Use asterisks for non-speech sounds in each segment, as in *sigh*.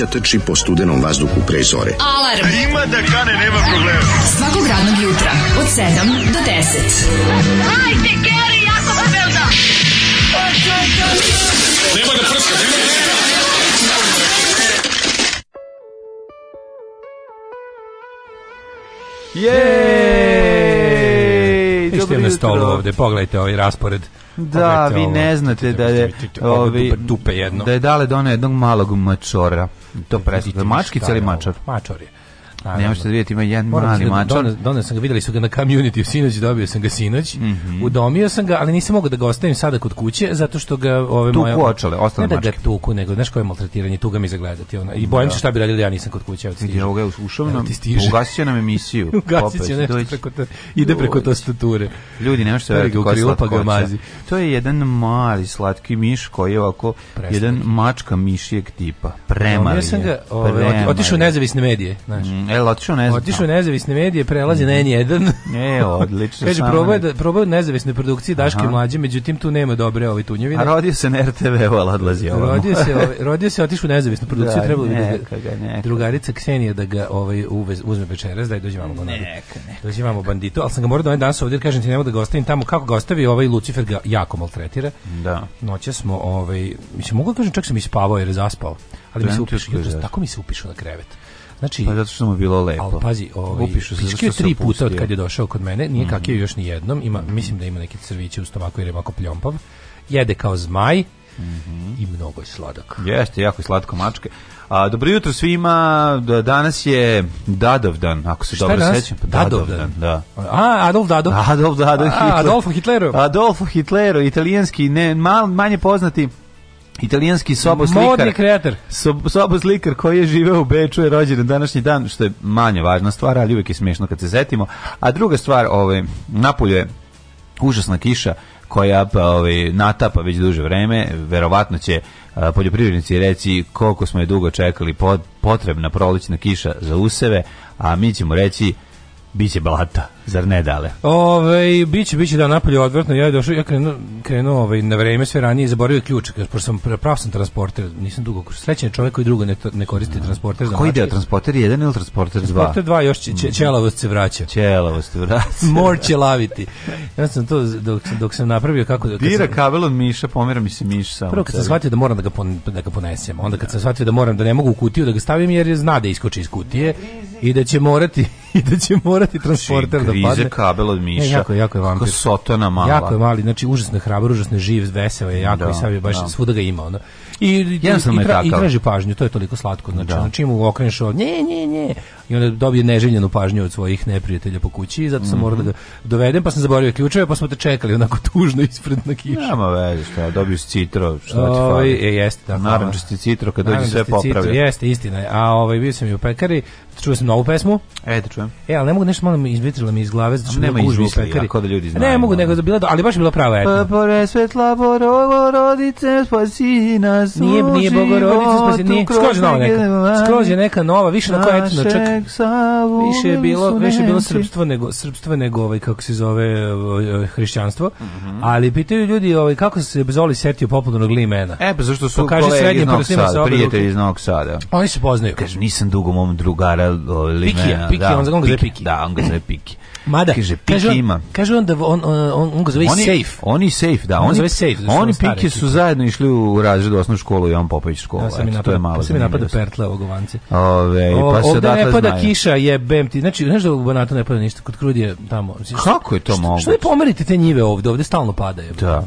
mladića trči po studenom vazduhu pre zore. Alarm! A ima da kane, nema problema. Svakog radnog jutra, od 7 do 10. Hajde, Keri, jako da velda! Nema da prska, nema ga prska! Jej! Dobro jutro. na stolu ovde, pogledajte ovaj raspored. Da, vi ne znate da je... Ovi, tupe jedno. Da je dale dono jednog malog mačora. To prestiž. Mačkica ili mačar? Mačar je. Ne možete da vidjeti, ima jedan mali da mačan. Donio sam ga, videli su ga na community u sinoć, dobio sam ga sinoć. Mm -hmm. Udomio sam ga, ali nisam mogao da ga ostavim sada kod kuće, zato što ga ove tuku moje... Tuku očale, ostale mačke. Ne da ga tuku, nego, znaš koje je maltretiranje, tuga mi zagledati. Ona. I bojim se da. šta bi radili, ja nisam kod kuće. Vidi, ovo je ušao nam, ugasit nam emisiju. *laughs* ugasit će nešto preko, to, ide preko tastature. Ljudi, ne možete da koja pa slatkoća. To je jedan mali slatki miš koji je ovako, jedan mačka mišijeg tipa. Premali je. Ovaj, Otišu nezavisne medije, znaš. Mm, E, otišao nezavisno. Otišao nezavisne medije, prelazi mm na mhm. N1. E, odlično. Kaže, probao je, da, probao nezavisne produkcije Daške Aha. Mlađe, međutim tu nema dobre ove ovaj, tunjevine. A rodio se na RTV, ali odlazi ovamo. Rodio se, ovaj, rodio se otišu u nezavisnu da, produkciju, da, trebalo bi da drugarica Ksenija da ga ovaj, uvez, uzme večeras, da je dođe vamo banditu. Neka, Dođe vamo banditu, ali sam ga morao da ovaj danas ovdje, da kažem ti, nema da ga ostavim tamo. Kako ga ostavi, ovaj Lucifer ga jako maltretira. Da. Noće smo, ovaj, mislim, mogu da kažem, čak sam ispavao jer je zaspao. Ali mi se upišu, tako mi se upišu na krevet. Znači, pa zato što mu bilo lepo. Al pazi, ovaj upišu se zato je tri puta opustio. od kad je došao kod mene, nije mm -hmm. kakio još ni jednom, ima mm -hmm. mislim da ima neke crviće u stomaku jer je ovako pljompav. Jede kao zmaj. Mm -hmm. I mnogo je sladak. Jeste, jako je slatko mačke. A, dobro jutro svima, da, danas je Dadovdan, ako se Šta dobro danas? sećam. Pa Dadovdan, da. A, Adolf Dado? Adolf Dado. Hitler. Adolfo Hitleru. Adolfo Hitleru, italijanski, ne, mal, manje poznati Italijanski soboslikar. Modni soboslikar koji je živeo u Beču je rođen na današnji dan, što je manje važna stvar, ali uvijek je smiješno kad se zetimo. A druga stvar, ovaj, napolje je užasna kiša koja pa, ovaj, natapa već duže vreme, verovatno će a, poljoprivrednici reći koliko smo je dugo čekali potrebna prolećna kiša za useve, a mi ćemo reći Biće blata, zar ne dale? Ove, biće, biće da napolje odvrtno. Ja je došao, ja krenuo, krenuo ovaj, na vreme sve ranije i zaboravio ključ, pošto sam prav sam transporter, nisam dugo, srećan čovek koji drugo ne, ne koristi transporter. Za koji deo, transporter 1 ili transporter 2? Transporter 2 još će, će, mm. ćelavost se vraća. Ćelavost se vraća. *laughs* Mor će laviti. Ja sam to, dok, dok sam napravio kako... Da- kad Dira sam, kabelom Miša, pomera mi se Miš samo. Prvo kad sam shvatio da moram da ga, pon, da ga ponesem, onda kad sam shvatio da moram da ne mogu u kutiju da ga stavim jer zna da iskoči iz kutije i da će morati i *laughs* da će morati znači, transporter da padne. Grize kabel od miša. Ne, jako, jako je vampir. Kako sotona mala. Jako je mali, znači užasno hrabar, užasno živ, veseo je jako da, i sad je baš da. svuda ga ima. Ono. I, i, i, tra, i traži pažnju, to je toliko slatko. Znači, da. čim mu okreneš od nje, nje, nje, i onda dobije neželjenu pažnju od svojih neprijatelja po kući i zato sam mm -hmm. morao da mhm. ga dovedem, pa sam zaboravio ključeve, pa smo te čekali onako tužno ispred na kiši Nema veze, šta, dobiješ citro, šta ti ovaj, fali. Je, jeste, da tako. Narančasti da. citro, kad dođe sve popravio. Jeste, istina je. A ovaj, bio sam i u pekari, čuo sam novu pesmu. E, da čujem. E, ali ne mogu nešto malo izvitrila mi iz glave, znači što nema izvisli, ako da ljudi znaju. Ne, mogu, nego da bila, ali baš je bila prava etna. Pa pore svetla borodice, spasi nas. Nije, nije bogorodice, spasi, nije. Skroz nova neka. Skroz je neka nova, više na koja etna, čak nek Savu. Više je bilo, više je bilo srpstvo nego srpstvo nego ovaj kako se zove ovaj, ovaj, hrišćanstvo. Mm -hmm. Ali pitaju ljudi ovaj kako se Bezoli setio popularnog limena. E pa zašto su pa kaže srednji srednje Sada, prijatelj iz Novog Sada. Oni se poznaju. Kaže nisam dugo mom drugara limena. Piki, Piki, da, on ga zove Piki. Da, on ga zove Piki. Mada, kaže, pik ima. Kaže on da on, on, on ga zove oni, safe. Oni safe, da. oni, zove safe, da oni pike ekipa. su zajedno išli u razred osnovnu školu i on Popović školu. Ja, sam to je malo. Pa mi napada pertle ovog ovance. Ove, o, pa se ovde ne pada kiša, je bemti. Znači, znaš da u Banatu ne pada ništa, kod Krudije tamo. Kako je to moguće? Što je pomerite te njive ovde? Ovde stalno pada. Da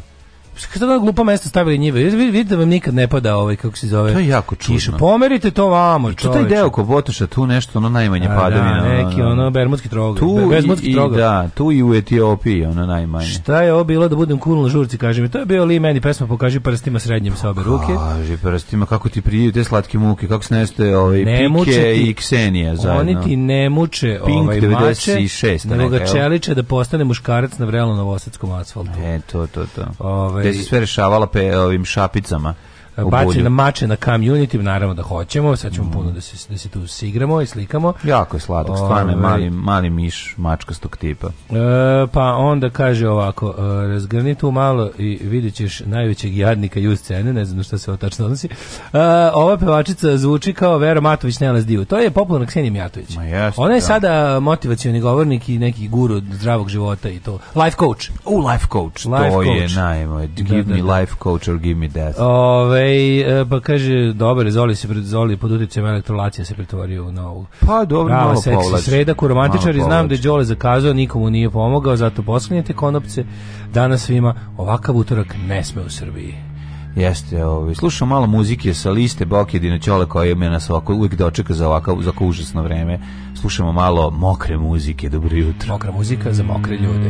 kada na glupo mesto stavili njive. Vidite da vam nikad ne pada ovaj kako se zove. To je jako čudno. Kiša. Pomerite to vamo, što taj deo oko Botoša, tu nešto ono najmanje A, padavina. Da, neki ono bermudski troga. Tu bermudski i, troga. Da, tu i u Etiopiji ono najmanje. Šta je ovo bilo da budem cool na žurci, kaže mi. To je bio li meni pesma pokaži prstima srednjim sa obe ruke. Kaže prstima kako ti priju te slatke muke, kako se sneste ovaj ne Pike i Ksenija zajedno. Oni ti ne muče Pink ovaj 96, mače, nego ga čeliče da postane muškarac na vrelom novosadskom asfaltu. E, to, to, to. Ove, ovaj, gde se sve rešavala pe ovim šapicama bačena mače na community, naravno da hoćemo, sad ćemo mm. puno da se, da se tu sigramo i slikamo. Jako je sladak, stvarno ovaj. mali, mali miš mačkastog tipa. E, pa onda kaže ovako, e, razgrni tu malo i vidjet ćeš najvećeg jadnika i scene, ne znam šta se ovo tačno odnosi. E, ova pevačica zvuči kao Vera Matović na LSD-u. To je popularna Ksenija Mijatović. Ma jest, Ona je da. sada motivacioni govornik i neki guru zdravog života i to. Life coach. U, life coach. Life to coach. je najmoj. Da, give da, me da, life coach or give me death. Ove, Ove, ovaj, pa kaže, dobar, Zoli, se, Zoli pod utjecajem elektrolacija se pretvorio u novu. Pa dobro, Prava, malo povlači. Sredak u romantičari, znam da je Đole zakazao, nikomu nije pomogao, zato poslinjete konopce. Danas svima ovakav utorak ne sme u Srbiji. Jeste, ovaj, slušam malo muzike sa liste Boke Dinoćole koji me nas ovako uvijek dočeka za ovako, za ovako užasno vreme. Slušamo malo mokre muzike, dobro jutro. Mokra muzika za mokre ljude.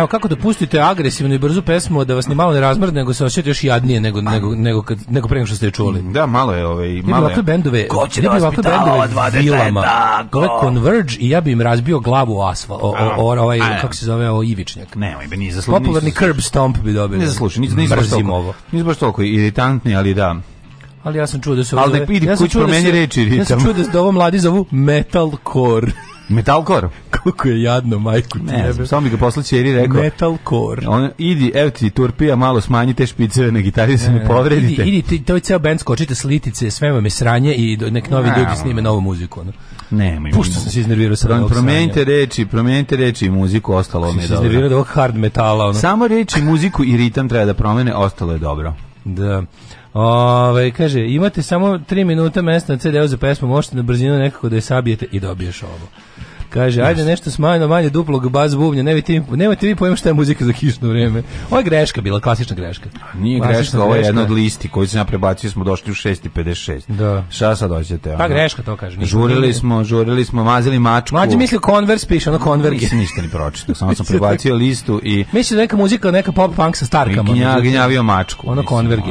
Evo kako dopustite da agresivnu i brzu pesmu da vas ni malo ne razmrde, nego se osjećate još jadnije nego pa. nego nego kad nego pre nego što ste je čuli. Da, malo je ovaj malo. Ovakve bendove, ko će da ovakve bendove dva Ko Converge i ja bih im razbio glavu o asfalt, o, o, o, ovaj kako se zove, ovaj ivičnjak. Ne, ovaj ni zaslužio. Popularni curb stomp bi dobili. Ne zaslužio, nisi baš toliko. Nisi baš toliko iritantni, ali da. Ali ja sam čuo da su... Ali ne, da idi ja kuć da promeni reči. Ja sam čuo da se ovo mladi zovu metalcore. Metalcore. *laughs* Kako je jadno, majku ti ne, jebe. Samo mi ga posla čeri rekao. Metalcore. On, idi, evo ti turpija, malo smanji te špiceve na gitari, se ne povredite. Idi, idi to je ceo band, skočite s litice, sve vam je sranje i nek novi ljudi snime novu muziku. Ono. Nemoj. Pušta sam se iznervirao sa ovog Promijenite reči, promijenite reči i muziku, ostalo mi je dobro. Iznervirao da ovog hard metala. Ono. Samo reči, muziku i ritam treba da promene, ostalo je dobro. Da. Ove, ovaj, kaže, imate samo 3 minuta mesta na CD-u za pesmu, možete na brzinu nekako da je sabijete i dobiješ ovo. Kaže, ajde nešto smanjeno, manje duplog bas bubnja, ne vi, nemojte vi pojma šta je muzika za kišno vreme. Ovo greška bila, klasična greška. Nije klasična greška, ovo je jedna od listi koji se naprebacili smo došli u 6.56. Da. Šta sad hoćete? Pa greška to kaže. Žurili smo, žurili smo, mazili mačku. Mađi misli Converse piše, ono Converge. Nisam ništa ni pročitao, samo sam *laughs* da- prebacio listu i... Misli da neka muzika, neka pop punk sa starkama. Gnja, gnjavio mačku. Ono Converge.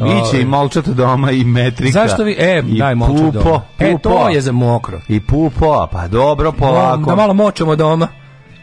Ovaj. Biće i molčat doma i metrika. Zašto vi, e, daj molčat doma. E, to je za mokro. I pupo, pa dobro, po ovako. Da malo močemo doma.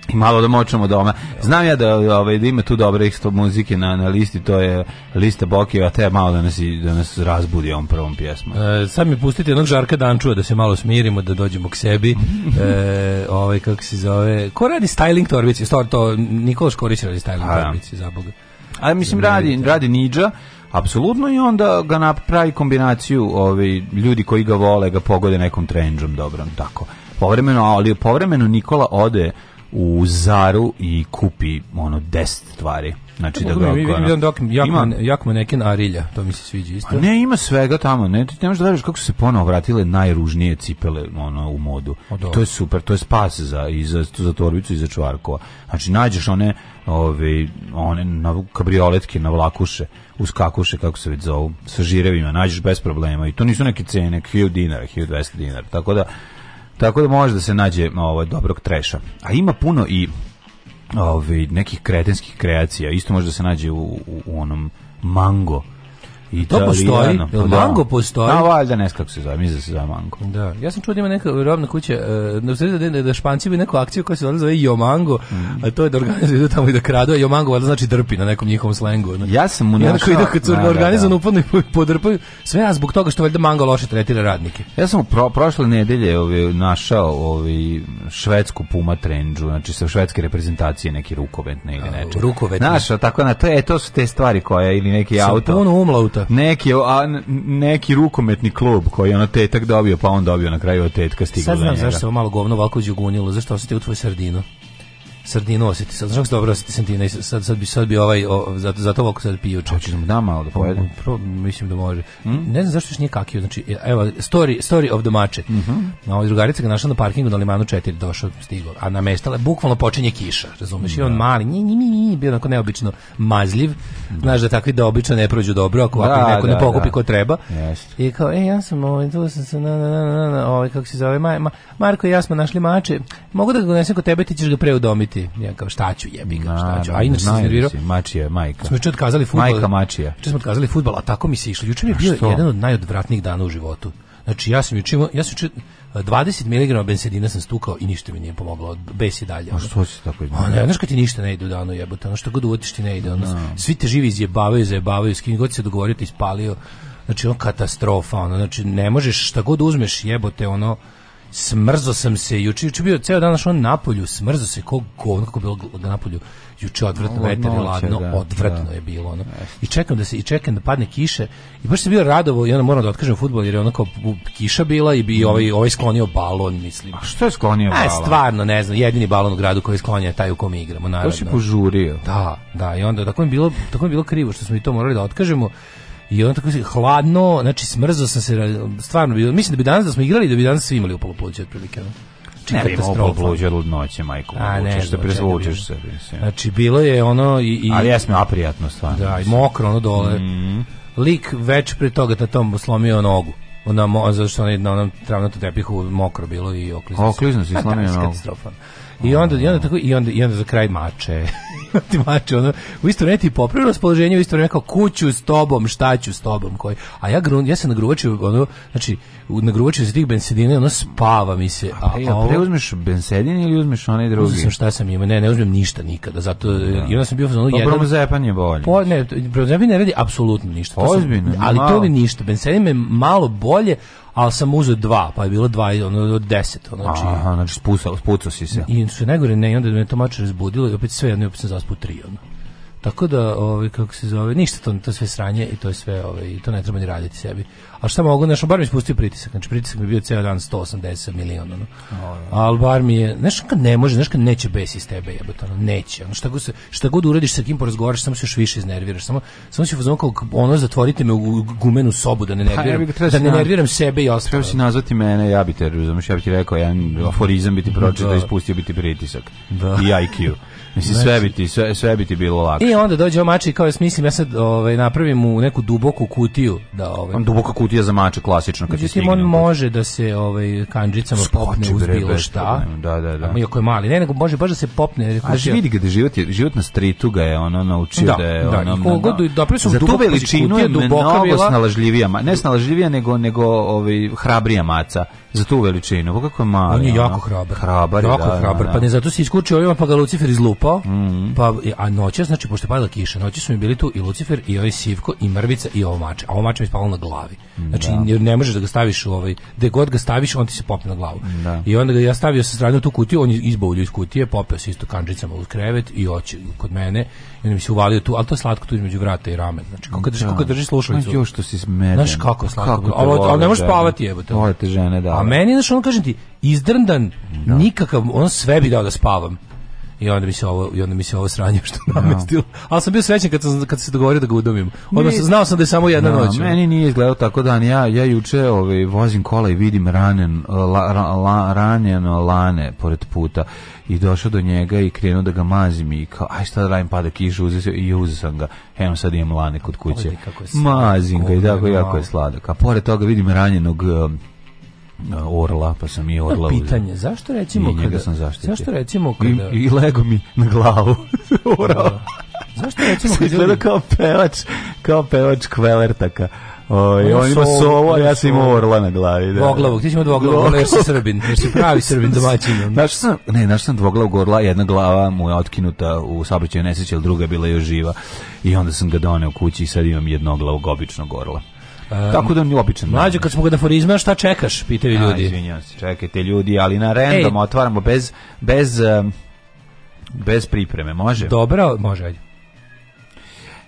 I malo da močemo doma. Znam ja da, ovaj, da ima tu dobre isto muzike na, na listi, to je lista Bokijeva, te malo da nas, da nas razbudi on prvom pjesmom. E, sad mi pustite jednog Žarka Dančuva da se malo smirimo, da dođemo k sebi. *laughs* e, ovaj, kako se zove... Ko radi styling Torbici? Stvar to, Nikola Škorić radi styling da. Torbici, za Boga. A mislim, radi, radi Nidža, apsolutno i onda ga napravi kombinaciju ovi, ovaj, ljudi koji ga vole, ga pogode nekom trendžom, dobro, tako povremeno, ali povremeno Nikola ode u Zaru i kupi ono 10 stvari. Znači da ga vidim dok ima jako nekin arilja, to mi se sviđa pa isto. A ne, ima svega tamo, ne, ti ne možeš da veruješ kako su se ponovo vratile najružnije cipele ono u modu. O, to je super, to je spas za i za, za torbicu i za čvarkova. Znači nađeš one ove one na kabrioletke na vlakuše, uz kakuše, kako se već zovu, sa žirevima, nađeš bez problema i to nisu neke cene, 1000 dinara, 1200 dinara. Tako da Tako da može da se nađe ovaj dobrog treša. A ima puno i ovaj nekih kretenskih kreacija. Isto može da se nađe u, u, u onom Mango I To postoji, pa jel da. mango postoji? Da, valjda ne kako se zove, mislim da se zove mango. Da, ja sam čuo da ima neka robna kuća, uh, da, da Španci bi neku akciju koja se zove Yo Mango, mm. a to je da organizuju da tamo i da kradu, a Yo Mango valjda znači drpi na nekom njihovom slengu. Ne? Ja sam mu našao... Ja da, kad su da, organizan da, upadnu i podrpaju, sve ja zbog toga što valjda mango loše tretira radnike. Ja sam pro, prošle nedelje ovaj, našao ovaj, švedsku puma trendžu, znači sa švedske reprezentacije neki rukovetne ili nečeg. Rukovetne. Našao, tako na to, e, to su te stvari koje, ili neki sam auto. Puno umla puta. Neki, a, neki rukometni klub koji ona tetak dobio, pa on dobio na kraju od tetka stiglo Sad znam zašto je malo govno ovako đugunilo, zašto osjetio u tvoju sardinu sardinu osjeti. Sad znaš dobro osjeti sardina i sad, sad, bi, sad bi ovaj, o, zato, zato ovako sad piju čak. Hoćeš da malo da pojedem? mislim da može. Mm? Ne znam zašto još nije kakio. Znači, evo, story, story of the mače. Mm -hmm. Ovo drugarica ga našla na parkingu na Limanu 4, došao, stigo. A namestala, bukvalno počinje kiša, razumeš? Da. I on da. mali, nji, nji, nji, nji, bio onako neobično mazljiv. Da. Znaš da takvi da obično ne prođu dobro, ako da, neko da, ne pokupi da. ko treba. Yes. I kao, e, ja sam ovaj, tu sam se, na, na, na, na, na, ovaj, kako se zove, ma, ma, Marko i ja smo našli mače, mogu da ga donesem kod tebe, ti ćeš ga preudomiti ti, ja kao šta ću jebi ga, šta ću. A inače sam nervirao. Mačija, majka. Smo juče otkazali fudbal. Majka mačija. Juče smo otkazali fudbal, a tako mi se išlo. Juče mi je bio jedan od najodvratnijih dana u životu. Znači ja sam juče ja sam juče 20 mg bensedina sam stukao i ništa mi nije pomoglo. Bes i dalje. A što se tako ide? Ne, znaš kad ti ništa ne ide u danu jebote, ono što god uvodiš ti ne ide. Ono, no. Da. Svi te živi izjebavaju, zajebavaju, s kim god se dogovorio ti ispalio. Znači ono katastrofa, ono, znači ne možeš šta god uzmeš jebote, ono, smrzo sam se juče, juče bio ceo dan on na polju, smrzo se kog govno kako bilo da na polju. Juče odvratno veter i ladno, da, odvratno da. je bilo ono. I čekam da se i čekam da padne kiše i baš se bio radovo i onda moram da otkažem fudbal jer je onako kiša bila i bi ovaj ovaj sklonio balon, mislim. A što je sklonio balon? A stvarno ne znam, jedini balon u gradu koji sklonja taj u kome igramo, naravno. To si požurio. Da, da, i onda tako je bilo, tako je bilo krivo što smo i to morali da otkažemo i onda tako hladno, znači smrzao sam se, stvarno bio, mislim da bi danas da smo igrali, da bi danas svi imali upalo pluće otprilike. Znači, ne bi imao upalo pluće od ludnoće, majko, A, ne, učeš da prezvučeš Znači, bilo je ono i... i Ali jesme aprijatno, stvarno. Da, i mokro ono dole. Mm. Lik već pre toga na tom slomio nogu ona mo, zašto ona na onom travnatom tepihu mokro bilo i oklizno. Oklizno se da, slomio nogu. Katastrofa. I onda, i onda tako i onda i onda za kraj mače. ti *laughs* mače ono u isto vreme ti popravilo raspoloženje, u isto vreme kao kuću s tobom, šta ću s tobom koji. A ja grun, ja se nagruvačio ono znači nagruvačio se tih bensedina, ono spava mi se. A, a, a pre, uzmeš bensedin ili uzmeš onaj drugi? Uzmem šta sam imao, ne, ne uzmem ništa nikada, zato ja. Da. i onda sam bio ono pa jedan. Dobro zajepan je bolje. Po, ne, brozepin ne radi apsolutno ništa. Ozbiljno, ali malo. to mi ništa. Bensedin me malo bolje, ali sam uzeo dva, pa je bilo dva ono, od deset. Ono, znači, Aha, znači spucao, spucao si se. I što je najgore, ne, i onda me to mače razbudilo i opet sve jedno, opet sam zaspao tri. Ono. Tako da, ovaj kako se zove, ništa to, to sve sranje i to je sve, ovaj to ne treba ni raditi sebi. A šta mogu, znači bar mi spustio pritisak. Znači pritisak mi je bio ceo dan 180 miliona, no. Da. Al bar mi je, znači kad ne može, znači kad neće besi iz tebe, jebote, ono, neće. Ono šta god se šta god uradiš sa kim porazgovaraš, samo se još više iznerviraš. Samo samo se fazon kao ono zatvorite me u gumenu sobu da ne nerviram, pa, ja da ne nerviram sebe i ostalo. Trebaš nazvati mene, ja bih te, razumeš, ja bih ti rekao jedan aforizam biti pročitao, da. ispustio biti pritisak. Da. I IQ. *laughs* Mislim, znači- sve bi ti, sve, sve bi ti bilo lako. I onda dođe i kao, mislim, ja sad ovaj, napravim mu neku duboku kutiju. Da, ovaj, duboka kutija za mače, klasično. Kad Međutim, on može da se ovaj, kanđicama popne uz bilo šta. Da, da, da. Iako je mali. Ne, nego može baš da se popne. A vidi ga da život, je, život na stritu ga je ono naučio da, da je da, ono... Da, da, da, da, za tu veličinu je mnogo snalažljivija, ne snalažljivija nego, nego ovaj, hrabrija maca za tu veličinu. Pa kako je mali? On je jako hrabar. Hrabar, jako da, hrabar. Da, pa da. ne zato se iskučio ovima pa ga Lucifer izlupa spavao, mm -hmm. pa, a noćas, znači, pošto je padala kiša, noći su mi bili tu i Lucifer, i ovaj Sivko, i Mrvica, i ovo mače. A ovo mače mi je spavalo na glavi. Znači, da. ne možeš da ga staviš u ovaj, gde god ga staviš, on ti se popne na glavu. Da. I onda ga ja stavio sa strane u tu kutiju, on je izbavio iz kutije, popeo se isto kanđicama u krevet i oće kod mene, i on mi se uvalio tu, al to je slatko tu između vrata i ramen. Znači, kako držiš, da. kako drži slušalicu. Još što si smeden. Znaš kako pa slatko. Kako ali, ali ne možeš spavati, jebote. Vole te žene, da. A meni, znači, on kaže ti, izdrndan, no. Da. nikakav, on sve bi dao da spavam i onda mi se ovo i onda mi se ovo sranje što da. namestilo. No. Ali sam bio srećan kad sam kad se dogovorio da ga udomim. Odnosno znao sam da je samo jedna no, da, noć. Meni nije izgledalo tako da Ja ja juče ovaj vozim kola i vidim ranen la, ra, la, ranjeno lane pored puta i došao do njega i krenuo da ga mazim i kao aj šta da radim pada kiša se i uzeo sam ga. Evo sad imam lane kod kuće. Mazim ga i tako jako je sladak. A pored toga vidim ranjenog um, orla, pa sam i orla. No, pitanje, zašto recimo i kada sam zaštitio. Zašto recimo kada i, i lego mi na glavu *laughs* orao. Da. Zašto recimo kada izgleda kao pevač, kao pevač kvelertaka. Oj, ovaj, on ima sovo, a ja sam imao orla na glavi. Da. Dvoglavog, ti si imao dvoglavog orla jer si srbin, jer si pravi srbin domaćin. Naš sam, ne, što sam dvoglavog orla, jedna glava mu je otkinuta u saobraćaju nesreći, ali druga je bila još živa. I onda sam ga doneo kući i sad imam jednoglavog običnog orla. Kako da on je običan. Mlađe, kad smo da aforizma, šta čekaš, pitaju ljudi. Ja, izvinjam se, čekajte ljudi, ali na random Ej. otvaramo bez, bez, bez pripreme, može? Dobro, može, ajde.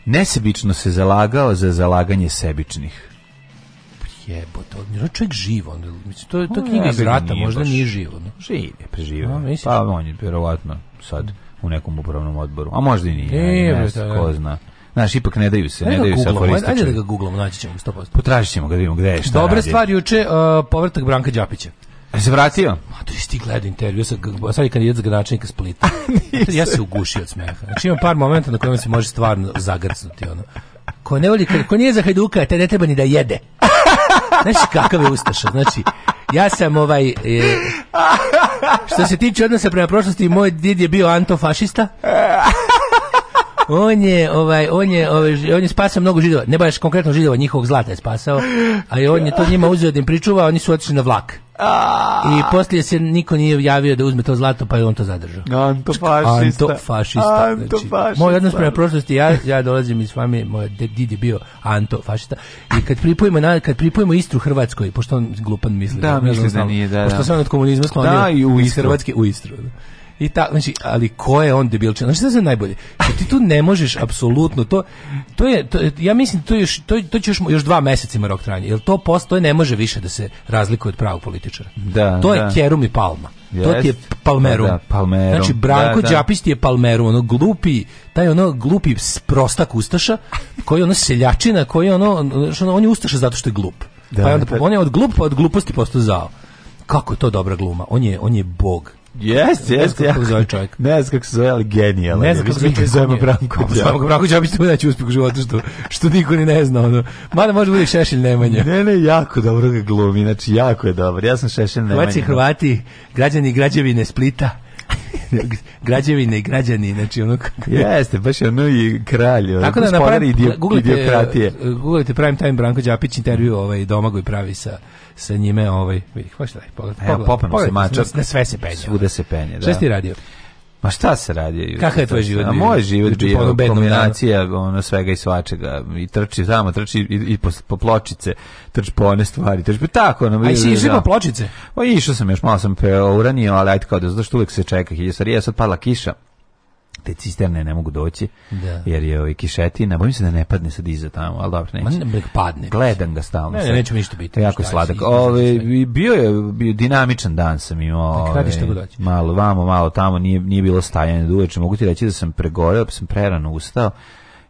Nesebično se zalagao za zalaganje sebičnih Jebote, on je čovjek živo, on, mislim to je to knjiga iz rata, nije možda baš. nije živo, no. Živ je, preživio. Pa no, pa on je vjerovatno sad u nekom upravnom odboru. A možda i nije. Ne, ne, ne, da. ko zna. Znaš, ipak ne daju se, ne da daju se aforističari. Ajde da ga googlamo, naći ćemo 100%. Potražit ćemo ga da vidimo gde je, šta Dobre radi. stvar juče, uh, povratak Branka Đapića. Ja e, se vratio? Ma to si ti gleda intervju, sa, sad je kandidat za gradonačelnika Splita. *laughs* ja se ugušio od smeha. Znači imam par momenta na kojima se može stvarno zagrcnuti. Ono. Ko, ne voli, ko nije za hajduka, te ne treba ni da jede. Znaš kakav je Ustaša, znači ja sam ovaj e, što se tiče odnosa prema prošlosti, moj did je bio antofašista on je, ovaj, on je, ovaj, on je spasao mnogo židova, ne baš konkretno židova, njihovog zlata je spasao, ali on je to njima uzeo da im pričuva, oni su otišli na vlak. I posle se niko nije javio da uzme to zlato, pa je on to zadržao. fašista. Antofašista. fašista. Znači. Antofašista. fašista. moj odnos prema prošlosti, ja, ja dolazim iz fami, moj did je bio fašista. I kad pripojimo, na, kad pripojimo Istru Hrvatskoj, pošto on glupan misli. Da, da misli da nije, da, da. Pošto se on od komunizma da, sklonio da, i u iz Hrvatske u Istru. Da. I ta, znači, ali ko je on debilčan? Znači, šta se najbolje? Što ti tu ne možeš apsolutno to to je to, ja mislim to još to, to će još, još dva meseca ima rok trajanja. Jer to postoje ne može više da se razlikuje od pravog političara. Da, to je da. Kerum i Palma. Jest. To ti je Palmero. Da, da Palmero. Znači, Branko da, da. Đapić je Palmero, ono glupi, taj ono glupi prostak Ustaša, koji je ono seljačina, koji je ono, on je Ustaša zato što je glup. Da, pa je onda, da. on je od glupa, pa od gluposti postao zao. Kako je to dobra gluma? On je, on je bog. Jeste, jeste. Ne znam kako zove čovjek. *laughs* Ne znam kako se zove, ali genijalan. Ne znam kako se zove Branko. Samo Branko Đapić tu neće uspjeh u životu što što niko ni ne zna ono. Mada može bude Šešil Nemanja. Ne, ne, jako dobro ga glumi, znači jako je dobar. Ja sam Šešil Nemanja. Hrvati, Hrvati, građani građevine Splita. *laughs* građevine i građani, znači ono kako... Jeste, baš ono i kralj, Tako da napravim, idio, googlite, idiokratije. Googlite prime time Branko Đapić intervju ovaj, Domagoj pravi sa sa njime ovaj, vidi, hoćeš da pogledaj. Evo, popnemo se mačak. Na sve se penje. Svuda se penje, da. Šta radio? Ma šta se radi? Kakav je tvoj život? A moj život je bio kombinacija ono svega i svačega. I trči samo, trči i, i po, po, pločice, trči po one stvari. Trči po tako. Ono, A i si da. išao po pločice? Pa išao sam još, malo sam peuranio, ali ajde kao da, zašto uvijek se čeka. Jer je sad padla kiša te cisterne ne mogu doći, da. jer je ovaj kišetina, bojim se da ne padne sad iza tamo, ali dobro, neće. Man, padne. Gledam ga stalno. Ne, ne, neće mi ništa biti. Jako šta, sladak. Ove, ovaj, bio je bio dinamičan dan sam imao. Pa Ove, ovaj, malo vamo, malo tamo, nije, nije bilo stajanje do uveče. Mogu ti reći da sam pregoreo, pa sam prerano ustao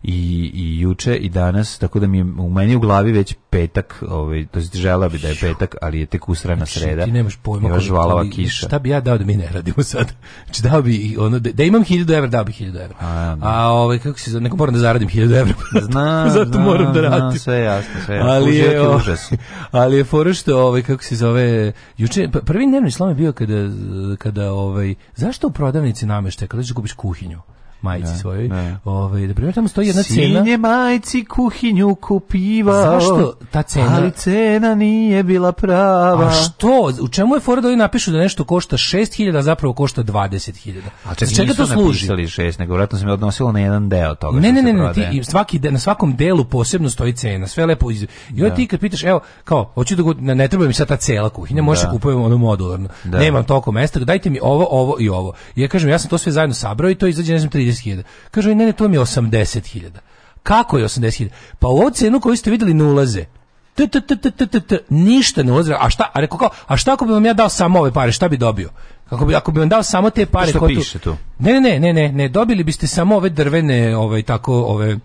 i, i juče i danas, tako da mi je, u meni u glavi već petak, ovaj, to znači žela bi da je petak, ali je tek usrana znači, sreda. Ti nemaš pojma koliko žvalava bi, kiša. Šta bi ja dao da mi ne radimo sad? Znači dao bi, ono, da, da imam 1000 evra, dao bi 1000 evra. A, da. A ovaj, kako se, neko moram da zaradim 1000 evra. Znam, *laughs* Zato zna, moram da radim. Zna, sve jasno, sve jasno. Ali je, o, ovaj- *laughs* ali je fora što, ovaj, kako se zove, juče, pa prvi nervni slom je bio kada, kada ovaj, zašto u prodavnici namešte, kada ćeš kupiš da kuhinju? majci ne, da, svojoj. Da. Ovaj da primjer tamo stoji jedna Sinje cena. Sinje majci kuhinju kupiva. Zašto ta cena? Ali cena nije bila prava. A što? U čemu je fora da oni napišu da nešto košta 6000, a zapravo košta 20000? A ček, čega to služi? Napisali 6, nego verovatno se mi odnosilo na jedan deo toga. Ne, ne, ne, ne, ti, svaki na svakom delu posebno stoji cena. Sve lepo iz. I onda da. ti kad pitaš, evo, kao hoću da god, ne treba mi sad ta cela kuhinja, možeš da. kupujem ono modularno. Da. Nemam toliko mesta, dajte mi ovo, ovo i ovo. ja kažem, ja sam to sve zajedno sabrao i to izađe ne znam 30.000. Kaže, ne, ne, to mi je 80.000. Kako je 80.000? Pa u ovu cenu koju ste videli ne ulaze. T, t, t, ništa ne ulaze. A šta, a rekao kao, a šta ako bi vam ja dao samo ove pare, šta bi dobio? Kako bi, ako bi vam dao samo te pare... Što piše tu? Ne, ne, ne, ne, ne, dobili biste samo ove drvene, ovaj, tako, ove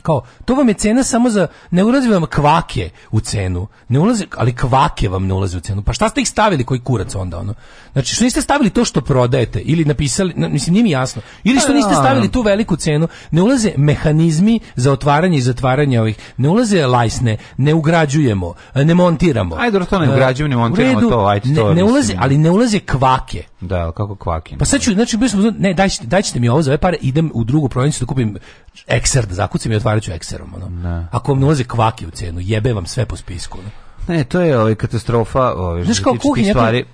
kao to vam je cena samo za ne ulazi vam kvake u cenu ne ulazi ali kvake vam ne ulaze u cenu pa šta ste ih stavili koji kurac onda ono znači što niste stavili to što prodajete ili napisali mislim nije mi jasno ili što pa, niste stavili tu veliku cenu ne ulaze mehanizmi za otvaranje i zatvaranje ovih ne ulaze lajsne ne ugrađujemo ne montiramo ajde to ne e, ugrađujemo ne montiramo redu, to ajde to ne, ne ulaze ali ne ulaze kvake da kako kvake pa sad ću znači bismo ne daj, daj ćete mi ovo za ove pare idem u drugu provinciju da kupim Ekser da zakucim i otvarat ću Ekserom. Ono. Da. Ako vam ulaze kvaki u cenu, jebe vam sve po spisku. Ono. Ne, to je ovaj katastrofa, ovaj Znaš, kao kuhinja, stvari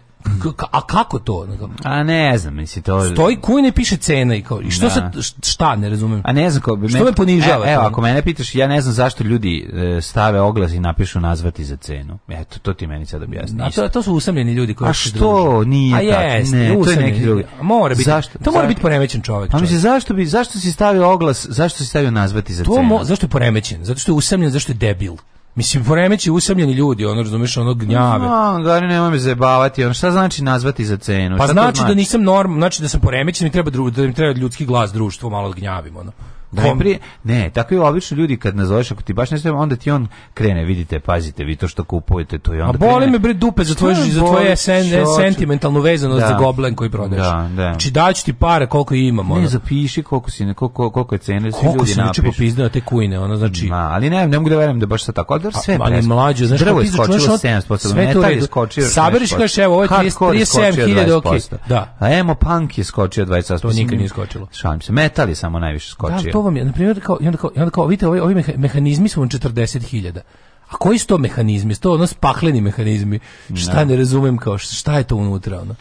a kako to? A ne znam, mislim to. Stoji kuj ne piše cena i kao i što da. se šta ne razumem. A ne znam kako bi me. Što me ponižava? E, evo, ako mene pitaš, ja ne znam zašto ljudi e, stave oglas i napišu nazvati za cenu. Eto, to ti meni sad objasni. A to, to su usamljeni ljudi koji A što druži. nije A jest, Ne, to je neki drugi. Mora biti. Zašto? To mora biti poremećen čovjek. Pa mislim zašto bi zašto si stavio oglas, zašto si stavio nazvati za to cenu? To zašto je poremećen? Zato što je usamljen, zašto je debil. Mislim, poremeći usamljeni ljudi, ono, razumeš, ono gnjave. No, gari, nemoj me zajebavati, ono, šta znači nazvati za cenu? Pa znači, znači, da znači? nisam norm, znači da sam poremećen, mi treba, dru, da mi treba ljudski glas društvo malo da gnjavim, ono. Najprije, da ne, tako je obično ljudi kad nazoveš ako ti baš ne treba, onda ti on krene, vidite, pazite, vi to što kupujete, to je onda. A boli krene. me bre dupe za tvoje za tvoje sen, sentimentalnu vezanost da. za goblen koji prodaješ. Da, da. Znači daći ti pare koliko imamo. Ne, zapiši koliko si, koliko koliko je cene, svi ljudi napišu. Koliko se popizdao te kujne, ono znači. Ma, ali ne, ne mogu da verujem da baš sa tako, da sve. Ali mlađe, znači drvo iskočilo 7%, metal iskočio. Saberiš kaš, evo, ovo je 37.000, okej. Da. A emo punk je skočio 28%. To nikad nije skočilo. Šalim se, metal je samo najviše da, skočio to vam je, na primjer, kao, i onda kao, i onda kao vidite, ovi, ovi mehanizmi su vam 40.000. A koji su to mehanizmi? To ono spakleni mehanizmi. Šta da. ne razumem kao šta je to unutra ono.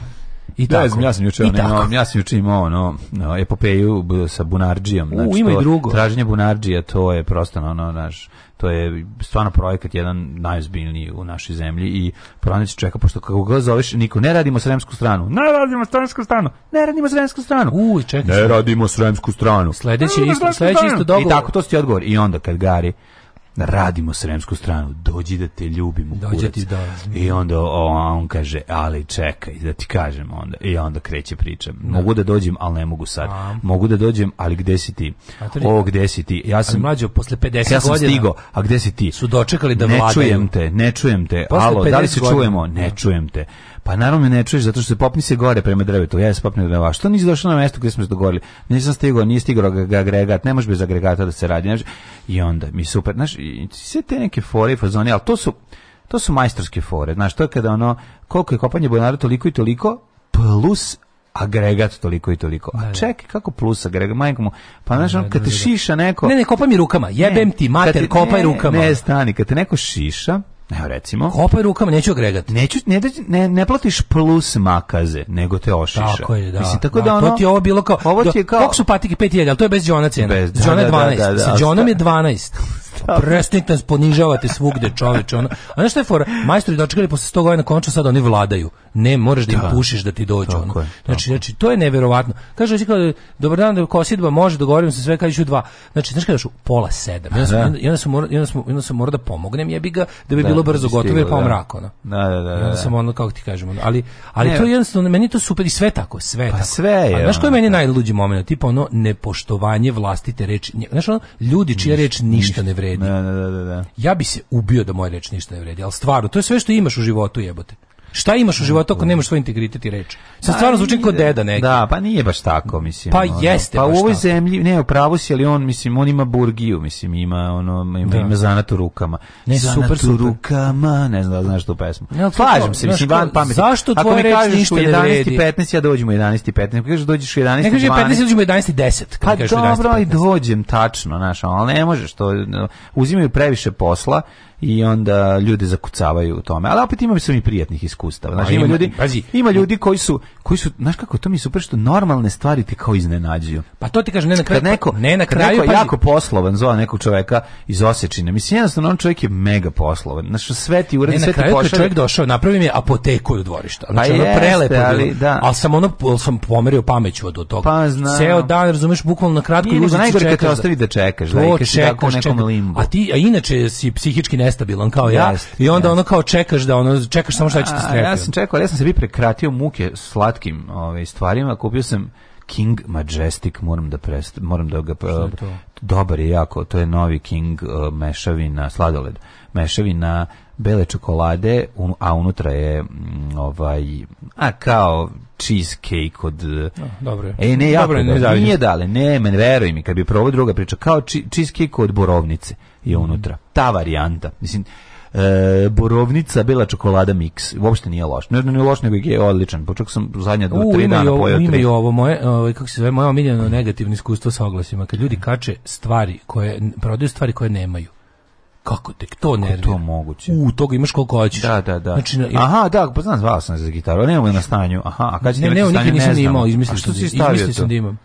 I tako. Znam, ja sam juče ono, ja sam juče imao ono no, epopeju sa Bunarđijom, znači U, ima i drugo. traženje Bunarđija, to je prosto ono naš to je stvarno projekat jedan najozbiljniji u našoj zemlji i Pronać čeka pošto kako ga zoveš niko ne radimo sremsku stranu ne radimo sremsku stranu ne radimo sremsku stranu u čekaj ne radimo sremsku stranu sledeće isto sledeće isto dogovor i tako to ti odgovor i onda kad Gari Da radimo sremsku stranu, dođi da te ljubim u Dođe da. I onda o, on kaže, ali čekaj, da ti kažem onda. I onda kreće priča. Da. Mogu da dođem, ali ne mogu sad. Mogu da dođem, ali gde si ti? O, gde si ti? Ja sam mlađo posle 50 godina. Ja sam godina, stigo, a gde si ti? Su dočekali da ne vladaju. Ne čujem te, ne čujem te. Alo, da li se čujemo? Ne čujem te. Pa naravno me ne čuješ zato što se popni se gore prema drvetu. Ja se popnem na vas. Što nisi došao na mesto gde smo se dogovorili? Nisam stigao, nije stigao agregat. Ne možeš bez agregata da se radi. I onda mi super, znaš, i sve te neke fore i fazoni, al to su to su majstorske fore. Znaš, to je kada ono koliko je kopanje bunara toliko i toliko plus agregat toliko i toliko. A da, da. čekaj, kako plus agregat? Majko mu, pa znaš, da, ono, kad te šiša neko... Ne, ne, kopaj mi rukama, jebem ti, mater, kopaj rukama. Ne, stani, kad te neko šiša, Evo recimo. Kopaj rukama, neću agregat. Neću, ne, da, ne, ne platiš plus makaze, nego te ošiša. Tako je, da. Mislim, tako da, da ono, to ti je ovo bilo kao... Ovo ti je kao... Koliko su patike? 5000, ali to je bez džona cena. Bez, da, džona da, je 12. Da, da, da, Sa džonom da, je 12. *laughs* Prestanite nas ponižavate svugde, čoveče. ona A znaš šta je fora? Majstori dočekali posle 100 godina konačno sad oni vladaju. Ne, možeš da im da. pušiš da ti dođu. Tako ono. znači, znači, to je neverovatno. Kaže, kao, dobar dan, da kosidba može, dogovorimo se sve, kaže u dva. Znači, znači kada Pola 7 ja onda ja da. i onda sam, mora, i sam, i sam mora da pomognem, jebi ga, da bi da, bilo da brzo gotovo, jer pa da. mrak, ono. Da, da, da. I onda sam ono, kako ti kažemo ali, ali ne, to je jednostavno, meni to super i sve tako, sve pa tako. sve je. A, znaš koji meni najluđi momenat Tipa ono, nepoštovanje vlastite reči. Znaš ono, ljudi čija reč ništa ne vredi vredi. Da, da, da, da. Ja bi se ubio da moja reč ništa ne vredi, ali stvarno, to je sve što imaš u životu, jebote. Šta imaš u životu ako nemaš svoj integritet i reč? Sa pa stvarno zvučim kao deda neki. Da, pa nije baš tako, mislim. Pa ono, jeste. Pa u ovoj tako. zemlji, ne, pravu si, ali on, mislim, on ima burgiju, mislim, ima, ono, ima, da. ima zanat u rukama. Ne, zanat super, super. u rukama, ne znam da znaš tu pesmu. Ne, Slažem se, mislim, van pameti. Zašto tvoje ako mi kažeš ništa u 11.15, ja dođem u 11.15. Ako kažeš da dođeš u 11.12. Ne kažeš 15, dođem u 11.10. Pa dobro, i dođem, tačno, znaš, ali ne možeš, to uzimaju previše posla i onda ljudi zakucavaju u tome. Ali opet imam sam i prijatnih iskustava. Znači, ima, ima, ljudi, bazi, ima ljudi koji su, koji su, znaš kako, to mi je super što normalne stvari ti kao iznenađuju. Pa to ti kažem, ne na kraju. Kad neko, ne na kraju, neko je pazi. jako poslovan, zove nekog čoveka iz Osečine. Mislim, jednostavno, on čovjek je mega poslovan. Znači, sve ti uradi, sve ti pošalje. Na kraju čovjek došao, napravim je apoteku u dvorišta. Pa znači, pa ono jeste, prelepo. Ali, da. ali sam ono, ali sam pomerio pameću od toga. Pa znam. Ceo dan, razumeš, bukvalno na kratko Nije, nego najgore kad te da- ostavi da čekaš, da, i kad čekaš, čekaš, čekaš, čekaš, čekaš, čekaš, čekaš, čekaš, čekaš, čekaš, čekaš, čekaš, čekaš, čekaš, čekaš, čekaš, čekaš, čekaš, čekaš, nestabilan kao ja jest, i onda jest. ono kao čekaš da ono čekaš samo šta će ti da strepiti. Ja sam čekao, ja sam se bi prekratio muke slatkim ovaj stvarima, kupio sam King Majestic, moram da prest, moram da ga je dobar je jako, to je novi King uh, mešavina sladoled, mešavina bele čokolade, un, a unutra je mm, ovaj a kao cheesecake od no, da, dobro. E ne, ja dobro, ne, dobro. nije dale, ne, men veruj mi, kad bi probao druga priča, kao či, cheesecake od borovnice i unutra. Ta varijanta. Mislim, e, borovnica, bela čokolada mix, Uopšte nije loš. Ne, nije loš, nego je odličan. Počak sam zadnja do tri dana ovo, pojao tri. ovo moje, ovaj, kako se zove, moje omiljeno negativno iskustvo sa oglasima. Kad ljudi kače stvari koje, prodaju stvari koje nemaju kako tek to ne to je moguće u toga imaš koliko hoćeš da da da znači na, aha da pa znam zvao sam za gitaru nemam na stanju aha a kad ćete ne, ne, ne nikad nisam imao izmislio što si sam da imam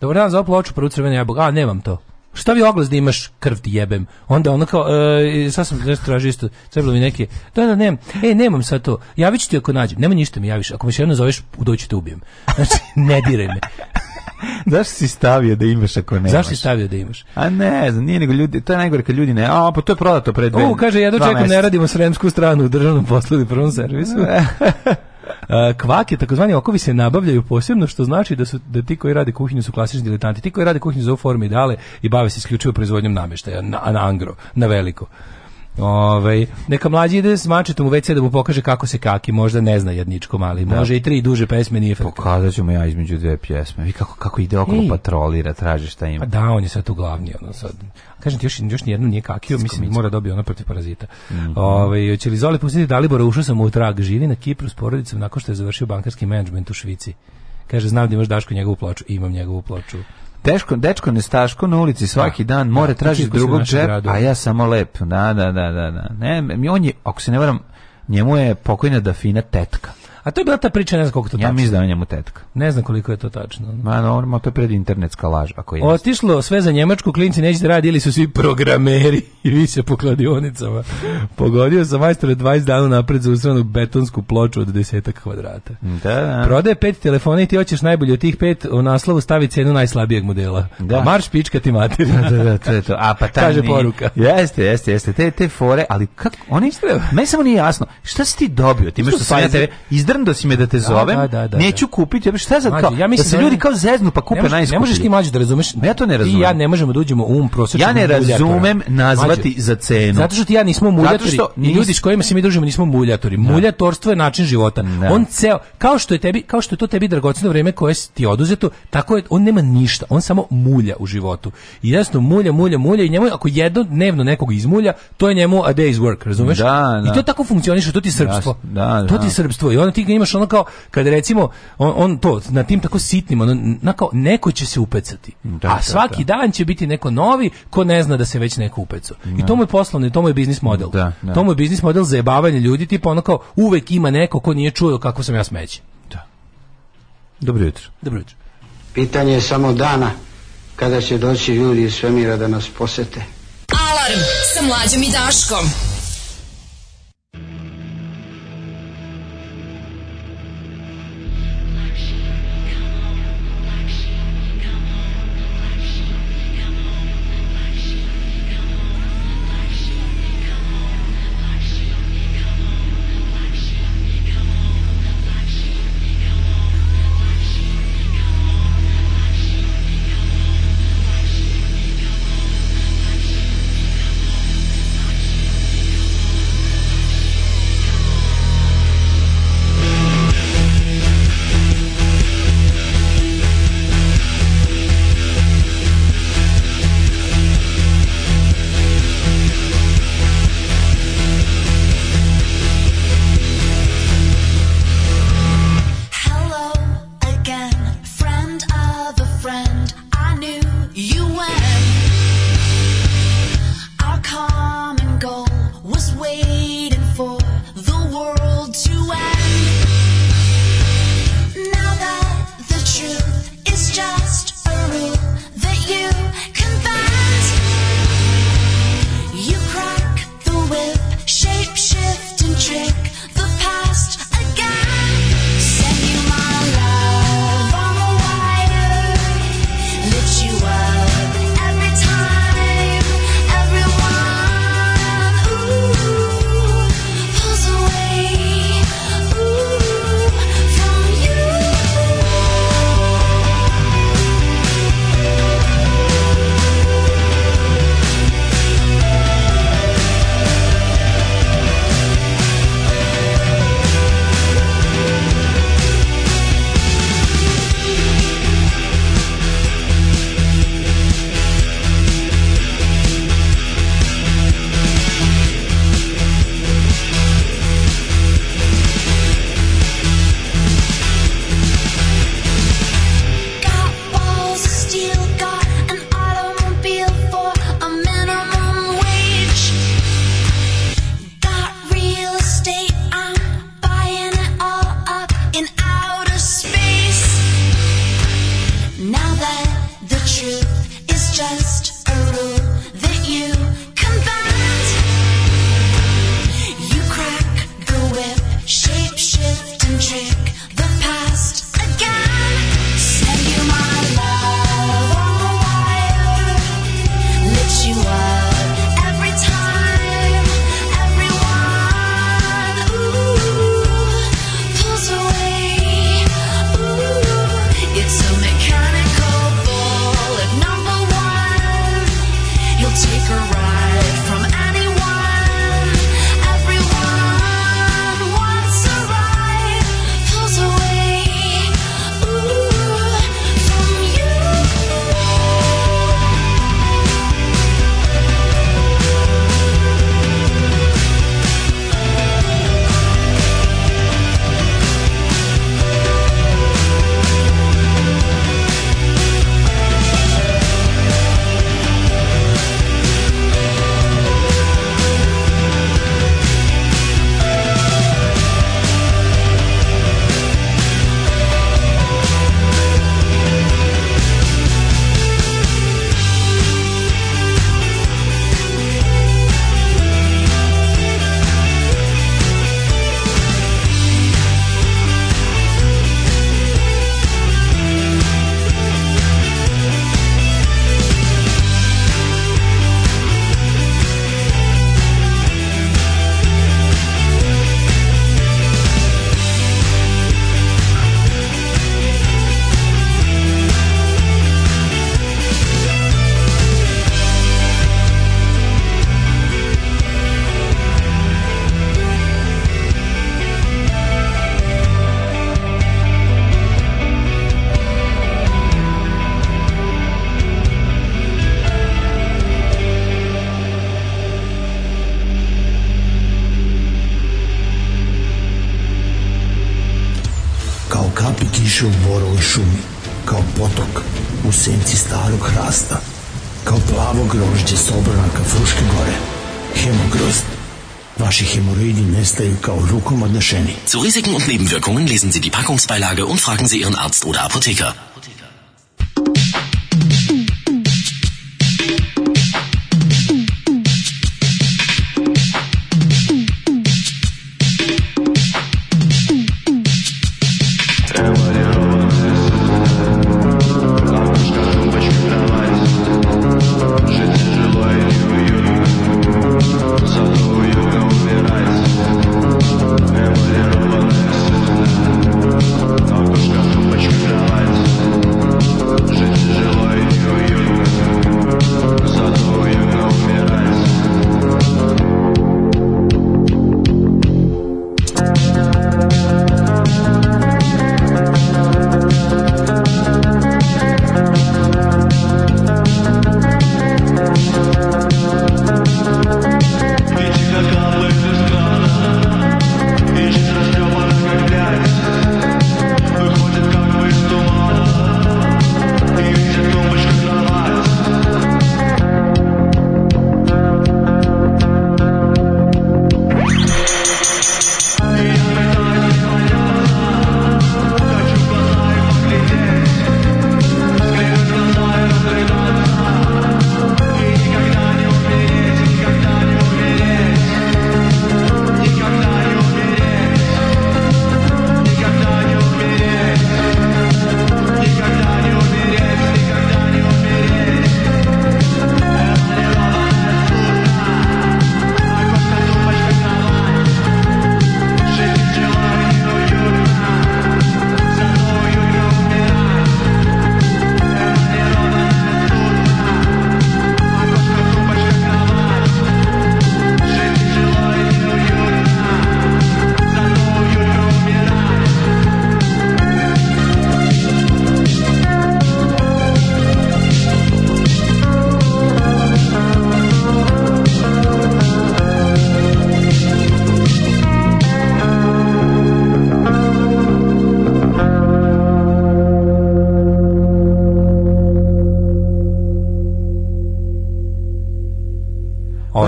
Dobar dan za ploču prvu crveni jabuk. A, nemam to. Šta bi oglas da imaš krv ti jebem? Onda ono kao, e, sad sam nešto tražio isto, trebalo mi neke, da, da, nemam, e, nemam sad to, javit ću ti ako nađem, nema ništa mi javiš, ako me še jedno zoveš, udoći te da ubijem. Znači, *laughs* ne diraj me. *laughs* Zašto si stavio da imaš ako nemaš? Zašto si stavio da imaš? A ne znam, nije nego ljudi, to je najgore kad ljudi ne, a pa to je prodato pre dve. O, kaže, ja dočekam, ne radimo sremsku stranu u državnom poslu i prvom servisu. *laughs* E, kvake, takozvani okovi se nabavljaju posebno, što znači da su da ti koji rade kuhinju su klasični diletanti. Ti koji rade kuhinju za forme ideale i bave se isključivo proizvodnjom nameštaja, na, na angro, na veliko. Ovaj neka mlađi ide s mačetom u WC da mu pokaže kako se kaki, možda ne zna jedničkom, ali da. može i tri duže pesme nije efekt. Pokazaćemo ja između dve pjesme. Vi kako kako ide okolo Ej. patrolira, traži šta ima. A da, on je sad tu glavni, ono sad. Kažem ti još još nijednu nije kakio, mislim Skomička. mora dobio ona protiv parazita. Mm -hmm. Ovaj će li Zoli pustiti Dalibora, ušao sam u trag, živi na Kipru s porodicom nakon što je završio bankarski menadžment u Švici. Kaže, znam da imaš Daško njegovu ploču, imam njegovu ploču. Teško, dečko nestaško na ulici svaki da. dan, more da, traži drugog džep, a ja samo lep. Da, da, da, da. da. Ne, on je, ako se ne varam, njemu je pokojna Dafina tetka. A to je bila ta priča, ne znam koliko to ja tačno. Ja mislim da je njemu tetka. Ne znam koliko je to tačno. Ma normalno, to je pred internetska laž, ako je. Otišlo sve za Njemačku, klinci neće da ili su svi programeri *laughs* i vi se po kladionicama. Pogodio sam majstore 20 dana napred za usranu betonsku ploču od desetak kvadrata. Mm, da, da. Prodaje pet telefona i ti hoćeš najbolje od tih pet u naslovu stavi cenu najslabijeg modela. Da. A marš pička ti mater. da, da, da, to je to. A pa ta Kaže poruka. Jeste, jeste, jeste. Te, te fore, ali kako? Oni, meni samo nije jasno. Šta si ti dobio? Ti imaš što sam ja tebe drndo da si me da te da, zovem, da, da, da, neću da. kupiti, šta za kao, ja mislim, da se ljudi kao zeznu pa kupe najskuplje. Ne možeš ti mlađi da razumeš, ja to ne razumem. I ja ne možemo da uđemo u um prosečnog Ja ne razumem nazvati za cenu. Zato što ti ja nismo muljatori, ni ljudi s kojima se mi družimo nismo muljatori. Muljatorstvo je način života. On ceo, kao što je tebi, kao što je to tebi dragoceno vreme koje ti oduzeto, tako je, on nema ništa, on samo mulja u životu. I jasno, mulja, mulja, mulja i njemu, ako jedno dnevno nekog izmulja, to je njemu a day's work, razumeš? Da, da. I to tako funkcioniše, to ti srpsko. Da, da, to ti srpsko. i onda ti ti ga imaš ono kao kad recimo on, on to na tim tako sitnim ono na kao neko će se upecati. Da, a da, svaki da, da. dan će biti neko novi ko ne zna da se već neko upeco. I to da. mu je poslovno to mu je biznis model. Da, to mu je biznis model za jebavanje ljudi tipa ono kao uvek ima neko ko nije čuo kako sam ja smeći Da. Dobro jutro. Dobro jutro. Pitanje je samo dana kada će doći ljudi iz svemira da nas posete. Alarm sa mlađim i Daškom. tiše u borovoj šumi, kao potok u senci starog hrasta, kao plavo grožđe s obranaka Fruške gore. Hemogrozd. Vaši Hämorrhoidi nestaju kao rukom odnešeni. Zu Risiken und Nebenwirkungen lesen Sie die Packungsbeilage und fragen Sie Ihren Arzt oder Apotheker.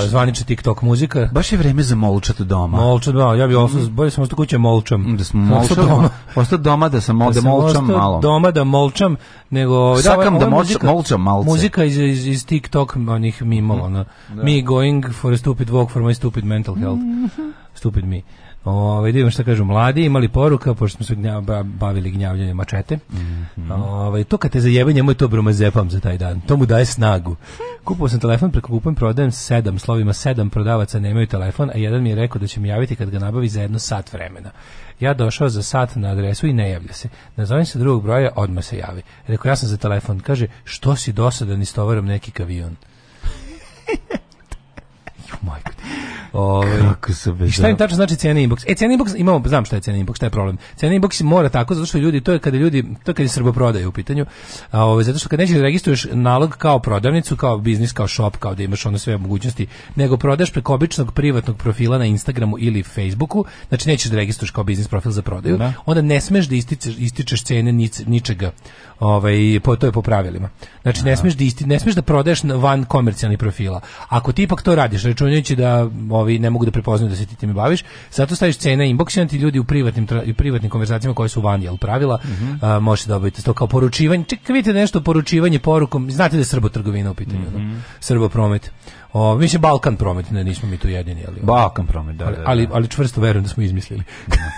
baš, zvanična TikTok muzika. Baš je vreme za molčat doma. Molčat doma, ja bih mm. ostao, bolje sam ostao kuće da molčam. Mm, da smo molčam, doma. Ostao doma da sam, da, da sam molčam malo. doma da molčam, nego... Ovaj, da, Sakam da, muzika, molčam malce. Muzika iz, iz, iz TikTok onih mimo, mm. Da. Me going for a stupid walk for my stupid mental health. Mm. Stupid me. Ove, ovaj, da vidimo šta kažu mladi, imali poruka, pošto smo se gnjav, bavili gnjavljanjem mačete. Mm -hmm. Ove, ovaj, to kad te zajebe, njemu je to bromazepam za taj dan. To mu daje snagu. *laughs* Kupio sam telefon preko kupujem prodajem sedam slovima sedam prodavaca nemaju telefon, a jedan mi je rekao da će mi javiti kad ga nabavi za jedno sat vremena. Ja došao za sat na adresu i ne javlja se. Nazovem se drugog broja, odma se javi. Rekao ja sam za telefon. Kaže što si dosadan istovaram neki kavion. *laughs* majko Ovaj kako se I šta im tačno znači cena inbox? E cena inbox imamo, znam šta je cena inbox, šta je problem. Cena inbox mora tako zato što ljudi to je kada ljudi to je kada je srboprodaje u pitanju. A ovaj zato što kad nećeš da registruješ nalog kao prodavnicu, kao biznis, kao shop, kao da imaš ono sve mogućnosti, nego prodaš preko običnog privatnog profila na Instagramu ili Facebooku, znači nećeš da registruješ kao biznis profil za prodaju, da. onda ne smeš da ističeš, ističeš cene ničega. Ovaj po to je po pravilima. Znači ne smeš da isti, ne smeš da prodaješ van komercijalnih profila. Ako ti ipak to radiš računajući da ovi ne mogu da prepoznaju da se ti time baviš. Zato staviš cene inboxina ti ljudi u privatnim i privatnim konverzacijama koje su vani jel pravila, mm -hmm. uh, možete dobiti da to kao poručivanje. Čekaj, vidite nešto poručivanje porukom. Znate da je srbo trgovina u pitanju, mm -hmm. srbo promet. O, mislim Balkan promet, ne, nismo mi tu jedini, ali Balkan promet, da, da, da. ali, da. ali čvrsto verujem da smo izmislili. Da. *laughs*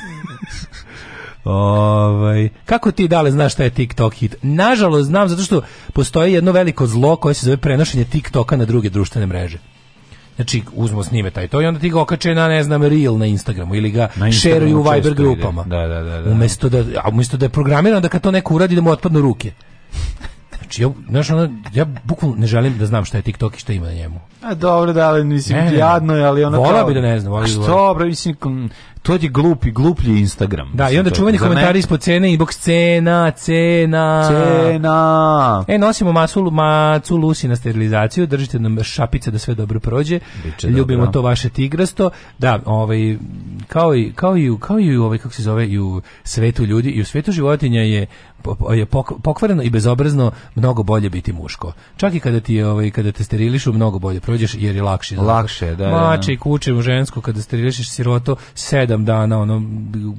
Ovaj, kako ti dale znaš šta je TikTok hit? Nažalost znam zato što postoji jedno veliko zlo koje se zove prenošenje TikToka na druge društvene mreže znači uzmo snime taj to i onda ti ga okače na ne znam reel na Instagramu ili ga na šeruju u Viber grupama. Da, da, da, da. Umesto da umesto da je programirano da kad to neko uradi da mu otpadnu ruke. Znači, ja, znaš, ono, ja bukvalno ne želim da znam šta je TikTok i šta ima na njemu. A dobro, da, ali mislim, ne, jadno je, ali ono... Vola kao, bi da ne znam. Vola a da što, bro, mislim, to je glupi, gluplji Instagram. Da, i onda čuvanje komentari ispod cene i box cena, cena. Cena. E, nosimo masu, macu lusi na sterilizaciju, držite nam šapice da sve dobro prođe. Biće Ljubimo dobra. to vaše tigrasto. Da, ovaj, kao i, kao i, kao i ovaj, kako se zove, i u svetu ljudi i u svetu životinja je je pokvareno i bezobrazno mnogo bolje biti muško. Čak i kada ti ovaj kada te sterilišu mnogo bolje prođeš jer je lakše. Lakše, da, da, da. Mače i kuče u žensko kada sterilišeš siroto 7 dana ono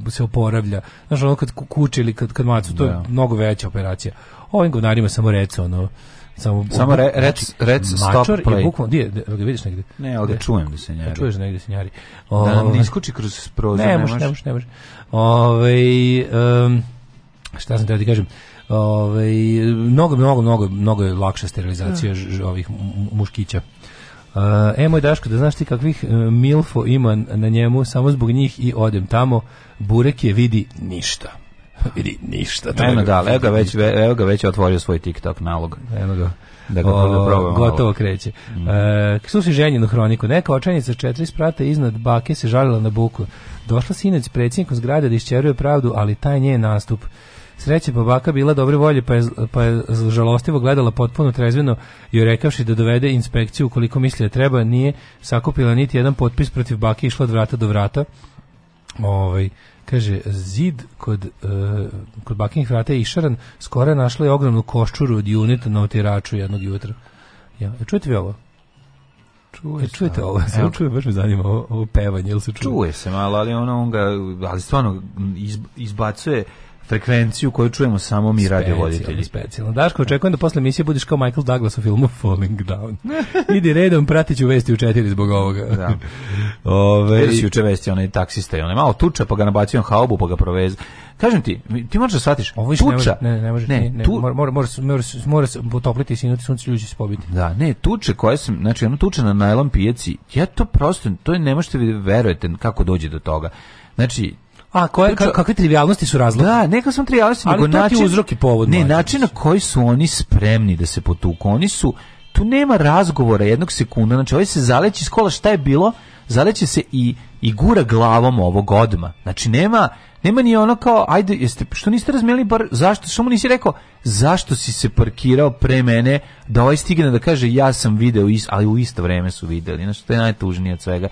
se oporavlja. Znaš ono kad kuče ili kad kad macu to da. je mnogo veća operacija. Ovim govnarima samo reci ono samo samo re, rec znači, rec stop play. Je bukvalno gdje ga vidiš negdje. Ne, ali da čujem da se njari. Da čuješ negdje se njari. O, da nam ne iskuči kroz prozor, ne možeš, ne možeš, ne možeš. Ovaj um, šta sam teo da ti kažem, ovaj, mnogo, mnogo, mnogo, mnogo je lakša sterilizacija ja. Da. ovih muškića. Uh, e, moj Daško, da znaš ti kakvih e, milfo ima na njemu, samo zbog njih i odem tamo, Burek je vidi ništa. *laughs* vidi ništa. Eno da, evo ga već, evo ga već otvorio svoj TikTok nalog. Evo ga. Da ga o, probamo. Gotovo kreće. Mm. E, slušaj ženjenu hroniku. Neka očajnica četiri sprata iznad bake se žalila na buku. Došla sinec predsjednikom zgrade da išćeruje pravdu, ali taj nje nastup Sreće babaka bila dobre volje, pa je, pa je žalostivo gledala potpuno trezveno i rekavši da dovede inspekciju koliko misli da treba, nije sakupila niti jedan potpis protiv bake, išla od vrata do vrata. Ovaj, kaže, zid kod, uh, kod bakinih vrata je išaran, skoro je našla je ogromnu koščuru od junita na otiraču jednog jutra. Ja, čujete vi ovo? Čuje se. Čujete ovo? Evo *laughs* čuje, baš me zanima ovo, ovo pevanje, ili se čuje? Čuje se malo, ali ono, on ga, ali stvarno izbacuje frekvenciju koju čujemo samo mi radiovoditelji. Specijalno. Daško, očekujem da posle emisije budiš kao Michael Douglas u filmu Falling Down. *laughs* Idi redom, pratit ću vesti u četiri zbog ovoga. Da. *laughs* Ove... Vedi si juče vesti, onaj taksista i onaj malo tuča, pa ga nabacio haubu, pa ga proveze. Kažem ti, ti možeš da shvatiš, Ovo tuča... Ne, ne, ne može, ne, ne, ne tu... mora, mora, mora, mora, mora se potopliti i sinuti sunce, ljudi će se pobiti. Da, ne, tuče koje sam, znači ono tuče na najlon pijaci, ja to prosto, to je, ne možete vi verujete kako dođe do toga. Znači, A koje, ka, kakve trivialnosti su razlog? Da, neka sam trivialnosti, nego način... uzrok i povod. Ne, način na koji su oni spremni da se potuku. Oni su, tu nema razgovora jednog sekunda, znači ovaj se zaleći iz kola šta je bilo, zaleće se i, i gura glavom ovog odma. Znači nema, nema ni ono kao, ajde, jeste, što niste razmijeli bar, zašto, što mu nisi rekao, zašto si se parkirao pre mene, da ovaj stigne da kaže, ja sam video, ali u isto vreme su videli, znači to je najtužnije od svega.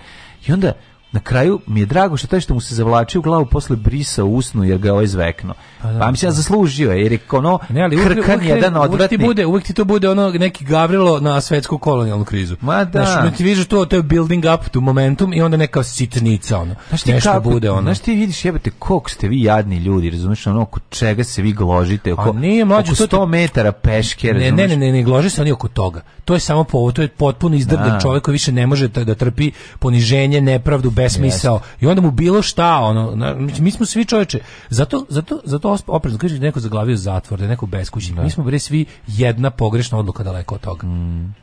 I onda, na kraju mi je drago što taj što mu se zavlačio u glavu posle brisa usnu jer ga je ovaj zvekno. Pa, da, pa mi se ja da. zaslužio jer je ono ne, ali uvijek, krkan uvijek, jedan odvratni. Uvijek ti, bude, uvijek ti to bude ono neki Gavrilo na svetsku kolonijalnu krizu. Ma da. Znaš, ti vidiš to, to je building up tu momentum i onda neka sitnica ono. Znaš ti nešto kako, bude ono. Znaš ti vidiš jebate koliko ste vi jadni ljudi, razumiješ ono oko čega se vi gložite, pa oko, A nije, mlađu, oko 100 metara peške, razumiješ? Ne, ne, ne, ne, ne glože se oni oko toga. To je samo povod, to je potpuno izdrdan da. čovjek koji više ne može da trpi poniženje, nepravdu, besmisao i onda mu bilo šta ono na, mi smo svi čoveče zato zato zato oprezno kaže da neko zaglavio zatvor da neko beskućnik da. mi smo bre svi jedna pogrešna odluka daleko od toga mm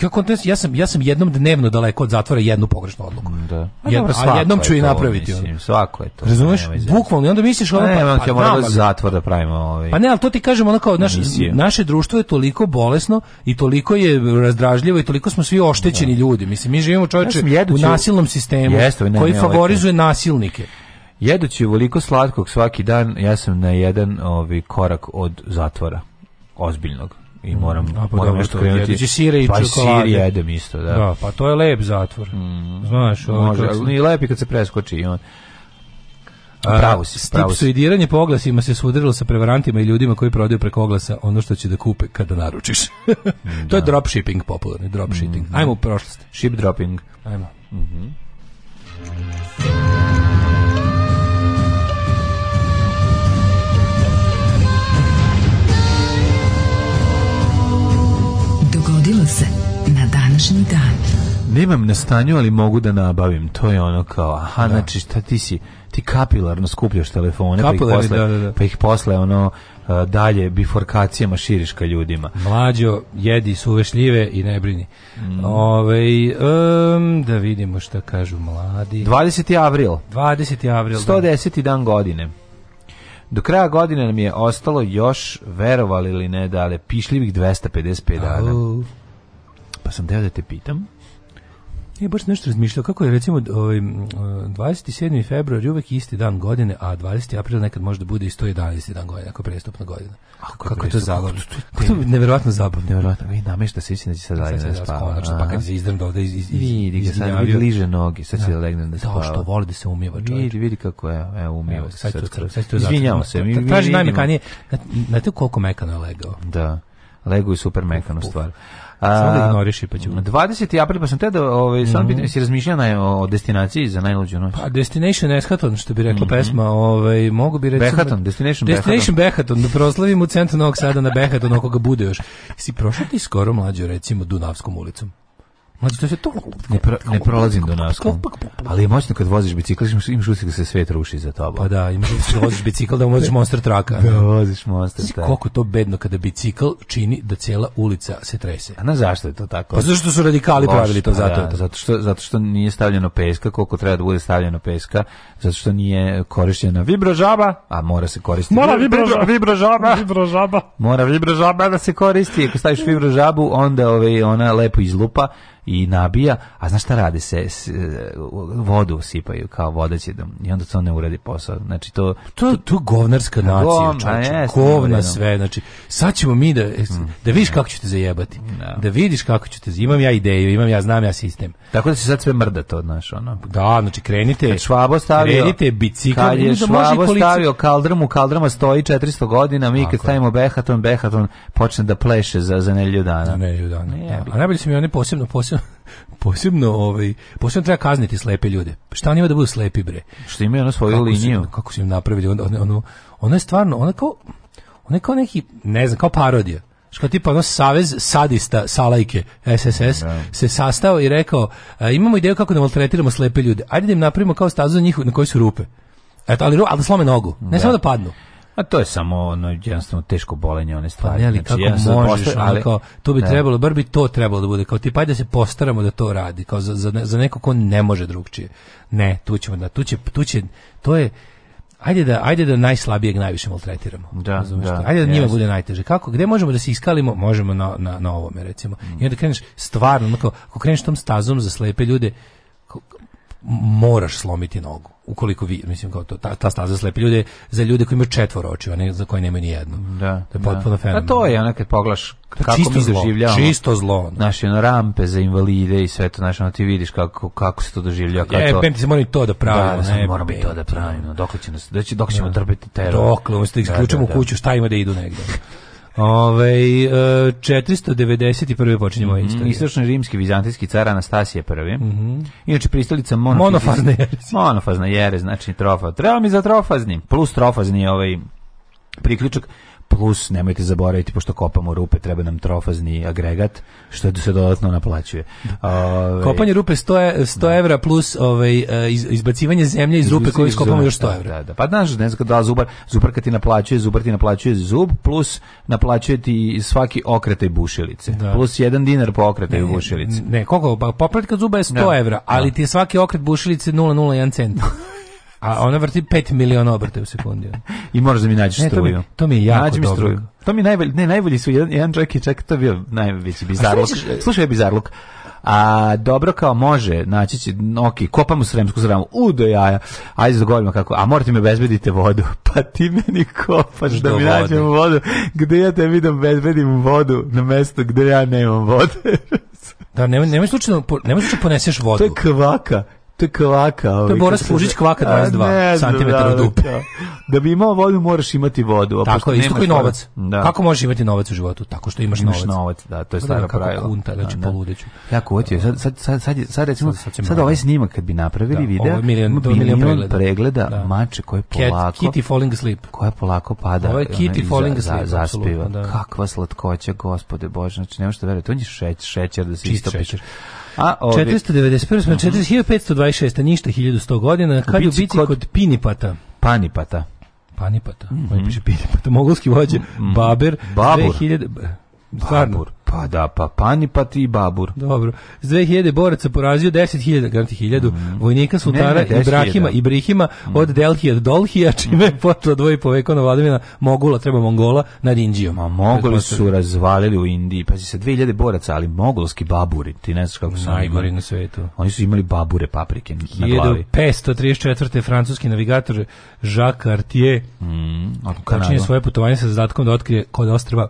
kako ja sam ja sam jednom dnevno daleko od zatvora jednu pogrešnu odluku. Da. Jedno, pa a jednom ću je i napraviti. Mislim, svako je to. Razumeš? Bukvalno onda misliš pa ono pa, pa, pa da zatvor da pravimo ovaj. Pa ne, al to ti kažemo ono kao naš, naše društvo je toliko bolesno i toliko je razdražljivo i toliko smo svi oštećeni da. ljudi. Mislim mi živimo čoveče ja u nasilnom sistemu jesto, ne, koji ne, favorizuje ne. nasilnike. Jedući veliko slatkog svaki dan, ja sam na jedan ovaj korak od zatvora ozbiljnog i moram mm, a pa moram nešto krenuti. Jedući sire i pa čokolade. Pa sir jedem isto, da. Da, pa to je lep zatvor. Mm. Znaš, ovaj, može, ali i lepi kad se preskoči i on. Pravo si, pravo si. oglasima se sudarilo sa prevarantima i ljudima koji prodaju preko oglasa ono što će da kupe kada naručiš. Mm, *laughs* to da. je dropshipping popularni, dropshipping. Mm. Ajmo u prošlost. Ship dropping. Ajmo. Mhm. Mm se na današnji dan. Nemam na stanju, ali mogu da nabavim. To je ono kao, aha, da. znači šta ti si, ti kapilarno skupljaš telefone, Kapilarni, pa ih posle, da, da, da. pa ih posle ono dalje biforkacijama širiš ka ljudima. Mlađo, jedi suve šljive i ne brini. Mm. Ove, um, da vidimo šta kažu mladi. 20. avril. 20. avril. 110. Da. dan godine. Do kraja godine nam je ostalo još, verovali da li ne, dale, pišljivih 255 dana. Oh pa sam teo da te pitam. Ja baš nešto razmišljao kako je recimo ovaj 27. februar uvek isti dan godine, a 20. april nekad može da bude i 111. dan godine, ako prestupna godina. A kako, je to zabavno? Kako to je neverovatno zabavno. Neverovatno. Vi namešta se da će sad da, da spava. Konačno, pa kad se izdrem da ovde iz iz vidi ga sad vidi liže noge, sad će da legne da spava. Da to da, što voli da se umiva čovjek. Vidi, vidi kako je, e, evo umiva se. Sad to, Izvinjavam se. Mi traži najmekanije. Na to koliko mekano je legao. Da. Lego je super mekano stvar. Samo da ignoriši pa ću. 20. april pa sam te da ovaj sam mm se si razmišljao o destinaciji za najluđu noć. Pa Destination Eshaton što bi rekla mm -hmm. pesma, ovaj mogu bi reći Behaton, da- Destination Behaton. Destination Behaton, da proslavimo u centru Novog Sada na Behaton, oko ga bude još. Si prošao ti skoro mlađe recimo Dunavskom ulicom? Može to se to... Ne, pro, ne prolazim do nas. Ali je moćno kad voziš bicikl, imaš utisak da se svet ruši za tobom. Pa da, imaš utisak da voziš bicikl, da možeš monster traka. Da voziš monster traka. Koliko to bedno kada bicikl čini da cela ulica se trese. A na zašto je to tako? Pa zato što su radikali Loš, pravili to, pa zato da, to. Zato što, zato što nije stavljeno peska, koliko treba da bude stavljeno peska, zato što nije korišćena vibrožaba, a mora se koristiti. Mora vibrožaba. Vibrožaba. vibrožaba. Mora vibrožaba da se koristi. Ako staviš vibrožabu, onda ove, ovaj, ona lepo izlupa i nabija, a znaš šta radi se, s, e, vodu sipaju kao vodoćedom da- i onda to ne uradi posao. Znači to to to govnarska nacija, pa čoveče, govna sve, da. znači sad ćemo mi da e, mm. da vidiš kako te zajebati. No. Da. da vidiš kako te Imam ja ideju, imam ja znam ja sistem. Tako da se sad sve mrda to, znaš, ono. Da, znači krenite. Kad švabo stavio. Krenite bicikl, kad je švabo stavio kaldrmu, kaldrma stoji 400 godina, mi Tako kad stavimo behaton, behaton počne da pleše za za nedelju dana. Ne, nedelju dana. Ne, da. A najbolje su mi oni posebno posebno *laughs* posebno ovaj posebno treba kazniti slepe ljude. Šta oni da budu slepi bre? Što imaju na svoju kako liniju, su, kako su im napravili ono ono, ono je stvarno ona kao ona je kao neki ne znam, kao parodija. Što tipa ono savez sadista salajke SSS da. se sastao i rekao a, e, imamo ideju kako da maltretiramo slepe ljude. Ajde da im napravimo kao stazu za njih na kojoj su rupe. Eto, ali, ali slome nogu. Ne da. samo da padnu. A to je samo ono jednostavno teško bolenje one stvari. ali znači, kako možeš, postav, ali, kao, to bi ne. Da. trebalo, bar bi to trebalo da bude, kao ti pa da se postaramo da to radi, kao za, za, za neko ko ne može drugčije. Ne, tu ćemo da, tu će, tu će, to je, ajde da ajde da najslabijeg najviše maltretiramo. Da, da, ajde da njima yes. bude najteže. Kako gde možemo da se iskalimo? Možemo na na na ovome recimo. Mm. I onda kreneš stvarno onako, ako kreneš tom stazom za slepe ljude, moraš slomiti nogu. Ukoliko vi, mislim kao to, ta, ta staza slepi ljude, za ljude koji imaju četvoro očiju, a ne za koje nemaju ni jedno. Da, to je potpuno fenomen. A da. pa to je ono kad poglaš pa kako čisto mi doživljavamo. Čisto zlo. Naše ono, rampe za invalide i sve to, znaš, ono, ti vidiš kako, kako se to doživljava. Kako e, to... pemti se moramo to da pravimo. Da, da ne, mora biti to da pravimo. Dokle će nas, da će dok ćemo da. trpeti teror. Dokle, umjesto da, da isključimo da, da, da. kuću, šta ima da idu negde. Ove, 491. E, počinje moja mhm. istorija. istočno rimski vizantijski car Anastasije I. Mm -hmm. Inače pristalica monofazna jerez. monofazna jerez, znači trofa. Treba mi za trofaznim. Plus trofazni ovaj priključak plus nemojte zaboraviti pošto kopamo rupe treba nam trofazni agregat što se dodatno naplaćuje. Ove, Kopanje rupe 100 100 e, da. evra plus ovaj e, izbacivanje zemlje iz rupe koju iskopamo još 100 evra. Da, da. Pa znaš, ne znam da zubar, zubar kad ti naplaćuje, zubar ti naplaćuje zub plus naplaćuje ti svaki okretaj bušilice. Da. Plus 1 dinar po okretaju bušilice. Ne, koliko pa popratka zuba je 100 da. evra, ali da. ti je svaki okret bušilice 0,01 cent. *laughs* A ona vrti 5 miliona obrtaja u sekundi. I moraš da mi nađeš struju. To mi, to mi je jako Nađi mi dobro. Struju. To mi najbolji, ne, najbolji su jedan, jedan čovjek je čak, to je bio najveći bizarluk. E- Slušaj, ovaj bizarluk a dobro kao može, naći će, ok, u sremsku zramu, u do jaja, ajde dogovorimo kako, a morate mi obezbediti vodu, *laughs* pa ti meni kopaš da mi nađem vodu, gde ja te vidim da obezbedim vodu na mesto gde ja nemam vode. *laughs* da, nemoj, nemoj slučajno, nemoj slučajno poneseš vodu. To je kvaka to je kvaka. to je Boras Plužić kvaka 22 cm da, dupe. Da, bi imao vodu moraš imati vodu. A Tako je, isto koji novac. Da. Kako možeš imati novac u životu? Tako što imaš, novac. imaš novac. Da, to je stara kako pravila. Kako kunta, znači da, da. poludeću. Jako hoće. Sad, sad, sad, sad, sad, recimo, sad, sad, ovaj snimak kad bi napravili video, ovo milion, pregleda, mače koje polako... kitty falling asleep. Koja polako pada. Ovo je Kitty falling asleep. Za, zaspiva. Kakva slatkoća, gospode Bože. Znači, nema što verujete. On je šećer da se istopiš. A, ovdje... 491 smo uh -huh. 4526, ništa 1100 godina, kad u biti kod, kod Pinipata. Panipata. Panipata. Mm -hmm. On piše Pinipata, mogulski vođe, mm -hmm. Baber, Babur. 2000... Babur. Pa da, pa Panipat i Babur. Dobro. S 2000 boraca porazio 10.000, garanti 1000, vojnika Sultana ne, ne, Ibrahima, Ibrahima mm. od Delhija do Dolhija, mm. čime je počela dvojipo vekovna vladavina Mogula, treba Mongola, nad Indijom. A Mogoli su razvalili u Indiji, pazi se, 2000 boraca, ali mogolski baburi, ti ne znaš kako su Najgori na svetu. Oni su imali babure paprike na glavi. 1534. francuski navigator Jacques Cartier mm, počinje svoje putovanje sa zadatkom da otkrije kod ostrava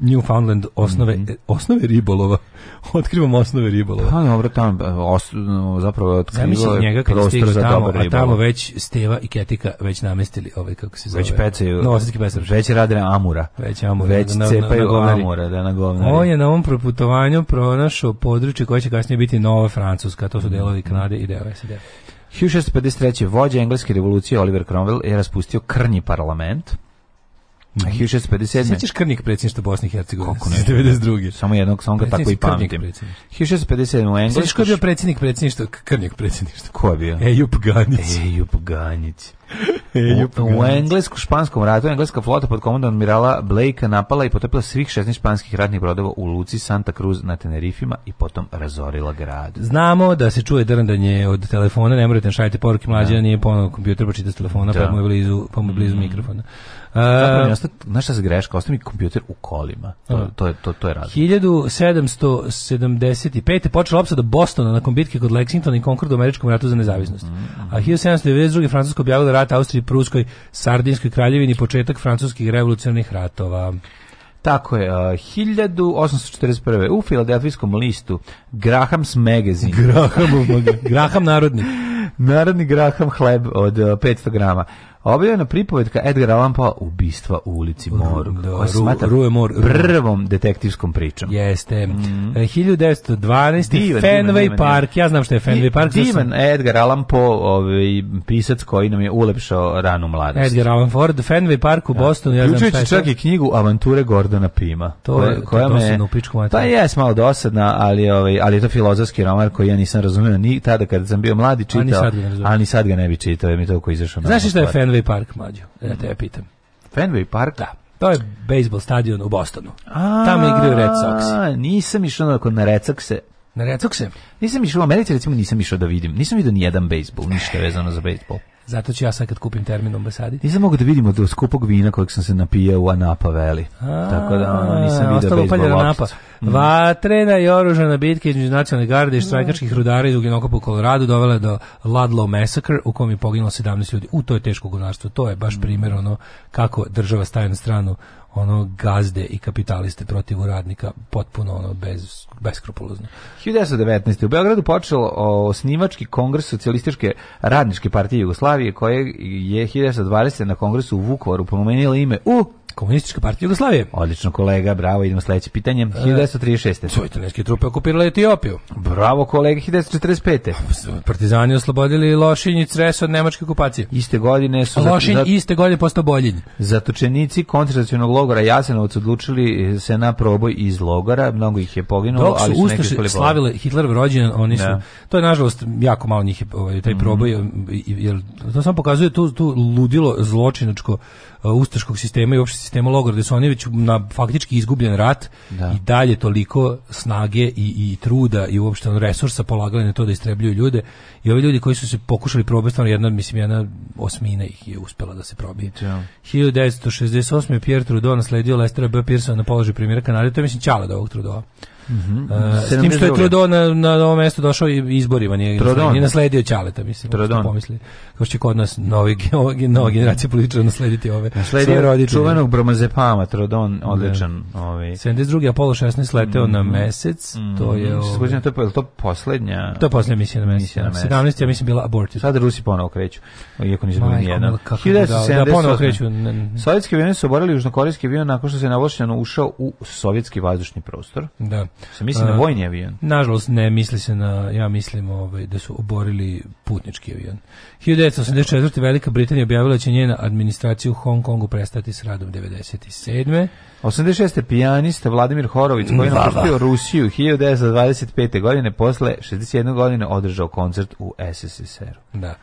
Newfoundland osnove mm -hmm. osnove ribolova. *laughs* Otkrivamo osnove ribolova. Pa dobro, tamo os, zapravo otkrivo njega kad prostor za tamo, dobar ribolov. A tamo već Steva i Ketika već namestili ovaj kako se zove. Već pecaju. No, osetski pesar. Već rade na Amura. Već Amura. Već da, na, cepaju na, na, Amura, da na govnari. On je na ovom proputovanju pronašao područje koje će kasnije biti Nova Francuska, to su mhm. delovi Kanade i deo SAD. 1653. vođa engleske revolucije Oliver Cromwell je raspustio krnji parlament 1657. Mhm. Sećaš krvnik predsjedništva Bosne i Hercegovine? Kako ne? 92. Samo jednog, samo ga tako i pamtim. 1657 u Engleskoj. Sećaš ko je bio predsjednik predsjedništva? Krvnik predsjedništva. Ko je bio? Ejup Ganić. Ejup Ganić. Ganić. *laughs* U, u Englesko-španskom ratu engleska flota pod komandom admirala Blake napala i potopila svih 16 španskih ratnih brodova u luci Santa Cruz na Tenerifima i potom razorila grad. Znamo da se čuje drndanje od telefona, ne morate da šaljite poruke mlađe, da. nije ponovno kompjuter, pa čita s telefona, pa da. pa mu je blizu, pa mu je blizu mm. mikrofona. Zapravo e, mi ostaje, znaš šta se greška, Ostavi mi kompjuter u kolima. To, to, je, to, to je razlog. 1775. počela opsada Bostona nakon bitke kod Lexingtona i Concord u američkom ratu za nezavisnost. A 1792. Francusko objavila rat Austriji, Pruskoj, Sardinskoj kraljevini, početak francuskih revolucionarnih ratova. Tako je, 1841. u Filadelfijskom listu Graham's Magazine. Graham, Graham narodni. *laughs* Narodni Graham hleb od 500 e, grama. Objavljena pripovetka Edgara Poe ubistva u ulici Morg. Da, ru, ruje mor, prvom detektivskom pričom. Jeste. Mm 1912. E, divan, Fenway divan, Park. Ja znam što je Fenway Park. Divan sam... Edgar Allan Poe, ovaj, pisac koji nam je ulepšao ranu mladost. Edgar Allan Ford, Fenway Park u ja. Da. Bostonu. Ja Ključujući znam čak i knjigu Avanture Gordona Pima. To koja, koja je dosadno me, u pičku Pa jes malo dosadna, ali, ovaj, ali je to filozofski roman koji ja nisam razumio ni tada kada sam bio mladi čitao, ali ni sad ga ne, a bi čitao, jer mi to koji izašao. Znaš šta je Fenway Park, mlađo? E, da ja te pitam. Fenway Park? Da. To je bejsbol stadion u Bostonu. A, Tamo igraju Red Sox. Nisam išao na Red Soxe, na Red Soxe? Nisam išao u Americi, recimo nisam išao da vidim. Nisam vidio ni jedan bejsbol, ništa vezano za bejsbol. Zato ću ja sad kad kupim termin ambasadi. Nisam mogu da vidimo do skupog vina kojeg sam se napijao u Anapa Veli. Tako da ono, nisam vidio bejsbol Anapa. Vatrena i oružana bitka između nacionalne garde i štrajkačkih rudara iz ugljenokopa u Koloradu dovela do Ludlow Massacre u kom je poginulo 17 ljudi. U, to je teško gunarstvo. To je baš mm. primjer ono kako država staje na stranu ono gazde i kapitaliste protiv radnika potpuno ono bez beskrupulozno. 1919. u Beogradu počeo osnivački kongres socijalističke radničke partije Jugoslavije koje je 1920 na kongresu u Vukovaru promenilo ime u Komunistička partija Jugoslavije. Odlično kolega, bravo, idemo sledeće pitanje. 1936. Sovjetovnjske trupe okupirale Etiopiju. Bravo kolega, 1945. Pa, partizani oslobodili Lošinj i Cres od nemačke okupacije. Iste godine su... Lošinj zat... iste godine postao Boljinj. Zatočenici koncentracionog logora Jasenovac odlučili e, se na proboj iz logora, mnogo ih je poginulo, Dok su ali su ustaše slavile Hitlerov rođendan, oni su... Da. To je nažalost jako malo njih je ovaj, taj mhm. proboj, mm -hmm. jer to samo pokazuje tu, tu ludilo zločinačko Uh, ustaškog sistema i uopšte sistema logora, gde su oni već na faktički izgubljen rat da. i dalje toliko snage i, i truda i uopšte on resursa polagali na to da istrebljuju ljude i ovi ljudi koji su se pokušali probiti, stvarno jedna, mislim, jedna osmina ih je uspela da se probije. Da. Ja. 1968. Pierre Trudeau nasledio Lestera B. Pearsona na položaju premijera Kanade, to je, mislim, čala da ovog Trudeau. Mm -hmm. uh, s tim što je Trudeau na, na ovo mesto došao i izborivan nije, nije nasledio Ćaleta, mislim, Trudon. pomisli. Kao što će kod nas novi, nova generacija političara naslediti ove nasledio svoje Čuvenog Bromazepama, Trodon, odličan. Da. Ovaj. 72. Apollo 16 leteo mm -hmm. na mhm. mesec, to je... Mm to, je to poslednja... To je poslednja misija na mesec. Na da. mesec. 17. ja mislim bila abortus. Sad Rusi ponovo kreću, iako nisu bili nijedan. Da, ponovo kreću. Sovjetski avioni su oborili južnokorejski avion nakon što se navošljeno ušao u sovjetski vazdušni prostor. Da. Se misli na vojni avion? Nažalost, ne, misli se na, ja mislim ovaj, da su oborili putnički avion. 1984. Velika Britanija objavila će njena administracija u Hong Kongu prestati s radom 97. 86. pijanista Vladimir Horović koji je da, da. napustio Rusiju 1925. godine posle 61 godine održao koncert u sssr Da.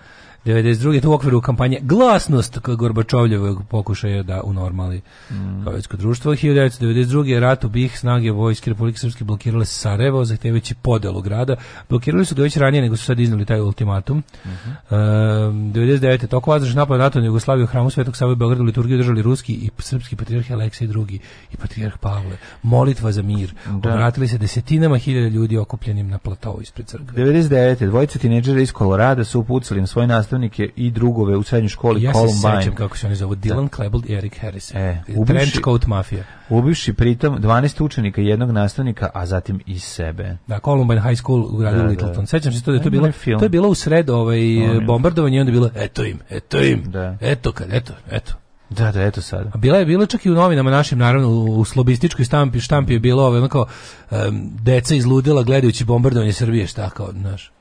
92. u okviru kampanje Glasnost Gorbačovljevog pokušaja da unormali mm. sovjetsko društvo. 1992. rat u BiH snage vojske Republike Srpske blokirale Sarajevo zahtevajući podelu grada. Blokirali su ga već ranije nego su sad iznali taj ultimatum. Mm -hmm. e, 99. tokom vazdraš napad NATO na Jugoslaviju u hramu Svetog Save u Beogradu liturgiju držali ruski i srpski patrijarh Aleksej II i patrijarh Pavle. Molitva za mir. Da. Obratili se desetinama hiljada ljudi okupljenim na platovu ispred crkve. 99. dvojica tineđera iz Kolorada su upucali na svoj nastavni nastavnike i drugove u srednjoj školi ja Columbine. Ja se sećam kako se oni zovu da. Dylan Klebold i Eric Harris. E, ubivši, mafija. Ubivši pritom 12 učenika jednog nastavnika, a zatim i sebe. Da, Columbine High School u gradu da, da. Littleton. Da. Sećam se to da je to bilo, to je bilo u sred ovaj, bombardovanje i onda je bilo eto im, eto im, da. eto kad, eto, eto. Da, da, eto sad. A bila je bilo čak i u novinama našim naravno u slobističkoj štampi, štampi je bilo ovaj onako um, deca izludila gledajući bombardovanje Srbije, šta kao, znaš.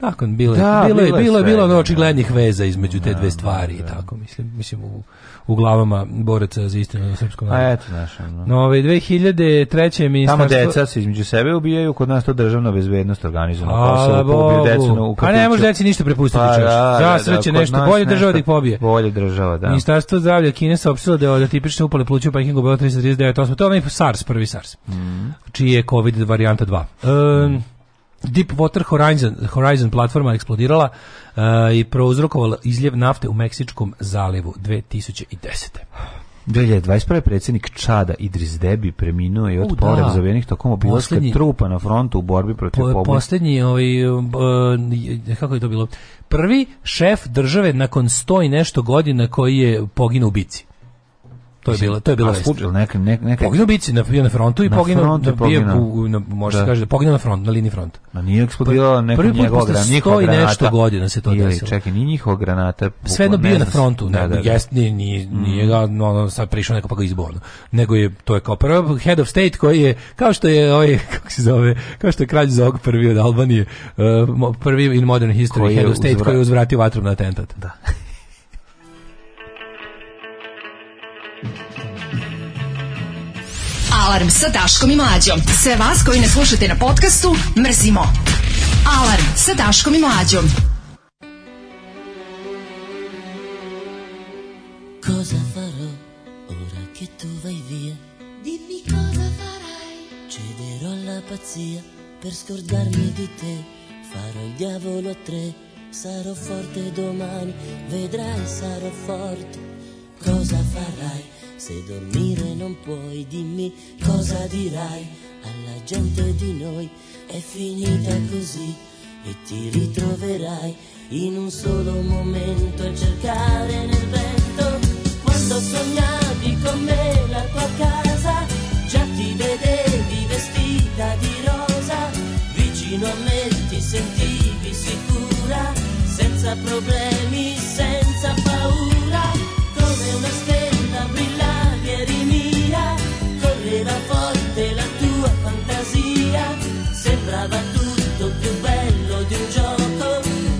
Nakon bilo da, bilo je bilo je bilo očiglednih veza između te dve stvari i tako mislim mislim u, u glavama boraca za istinu na srpskom narodu. A eto naša. No, no ove 2003 ministarstvo Tamo deca se između sebe ubijaju kod nas to državna bezbednost organizovana Kosovo pobije decu u A ne može deci ništa prepustiti pa, da, da, nešto bolje država da ih pobije. Bolje država, da. Ministarstvo zdravlja Kine saopštilo da je od tipične upale pluća u Pekingu bilo 339 to je onaj SARS prvi SARS. Mm. Čiji je COVID varijanta 2. Um, Deepwater Horizon, Horizon platforma eksplodirala uh, i prouzrokovala izljev nafte u Meksičkom zalivu 2010. 2021. predsjednik Čada Idris Debi preminuo je od da. porev zavijenih tokom obilaska trupa na frontu u borbi protiv po, pobuna. Posljednji, ovaj, uh, kako je to bilo, prvi šef države nakon sto i nešto godina koji je poginuo u bici. To je bilo, to je bilo vest. Skučil, neka, neka, Poginuo bici na, bio na frontu i poginuo, na poginuo. može se da. kaže da poginuo na front, na liniji front. Ma nije eksplodirala neka Prvi put posle sto i nešto godina se to ili, desilo. Čekaj, ni njihova granata. Svejedno bio na frontu, da, ne, da, da, jest, nije, nije, mm. nije ga, no, sad prišao neko pa ga izborno. Nego je, to je kao prvo head of state koji je, kao što je, ovaj, *laughs* kako se zove, kao što je kralj Zog prvi od Albanije, eh, prvi in modern history head of state koji je uzvratio vatrom na atentat. Da. *laughs* Alarm sa Daškom i Mlađom. Sve vas koji ne slušate na podcastu, mrzimo. Alarm sa Daškom i Mlađom. Cosa farò ora che tu vai via? Dimmi cosa farai. Cederò alla pazzia per scordarmi di te. Farò il diavolo a tre. Sarò forte domani, vedrai sarò forte. Cosa farai? Se dormire non puoi, dimmi cosa dirai alla gente di noi. È finita così e ti ritroverai in un solo momento a cercare nel vento. Quando sognavi con me la tua casa, già ti vedevi vestita di rosa. Vicino a me ti sentivi sicura, senza problemi, senza paura, come una scheda. sembrava tutto più bello di un gioco.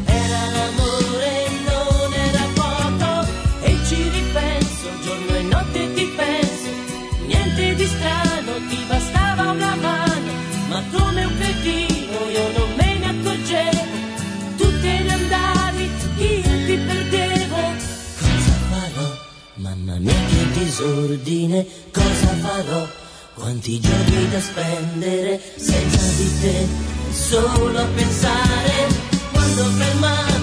Era l'amore, e non era poco. E ci ripenso, giorno e notte ti penso. Niente di strano, ti bastava una mano. Ma come un cretino io non me ne accorgevo. Tu te ne andavi, io ti perdevo. Cosa farò? Mamma mia che disordine, cosa farò? Quanti giorni da spendere senza di te, solo a pensare quando fermare.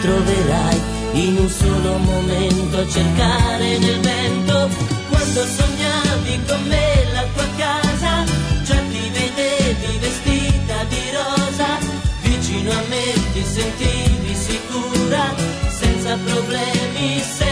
troverai in un solo momento a cercare nel vento quando sognavi con me la tua casa già ti vedevi vestita di rosa vicino a me ti sentivi sicura senza problemi senza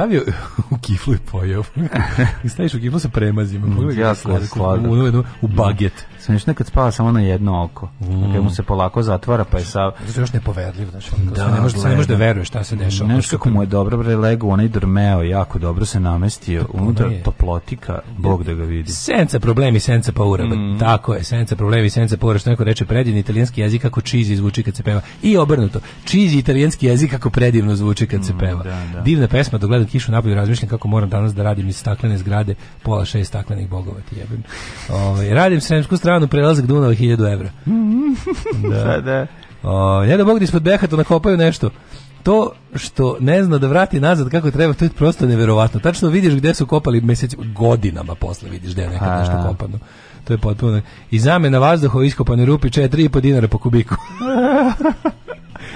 stavio kiflu i pojeo. *laughs* Staviš u kiflu sa premazima. Mm, pogledaj ja slatko, slatko. U, u, u mm. baget. Sam još nekad spava samo na jedno oko. Mm. Kad mu se polako zatvara, pa je sav... Zato još nepoverljiv. Znači, da, ne možeš, ne možeš da veruješ šta se dešava. Nešto kako mu je dobro, bre, lego, onaj dormeo, jako dobro se namestio. Unutra toplotika, Bog da ga vidi. Senca problemi, senca paura. Mm. Tako je, senca problemi, senca paura. Što neko reče, predivni italijanski jezik kako čizi zvuči kad se peva. I obrnuto, čizi italijanski jezik kako predivno zvuči kad se mm, peva. Mm, da, da. Divna pesma, dok gledam kišu napolju, razmišljam kako kako moram danas da radim iz staklene zgrade, pola šest staklenih bogova ti jebem. Ovaj radim sremsku stranu, prelazak Dunava 1000 €. *laughs* da, da. da. O, ovaj, ne da Bog da ispod Behata nakopaju nešto to što ne zna da vrati nazad kako treba, to je prosto neverovatno. Tačno vidiš gde su kopali mesec godinama posle vidiš gde je nekad nešto kopano. To je potpuno. I zamena vazduha u iskopane rupi 4,5 dinara po kubiku. *laughs*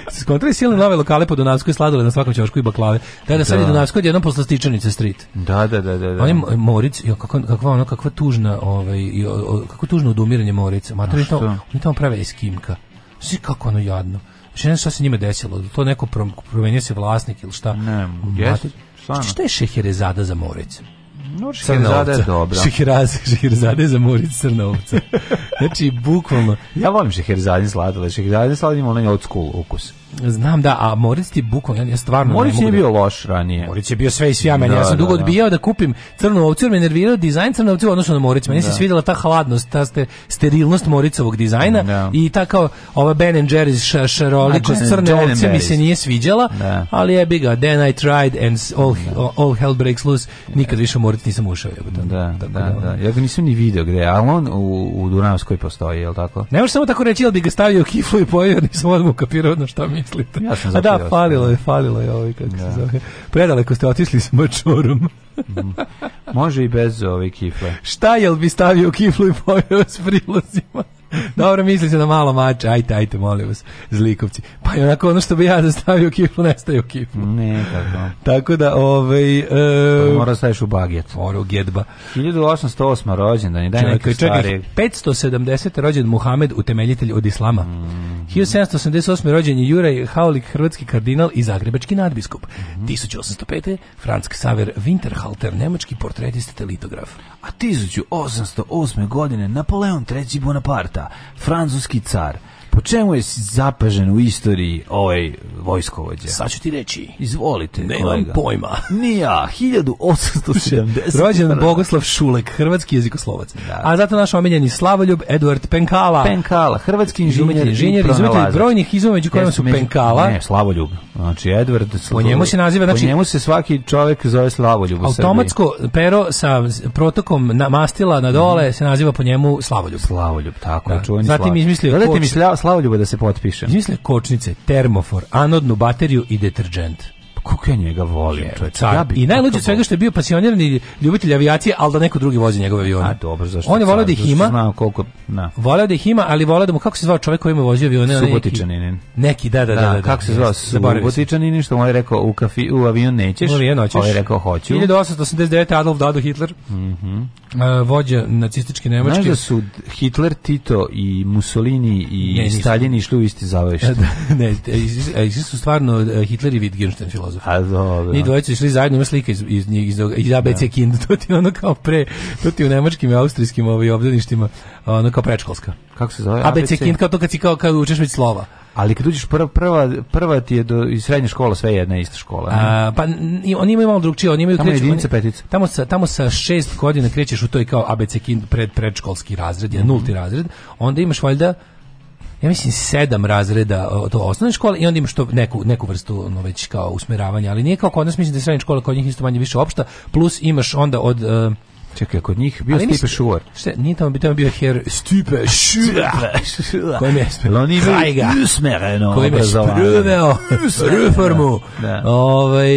*laughs* Skontrali silne nove lokale po Donavskoj sladole na svakom ćošku i baklave. Da, da, sad je Donavskoj da. jednom posle Stičanice street. Da, da, da, da. da. On je Moric, jo, kako, kakva ono, kakva tužna, ovaj, kako tužno odumiranje Morica. Mater, oni tamo, oni tamo prave eskimka. Svi kako ono jadno. Znači, ne znam šta se njima desilo. To neko promenio se vlasnik ili šta. Ne, jes, Šta je Šeherezada za Moricom? No, Šihirazada je dobra. Šihiraz, Šihirazada je za moric crnovca. *laughs* znači, bukvalno... Ja volim Šihirazadin sladoled. Šihirazadin sladoled ima onaj old school ukus. Znam da, a Moritz ti bukvalno, ja stvarno Moritz je da- bio loš ranije. Moritz je bio sve i sve, ja da, ja sam da, dugo da, odbijao da kupim crnu ovcu, jer me nervirao dizajn crne ovce odnosno na Moritz. Meni se da. svidela ta hladnost, ta ste, sterilnost Moricovog dizajna i ta kao ova Ben Jerry's šarolikost crne ovce mi se nije sviđala, ali je biga, then I tried and all, all hell breaks loose, nikad više Moritz nisam ušao. Da, da, da, ja ga nisam ni video gde, ali on u, u Dunavskoj postoji, je li tako? Ne možeš samo tako reći, jel bi ga stavio u kiflu i pojio, nisam odmah kapirao odno šta mi mislite. Ja sam A da, ostavio. falilo je, da. falilo je ovaj, kako da. se zove. Predaleko ste otisli s mačorom. Mhm. Može i bez ove kifle. Šta jel bi stavio kiflu i pojeo s prilozima? *laughs* Dobro, misli se na malo mače, Ajte, ajte, molim vas, zlikovci. Pa i onako ono što bi ja da stavio u kipu, ne u kipu. Ne, tako. Tako da, ovaj... E, pa mora da staviš u baget. Mora u gedba. 1808. rođen, da ne daj neke stvari. 570. rođen Muhamed, utemeljitelj od islama. Mm. 1788. rođen je Juraj Haulik, hrvatski kardinal i zagrebački nadbiskup. Mm. 1805. Franck Saver Winterhalter, nemački portretista i litograf. A 1808. godine Napoleon III. Bonaparte rata, francuski car, Po čemu je zapažen u istoriji ovaj vojskovođa? Sad ću ti reći. Izvolite, Nemam kolega. pojma. Nija, 1870. Rođen Bogoslav Šulek, hrvatski jezikoslovac. Da. A zato naš omiljeni Slavoljub Eduard Penkala. Penkala, hrvatski inženjer, inženjer izumitelj brojnih izuma među kojima su Penkala. Ne, Slavoljub. Znači Edward Slavoljub. Po njemu se naziva, znači po njemu se svaki čovjek zove Slavoljub. Automatsko pero sa protokom na mastila na dole mm -hmm. se naziva po njemu Slavoljub. Slavoljub, tako da. je čuveni Zatim izmislio. Gledajte mi slavljuba da se potpišem. Izmisle kočnice, termofor, anodnu bateriju i deterđent kako ja njega volim, je, car. ja bi, I najluđe svega što je bio pasionirani ljubitelj avijacije, ali da neko drugi vozi njegove avione. A dobro, zašto? On je volao da ih ima. Znam koliko, na. Volao da ih ima, ali volao da mu kako se zvao čovjek koji mu vozio avione, Subotičanin. Neki, da, da, da, da, Kako se zvao? Subotičanin, što on je rekao u kafi u avion nećeš. U avion hoćeš. On je rekao hoću. 1889 Adolf Dado Hitler. Mhm. vođa nacističke Nemačke. Znaš da su Hitler, Tito i Mussolini i Stalin išli u isti zavešt. ne, su stvarno Hitler i Wittgenstein filozof filozof. A dobro. Da. Ni dvojica išli zajedno, ima slike iz, iz, iz, iz ABC da. Kind, to ti ono kao pre, to ti u nemačkim i austrijskim ovaj, obdaništima, ono kao predškolska. Kako se zove? ABC, ABC Kind, kao to kad si kao, kad učeš već slova. Ali kad uđeš prva, prva, prva ti je do, iz srednje škole sve jedna ista škola. Ne? A, pa oni imaju malo drugčije, oni imaju tamo kreću, jedinica petica. Tamo sa, tamo sa šest godina krećeš u toj kao ABC Kind pred, predškolski razred, je mm -hmm. nulti razred, onda imaš valjda ja mislim sedam razreda od osnovne škole i onda ima što neku neku vrstu ono već kao usmeravanja, ali nije kao kod nas mislim da je srednja škola kod njih isto manje više opšta, plus imaš onda od uh, Čekaj, kod njih bio Ali Stipe Šuvar. Šta, nije tamo, tamo bio her Stipe Šuvar. Koji je spremio? Oni imaju usmereno Koji je spremio reformu. Da, da. Ovaj,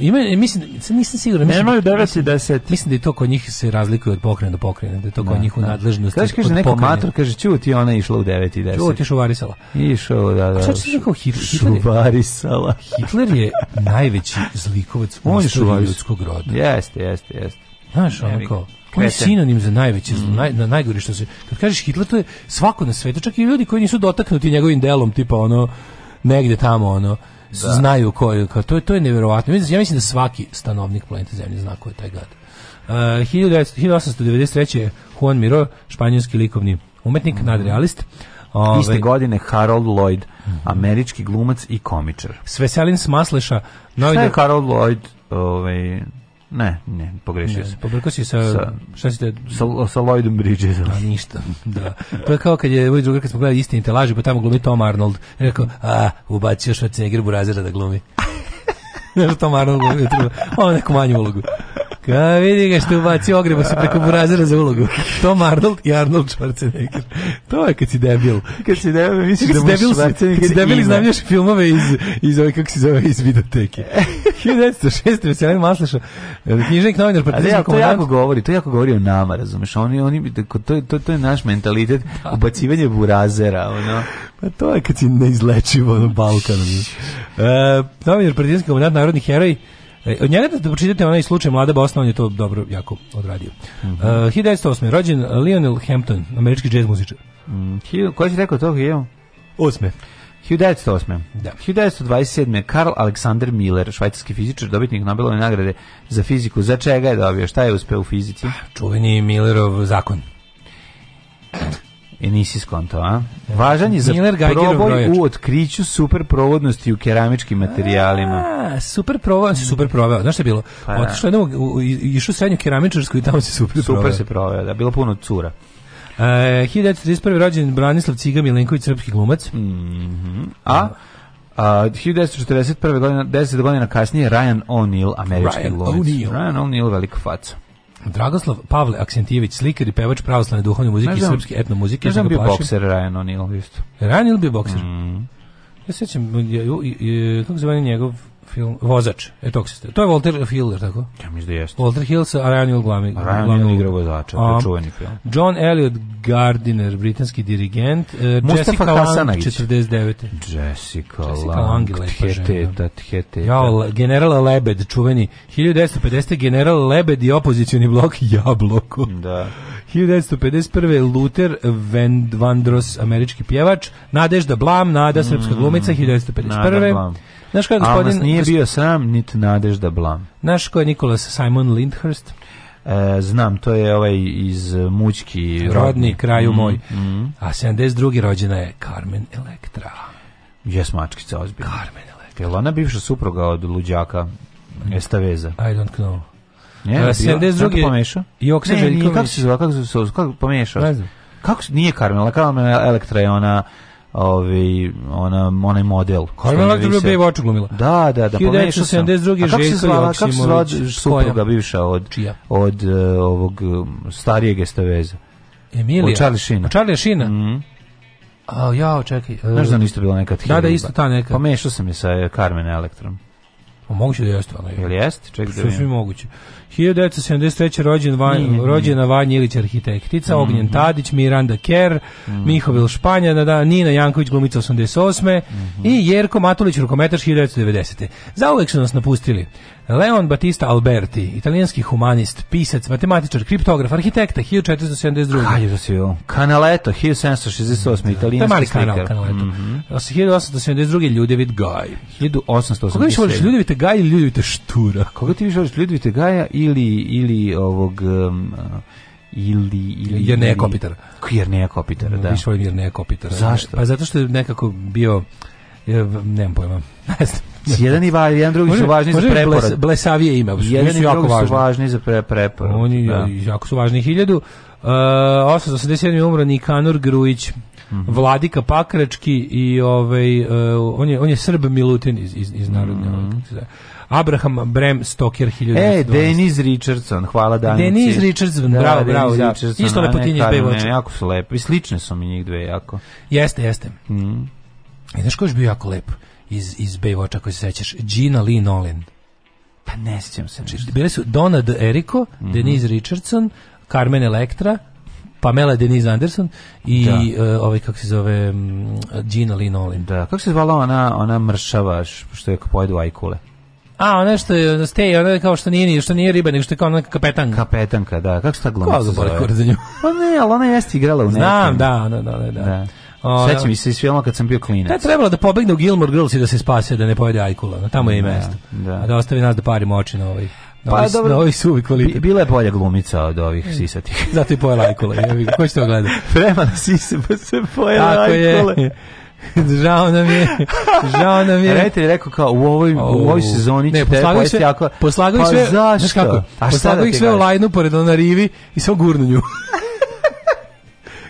ima, mislim, nisam siguran. Mislim, Nemaju 9 i 10. Mislim da i to kod njih se razlikuje od pokrena do pokrena, da je to kod da, njih u nadležnosti. Kaže, kaže, neko mator, kaže, čuti, ona išla u 9 i 10. je šuvarisala. Išao, da, da. Šta ćeš kao Hitler? Šuvarisala. Hitler je najveći zlikovac *laughs* u ljudskog roda. Jeste, jeste, jeste. Znaš, onako, on je sinonim za najveće mm. naj, na najgore što se... Kad kažeš Hitler, to je svako na svetu, čak i ljudi koji nisu dotaknuti njegovim delom, tipa ono, negde tamo, ono, da. znaju je, kao, to, je, to je nevjerovatno. Ja mislim da svaki stanovnik planete Zemlje zna ko je taj gad. Uh, 1893. Juan Miro, španjolski likovni umetnik, mm. nadrealist. Ove, Iste godine Harold Lloyd, mm. američki glumac i komičar. S veselin Masleša. Novinar... Šta je Harold Lloyd? Ove, ovaj, Ne, ne, pogrešio sam. Pobrkao si sa, sa, šta ste? Sa, sa Lloydom Bridgesom. Da, ništa, da. To je kao kad je ovaj drugar, kad smo gledali istinite laži, pa tamo glumi Tom Arnold. Rekao, a, ubacio Schwarzenegger Burazera da glumi. *laughs* Znaš, Tom Arnold glumi, treba, ono neku manju ulogu. Ka vidi ga što ubacio ogreba se preko burazera za ulogu. Tom Arnold i Arnold Schwarzenegger. To je kad si debil. Kad si debil, misliš da mu Schwarzenegger Kad si da debil, iznamljaš filmove iz, iz ove, kako se zove, iz videoteke. 1906. Veselin Maslaša, knjižnik novinar, partizan komandant. To jako govori, to jako govori o nama, razumeš? Oni, oni, to, to, to je naš mentalitet, da. ubacivanje burazera, ono. Pa to je kad si neizlečivo, ono, Balkan. Uh, novinar, partizan komandant, narodni heroj, E, od njega da pročitate onaj slučaj Mlada Bosna, on je to dobro jako odradio. Mm -hmm. uh, 1908. rođen Lionel Hampton, američki džez muzičar. Mm, koji si rekao to? Osme. 1908. Da. 1927. Karl Alexander Miller, švajcarski fizičar, dobitnik Nobelove nagrade za fiziku. Za čega je dobio? Šta je uspeo u fizici? Pa, čuveni Millerov zakon. E nisi skonto, a? E, važan je za Miller proboj u otkriću superprovodnosti u keramičkim materijalima. A, super provao, se super Znaš šta je bilo? Pa da. Otišao jednom, išao srednju keramičarsku i tamo se super proveo. Super se proveo, da, bilo puno cura. E, 1931. rođen Branislav Ciga Milenković, srpski glumac. Mm -hmm. A? uh, 1941. godina, 10 godina kasnije Ryan O'Neill, američki Ryan glumac. Ryan O'Neill, velika faca. Dragoslav Pavle Aksentijević, slikar i pevač pravoslavne duhovne muzike i da srpske etno muzike. Znaš da bio bokser Ryan O'Neill isto? Ryan O'Neill bio bokser. Mm. Ja sećam, kako se zove njegov film Vozač. E to se. To je Walter Hill, tako? Ja mislim da jeste. Walter Hill sa Ryan Hill glavni. Ryan Hill igra vozača, to je čuveni film. John Elliot Gardiner, britanski dirigent, uh, Jessica Lang 49. Jessica, Jessica Lang, Teta, Teta. Ja, general Lebed, čuveni 1950. general Lebed i opozicioni blok *laughs* Jabloko. Da. 1951. Luther Vandross, američki pjevač, Nadežda Blam, Nada, srpska mm, glumica, 1951. Nada Blam. Znaš ko je gospodin... Almas nije bio sam, niti nadežda blam. Znaš ko je Nikolas Simon Lindhurst? E, znam, to je ovaj iz Mućki rodni, rodni kraju mm, moj. Mm. A 72. rođena je Carmen Electra. Jes mačkica ozbiljna. Carmen Electra. Jel ona bivša supruga od luđaka Estaveza? I don't know. Nije, uh, 72. pomešao? Joksa ne, Željković. kako se zove, kako se zove, kako pomešao? Ne znam. Kako, nije Carmen, Carmen Electra je ona ovaj ona onaj model. Koja je ona bila beba glumila. Da, da, da, pomešao sam. 72 Željko Joksimović. Kako se zvala supruga bivša od Čija? od uh, ovog e, starijeg Esteveza? Emilija. Od Šina. Shina. Charlie Shina. Mm. A ja, čekaj. E, Znaš da isto bila neka Da, da, isto ta neka. Pomešao pa sam je sa Carmen Elektrom. Moguće da je stvarno. Jel jeste? Ček da vidim. moguće. 1973. rođen van, nije, rođena Vanja Ilić arhitektica, mm -hmm. Ognjen Tadić, Miranda Kerr, mm -hmm. Mihovil Španja, Nada, da, Nina Janković glumica 88. Mm -hmm. i Jerko Matulić rukometaš 1990. Zauvek su nas napustili. Leon Battista Alberti, italijanski humanist, pisac, matematičar, kriptograf, arhitekta 1472. Kraljevo Canaletto 1768, da, italijanski mali kanal, Canaletto. Mm -hmm. 1872. Ljudevit Gaj. 1887. Koga više voliš, Ljudevite Gaj ili Ljudevite Štura? Koga ti više voliš, Ljudevite Gaja ili, ili ovog... Um, ili ili Jerneja Kjer Jerneja Kopitara, da. Više volim Jerneja Kopitara. Zašto? Pa zato što je nekako bio nemam pojma. *laughs* Ne znam. *laughs* Jedan i važni, jedan drugi može, su važni može za preporod. Bles, blesavije ima. jedan i drugi važni. su važni za pre, preporod. Oni da. jako su važni. 1000 uh, 887 umro Nikanor Grujić. Mm -hmm. Vladika Pakrački i ovaj uh, on je on je Srb Milutin iz iz, iz narodne mm -hmm. Abraham Brem Stoker 1000. E, Denis Richardson, hvala Danici. Denis Richardson, da, bravo, bravo. Denis da. Richardson, isto lepotinje pevač. Ne, jako su lepe. I slične su mi njih dve jako. Jeste, jeste. Mm. I e, znaš ko je bio jako lep? iz, iz Baywatcha koji se sećaš, Gina Lee Nolan. Pa ne sećam se. Znači, bile su Donald Eriko, mm -hmm. Denise Richardson, Carmen Electra, Pamela Denise Anderson i da. uh, ovaj kako se zove um, Gina Lee Nolan. Da, kako se zvala ona, ona mršavaš, što je pojedu ajkule. A, ona što je stay, ona kao što nije ni što nije riba, nego što je kao neka kapetanka. Kapetanka, da. Kako se ta glumica zove? Kako se zove? Pa ne, ali ona jeste igrala u nekom. Znam, da, da, da, da. da. da. Sećam se iz filma kad sam bio klinac. je da, trebalo da pobegne u Gilmore Girls i da se spase, da ne pojede Ajkula. Tamo je i da, mesto. Da, da. da ostavi nas da parimo oči na ovaj pa ovi, dobro, ovi su kvalitet. Bila je bolja glumica od ovih e, sisatih. *laughs* Zato i pojela ajkule. Ko će to gleda? *laughs* Prema na sise pa se pojela Tako ajkule. Je. *laughs* žao nam je. Žao nam je. Reditelj je rekao kao u ovoj, u ovoj sezoni ćete poslago pojesti sve, jako... Poslago pa sve, zašto? Znaš kako? A poslago da ih sve u lajnu pored ona rivi i samo gurnu nju.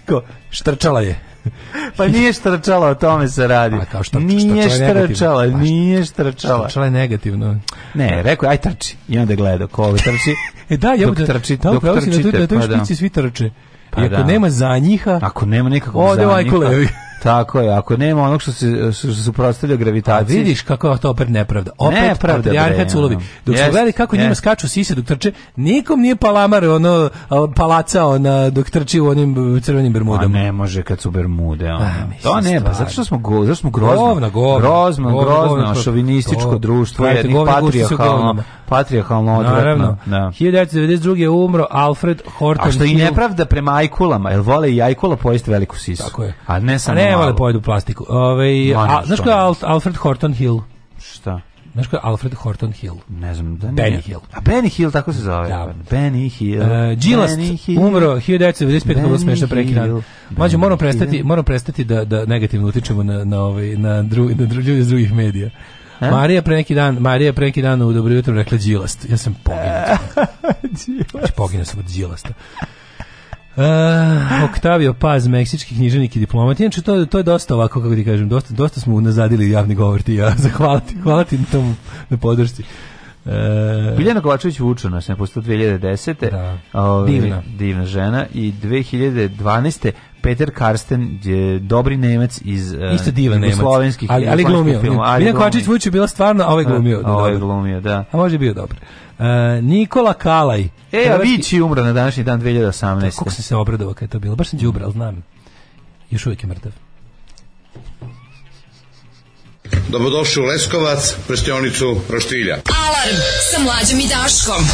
kao, štrčala je. *laughs* pa nije štračala, o tome se radi. A kao što, nije štračala, pa nije štračala. Štračala je negativno. Ne, rekao, aj trči. I onda gleda ko ovo trči. *laughs* e da, ja dok trči, da, dok, dok trčite, da, da, da, pa da, svi trče. Pa I ako da. nema za njiha, ako nema nikakvog za njiha, ode ovaj *laughs* Tako je, ako nema onog što se što se suprotstavlja gravitaciji. A vidiš kako je to opet nepravda. Opet nepravda, patrijarhat Ulovi. Dok yes, smo gledali kako yes. njima skaču sise dok trče, nikom nije palamar ono palacao na dok trči u onim crvenim bermudama. A pa ne može kad su bermude. Pa, ono. A, to ne, pa zato što smo go, zato smo grozno, govna, govna, grozno, govna, grozno, govna, šovinističko to, društvo, jednih patrijarhalno, patrijarhalno odvratno. Da. 1992. je umro Alfred Horton. A što i nepravda prema ajkulama, jel vole i ajkula pojesti veliku sisu. Tako je. A ne samo Ne vole pojedu plastiku. Ovaj a, znaš ko je Al, Alfred Horton Hill? Šta? Znaš ko je Alfred Horton Hill? Ne znam. Da Benny Hill. A Benny Hill, tako se zove. Da. Benny Hill. Uh, e, Gilast umro 1995. Ovo smešno prekinan. Mađo, moram prestati, moram prestati da, da negativno utičemo na, na, ovaj, na, dru, na dru, ljudi iz drugih medija. He? Marija pre neki dan, Marija pre neki dan u dobro jutro rekla Gilast. Ja sam poginut. Gilast. *laughs* Znači, poginut sam od Đilasta. Uh, ah, Oktavio Paz, meksički književnik i diplomat. Inače, to, to je dosta ovako, kako ti kažem, dosta, dosta smo unazadili javni govor ti ja. *laughs* Zahvala ti, hvala ti na, tom, na podršci. E... Biljana Kovačević vuče nas, ne postoji 2010. Da. Ove, divna. divna. žena. I 2012. Peter Karsten, je dobri Nemac iz e, Isto divan Nemac. slovenskih ali, ali glumio. Film, ali Biljana Kovačević vuče bila stvarno, a ovaj e, glumio. A, da, a ovaj glumio, da. A može bio dobro. E, Nikola Kalaj. E, Vići umro na današnji dan 2018. Kako sam se obradovao kada je to bilo? Baš sam džubra, znam. Još uvijek je mrtav. Dobrodošli u Leskovac, prštionicu Roštilja. Alarm sa mlađom i Daškom.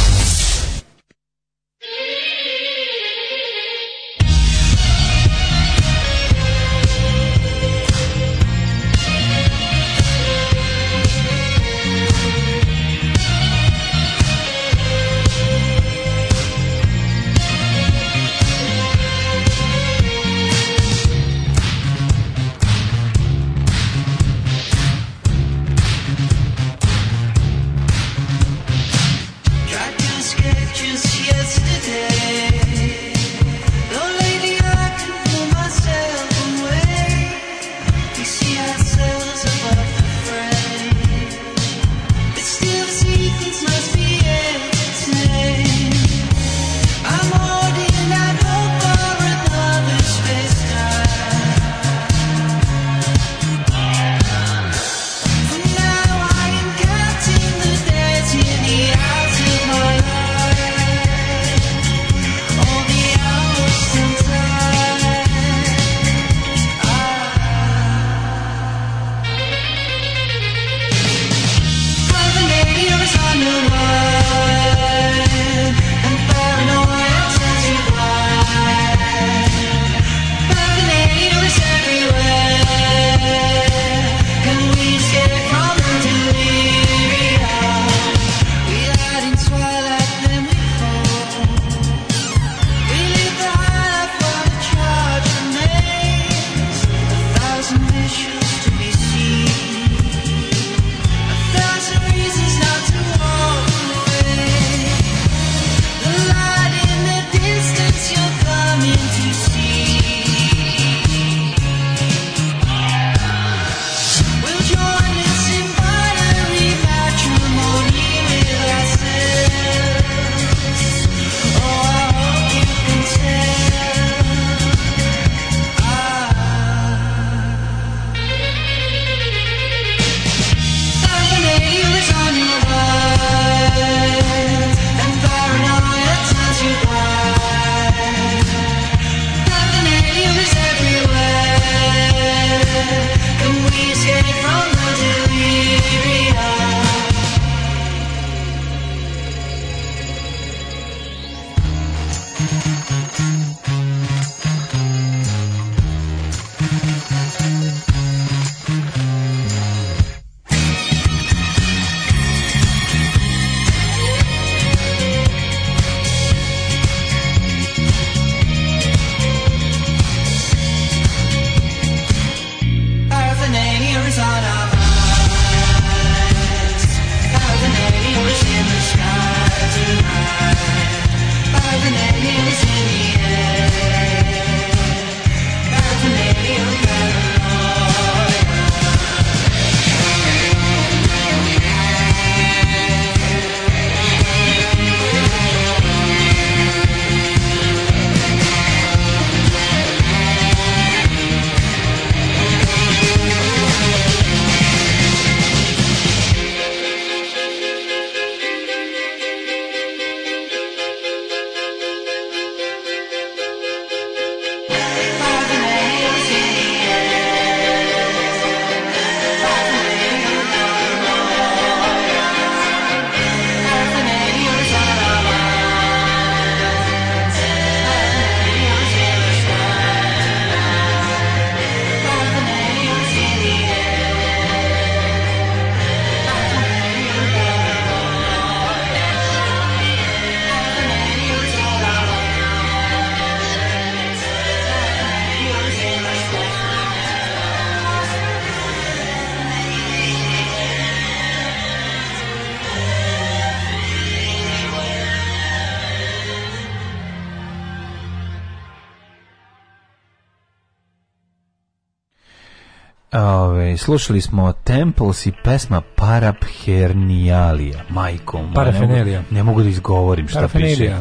slušali smo Temples i pesma Paraphernalia, majko. Paraphernalia. Ne, ne mogu da izgovorim šta piše.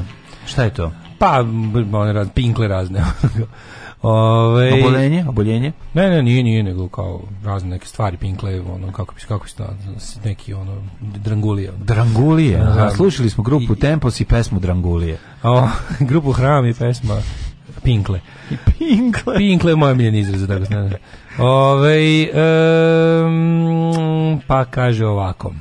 Šta je to? Pa, one raz, pinkle razne. *laughs* Ove, oboljenje, oboljenje? Ne, ne, nije, nije, nego kao razne neke stvari, pinkle, ono, kako bi kako se neki, ono, drangulije. Ono. Drangulije, Aha, slušali smo grupu i, Tempos i pesmu Drangulije. O, *laughs* grupu Hram i pesma Pinkle. Pinkle. *laughs* Pinkle je moj omiljen izraz, da tako znam. Ove, um, pa kaže ovako. Uh,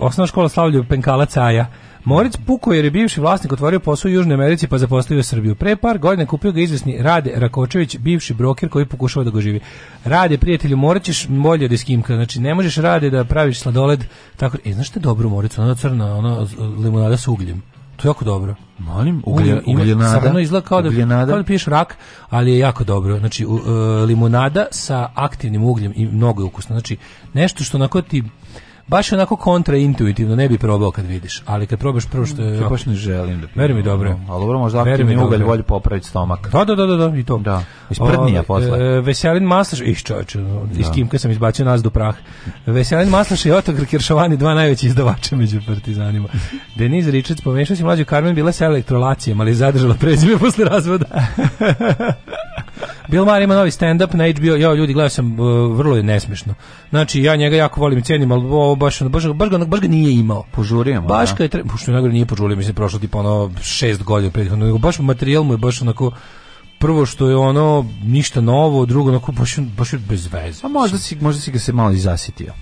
osnovna škola slavlja Penkala Caja. Moric puko jer je bivši vlasnik otvorio posao u Južnoj Americi pa zapostavio Srbiju. Pre par godina kupio ga izvesni Rade Rakočević, bivši broker koji pokušava da ga živi. Rade, prijatelju, morat ćeš bolje da skimka. Znači, ne možeš Rade da praviš sladoled. Tako, e, znaš što je dobro Moric? Ona crna, ona limonada sa ugljem. To je jako dobro. Molim, uglje, ugljenada. Samo izgleda kao da, ugljenada. kao da piješ rak, ali je jako dobro. Znači, u, uh, e, limunada sa aktivnim ugljem i mnogo je ukusno. Znači, nešto što onako ti baš onako kontraintuitivno, ne bi probao kad vidiš, ali kad probaš prvo što je... Ja baš ne želim da Veri mi dobro. Ali dobro, možda aktivni ugalj volje popraviti stomak. Da, da, da, da, da, i to. Da, isprdnija ovaj, posle. E, veselin Maslaš, iš čovječe, iz da. Kimka sam izbacio nas do prah. Veselin Maslaš i Otakar Kiršovani, dva najveći izdavače među partizanima. *laughs* Deniz Ričić pomešao si mlađu Carmen, bila sa elektrolacijom, ali zadržala prezime posle razvoda. *laughs* Bill Maher ima novi stand-up na HBO, Jo, ljudi, gledao sam, uh, vrlo je nesmešno. Znači, ja njega jako volim i cenim, ali ovo baš, baš, baš, ga, baš ga nije imao. Požurio Baš da. ga je, tre... pošto nego nije požurio, mislim, prošlo tipa ono 6 godina prethodno, nego baš materijal mu je baš onako, prvo što je ono ništa novo, drugo onako baš, baš bez veze. A možda si, možda si ga se malo i zasitio.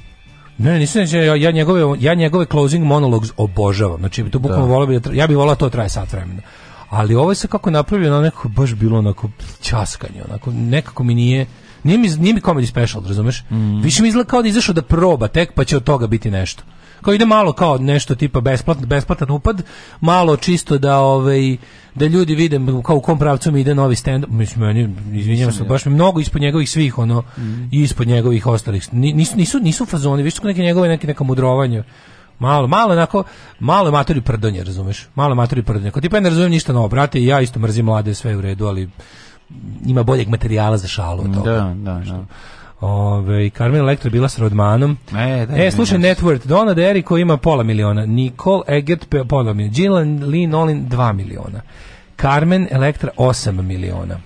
Ne, nisam znači, ja, ja njegove ja njegove closing monologs obožavam. Znači to bukvalno da. voleo bi da ja bih volao to traje sat vremena ali ovo je se kako napravljeno nekako baš bilo onako časkanje, onako nekako mi nije nije mi, nije mi comedy special, razumeš? Mm. Više mi izgleda kao da izašao da proba tek, pa će od toga biti nešto. Kao ide malo kao nešto tipa besplatan, besplatan upad, malo čisto da ovaj da ljudi vide kao u kom pravcu mi ide novi stand up. Mislim meni izvinjavam se baš mi da. mnogo ispod njegovih svih ono mm. i ispod njegovih ostalih. Nisu nisu nisu fazoni, više neke njegove neke neka mudrovanja Malo, malo onako, malo matori prdonje, razumeš? Malo matori prdonje. Ko tipa ne razumem ništa novo, brate, ja isto mrzim mlade, sve u redu, ali ima boljeg materijala za šalu od da, toga. Da, da, da. Ove, Carmen Electra bila sa Rodmanom. E, da, e slušaj, ne, Network, Donna Derry koja ima pola miliona, Nicole Eggert pola miliona, Gillian Lee Nolin 2 miliona, Carmen Electra 8 miliona.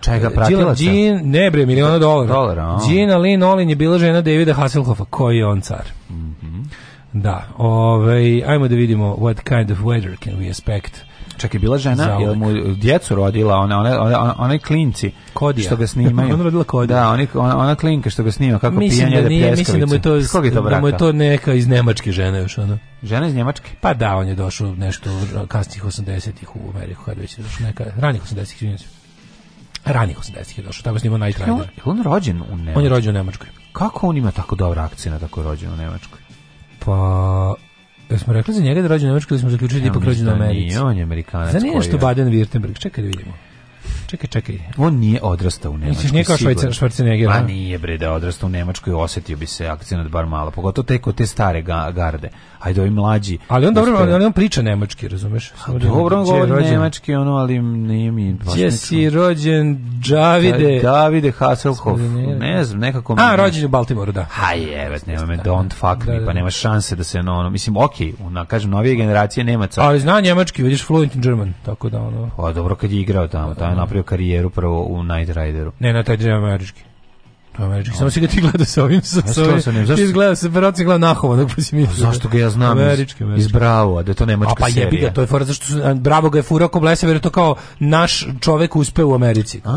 Čega pratila Jean, ne bre, miliona dolara. Dolara, Gina Lee Nolin je bila žena Davida Hasselhoffa, koji je on car. Mhm. Mm Da, ovaj, ajmo da vidimo what kind of weather can we expect. Čak je bila žena, je mu djecu rodila, ona, ona, ona, ona klinci Kodija. što ga snimaju. *laughs* ona rodila Kodija. Da, ona, ona, ona klinka što ga snima, kako mislim da, da nije, Mislim da mu je to, je to da mu je to neka iz Nemačke žena još ona. Žena iz Njemačke? Pa da, on je došao nešto kasnih 80-ih u Ameriku, kada već je došao neka, ranih 80-ih, činjenica. Ranih 80-ih je došao, tamo snimao Night on, Je on rođen u Nemačkoj? On je rođen u Nemačkoj. Kako on ima tako dobar akcija na tako rođen u Nemačkoj? Pa da smo rekli za njega da rođen u Nemačkoj ili da smo zaključili ja, da ipak rođen u da Americi? Nije, on je Amerikanac. Za nešto koji je... Baden-Württemberg, čekaj da vidimo. Čekaj, čekaj. On nije odrastao u Nemačkoj. Misliš, nije kao Švajcar, Švarcenegger? Pa da. nije, bre, da odrastao u Nemačkoj, osetio bi se akcent bar malo, pogotovo te kod te stare ga, garde. Ajde, da ovi mlađi. Ali on dobro, uspre... ali on priča nemački, razumeš? A, pa dobro, on govori nemački, ono, ali nije mi... Gdje si rođen, Davide? Da, Davide Hasselhoff, ne znam, nekako... A, rođen u Baltimoru, da. Ha, jevet, nema me, don't fuck da, me, pa nema šanse da se, no, ono, mislim, okej, okay, na, kažem, novije generacije Nemaca. Ali zna nemački, vidiš fluent in German, tako da, ono... Pa, dobro, kad je igrao tamo, tamo je napravio karijeru prvo u Night Rideru. Ne, na taj američki. Američki, samo si ga ti gledao sa ovim, sa, sa se sam, zašto? ti gledao sa Veroci dok pa si mi... Pa da zašto ga ja znam američki, američki. iz Bravo, da to nemačka serija. A pa jebi ga, to je fora, zašto su, Bravo ga je furao ko blesa, jer to kao naš čovek uspe u Americi. A,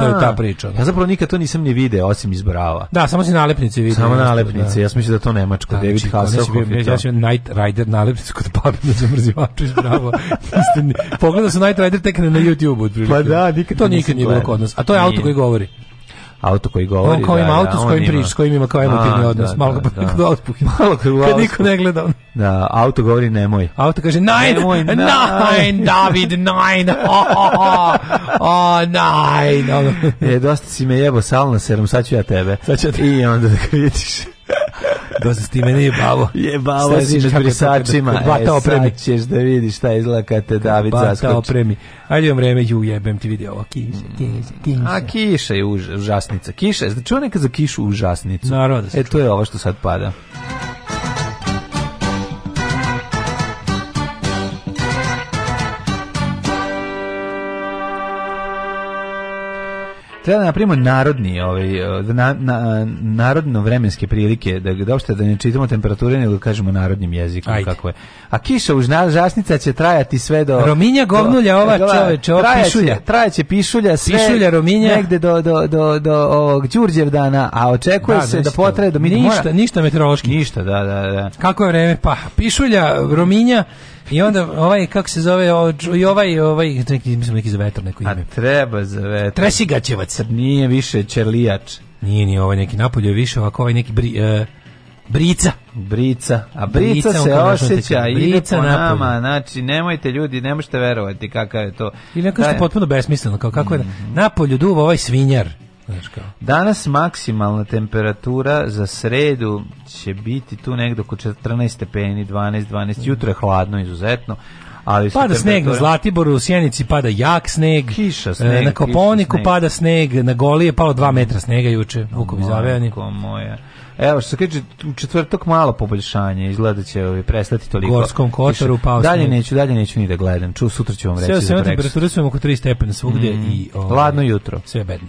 to, to, je ta priča. Ja zapravo nikad to nisam ni video, osim iz Brava. Da, samo si nalepnice vidio. Samo da. nalepnice, ja mislim da to nemačko, da, David znači, Hasselhoff. Ja sam Night Rider nalepnice kod papirna zamrzivača iz Bravo. *laughs* Pogledao sam Night Rider tek na YouTube-u. Pa da, nikad to nikad nije bilo kod nas. A to je auto koji govori auto koji govori. On kojim da, da auto da, s kojim ima... priča, s kojim ima kao emotivni odnos. Da, malo da, da. *laughs* Malo kad Auspuh. niko ne gleda. On. Da, auto govori nemoj. Auto kaže nine, nemoj, nine, nine David, nine. *laughs* Oh, oh, oh, oh nine. e, dosta si me jebo salna serum, sad ću ja tebe. Sad ću ja tebe. I onda da vidiš. *laughs* Dosta s time nije bavo. Je bavo si s brisačima. Bata e, opremi. E, ćeš da vidiš šta izlaka te David Bata zaskoči. Bata opremi. Ajde vam vreme, ju jebem ti video. Ovo, kiša, mm. kiša, kiša. A kiša je užasnica. Kiša je, znači on nekad za kišu užasnicu. Naravno da se E, to je ovo što sad pada. treba na da napravimo narodni, ovaj, da na, na, narodno vremenske prilike, da, da uopšte da ne čitamo temperature, nego da kažemo narodnim jezikom Ajde. kako je. A kiša uz žasnica će trajati sve do... Rominja govnulja ova čoveče, ova pišulja. Trajaće pišulja, sve pišulja, rominja. negde do, do, do, do ovog Đurđevdana, a očekuje da, se da potraje do... Mi ništa, ništa meteorološki. Ništa, da, da, da. Kako je vreme? Pa, pišulja, rominja, I onda ovaj kako se zove i ovaj ovaj neki mislim neki za vetar neko ime. A treba za vetar. Tresigaćevac. Nije više Čerlijač. Nije ni ovaj neki napolje, više ovako ovaj neki bri, uh, Brica. Brica. A Brica, brica se osjeća i znači, ide po nama. Znači, nemojte ljudi, ne možete verovati kakav je to. Ili neko što je potpuno besmisleno. Kao kako je, mm -hmm. napolju duva ovaj svinjar. Danas maksimalna temperatura za sredu će biti tu negde oko 14 stepeni, 12, 12. Jutro je hladno izuzetno, ali pada sneg na Zlatiboru, u Sjenici pada jak sneg, kiša e, sneg, na Koponiku kiša, pada sneg, na Goli je palo 2 metra snega juče, vukovi zavejani. moja. Evo što se kaže u četvrtak malo poboljšanje, izgleda će ovaj prestati toliko. Gorskom Kotaru pao. Dalje neću, dalje neću ni da gledam. Ču sutra ćemo reći. Sve temperature su oko 3 stepena svugdje mm, i ovaj, hladno jutro. Sve bedno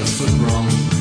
a foot wrong.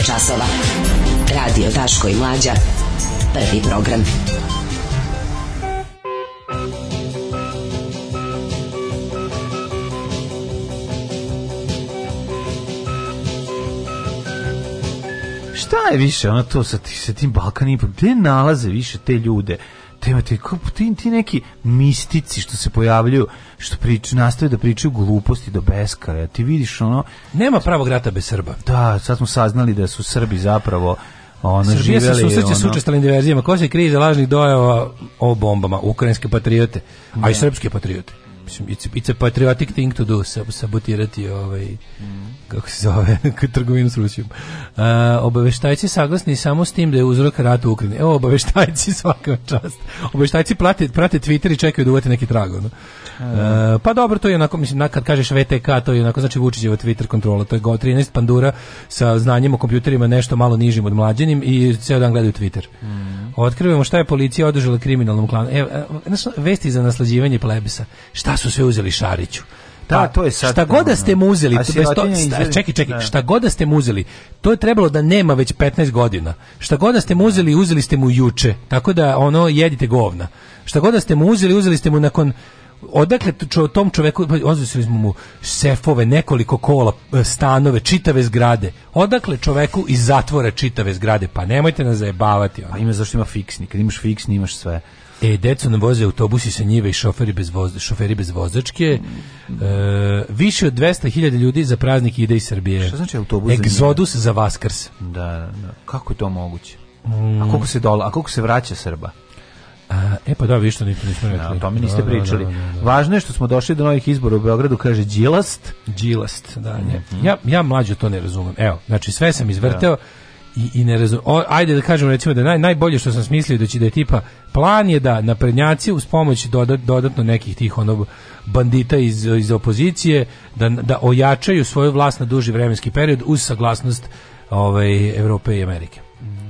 je časova. Radio Daško i Mlađa. Prvi program. Šta je više ono to sa, sa tim Balkanima? Pa gde nalaze više te ljude? ti, ti, ti neki mistici što se pojavljuju, što prič, nastave da pričaju gluposti do beskaja. Ti vidiš ono... Nema pravog rata bez Srba. Da, sad smo saznali da su Srbi zapravo ono Srbija se susreće ono... s učestalim diverzijama. Ko se krije za lažnih dojava o bombama? Ukrajinske patriote, a i srpske patriote mislim, it's, it's a patriotic thing to do, sabotirati ovaj, mm. kako se zove, *laughs* trgovinu s Rusijom. Uh, obaveštajci saglasni samo s tim da je uzrok rata u Ukrajini. Evo, obaveštajci *laughs* svaka čast. Obaveštajci prate, prate Twitter i čekaju da uvete neki trag. No? E. Uh, pa dobro, to je onako, mislim, kad kažeš VTK, to je onako, znači Vučićeva Twitter kontrola, to je go 13 pandura sa znanjem o kompjuterima nešto malo nižim od mlađenim i ceo dan gledaju Twitter. Mm. Otkrivamo šta je policija održala kriminalnom klanu. E, znači, vesti za naslađivanje plebisa. Šta su sve uzeli Šariću. Da, pa, to je sad. Šta god da ste mu uzeli, to bez to, sta, čekaj, čekaj, da. šta god da ste mu uzeli, to je trebalo da nema već 15 godina. Šta god da ste mu uzeli, uzeli ste mu juče. Tako da ono jedite govna. Šta god da ste mu uzeli, uzeli ste mu nakon odakle čo, tom čoveku pa, uzeli smo mu sefove, nekoliko kola, e, stanove, čitave zgrade. Odakle čoveku iz zatvora čitave zgrade? Pa nemojte nas zajebavati. Ono. Pa ima zašto ima fiksni, kad imaš fiksni imaš sve. E, decu nam voze autobusi sa njive i šoferi bez, voz, šoferi bez vozačke. E, više od 200.000 ljudi za praznik ide iz Srbije. Šta znači autobus Egzodus za, za Vaskars. Da, da, da. Kako je to moguće? Mm. A koliko se dola, a koliko se vraća Srba? A, e pa da, vi što niste nismo da, rekli. o tome niste da, da, pričali. Da, da, da, Važno je što smo došli do novih izbora u Beogradu, kaže Đilast. Đilast, da, ne. Mm -hmm. Ja, ja mlađo to ne razumem. Evo, znači sve sam izvrteo, i, i ne razum, o, ajde da kažem recimo da naj, najbolje što sam smislio da će da je tipa plan je da naprednjaci uz pomoć doda, dodatno nekih tih ono bandita iz, iz opozicije da, da ojačaju svoju vlast na duži vremenski period uz saglasnost ovaj, Evrope i Amerike.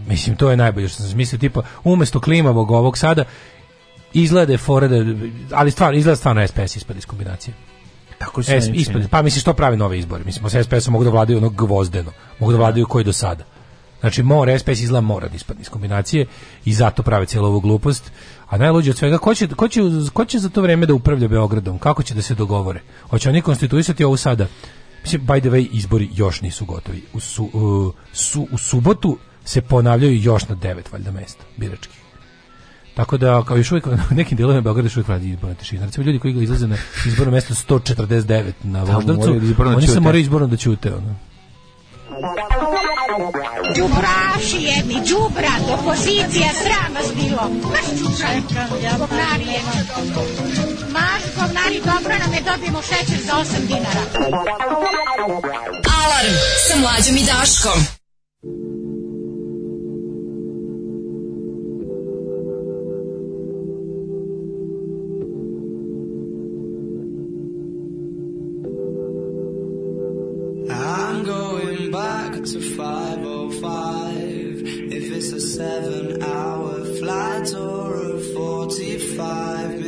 Mislim, to je najbolje što sam smislio, tipa, umesto klimavog ovog sada, izgleda forede, ali stvarno, izgleda stvarno SPS ispad iz kombinacije. Tako se ispad, pa mislim, što pravi nove izbore? Mislim, s SPS-om mogu da vladaju ono gvozdeno, mogu da vladaju koji do sada. Znači, mora SPS izla mora da ispadne iz kombinacije i zato prave cijelu ovu glupost. A najluđe od svega, ko će, ko, će, ko će za to vreme da upravlja Beogradom? Kako će da se dogovore? Hoće oni konstituisati ovo sada? Mislim, by the way, izbori još nisu gotovi. U, su, uh, su, u subotu se ponavljaju još na devet, valjda, mesta birački. Tako da, kao još uvijek, *laughs* nekim dijelovima Beograda još uvijek radi izborna tišina. Recimo, ljudi koji izlaze na izborno mesto 149 na Voždovcu, oni se moraju izborno da ćute. Ono. Da, da, da. Đubraši jedni, đubrad, opozicija, sram vas bilo. Maš čučanka, govnari jedni. Maš govnari, dobro nam je dobijemo šećer za 8 dinara. Alarm sa mlađom i Daškom. seven hour flight or a 45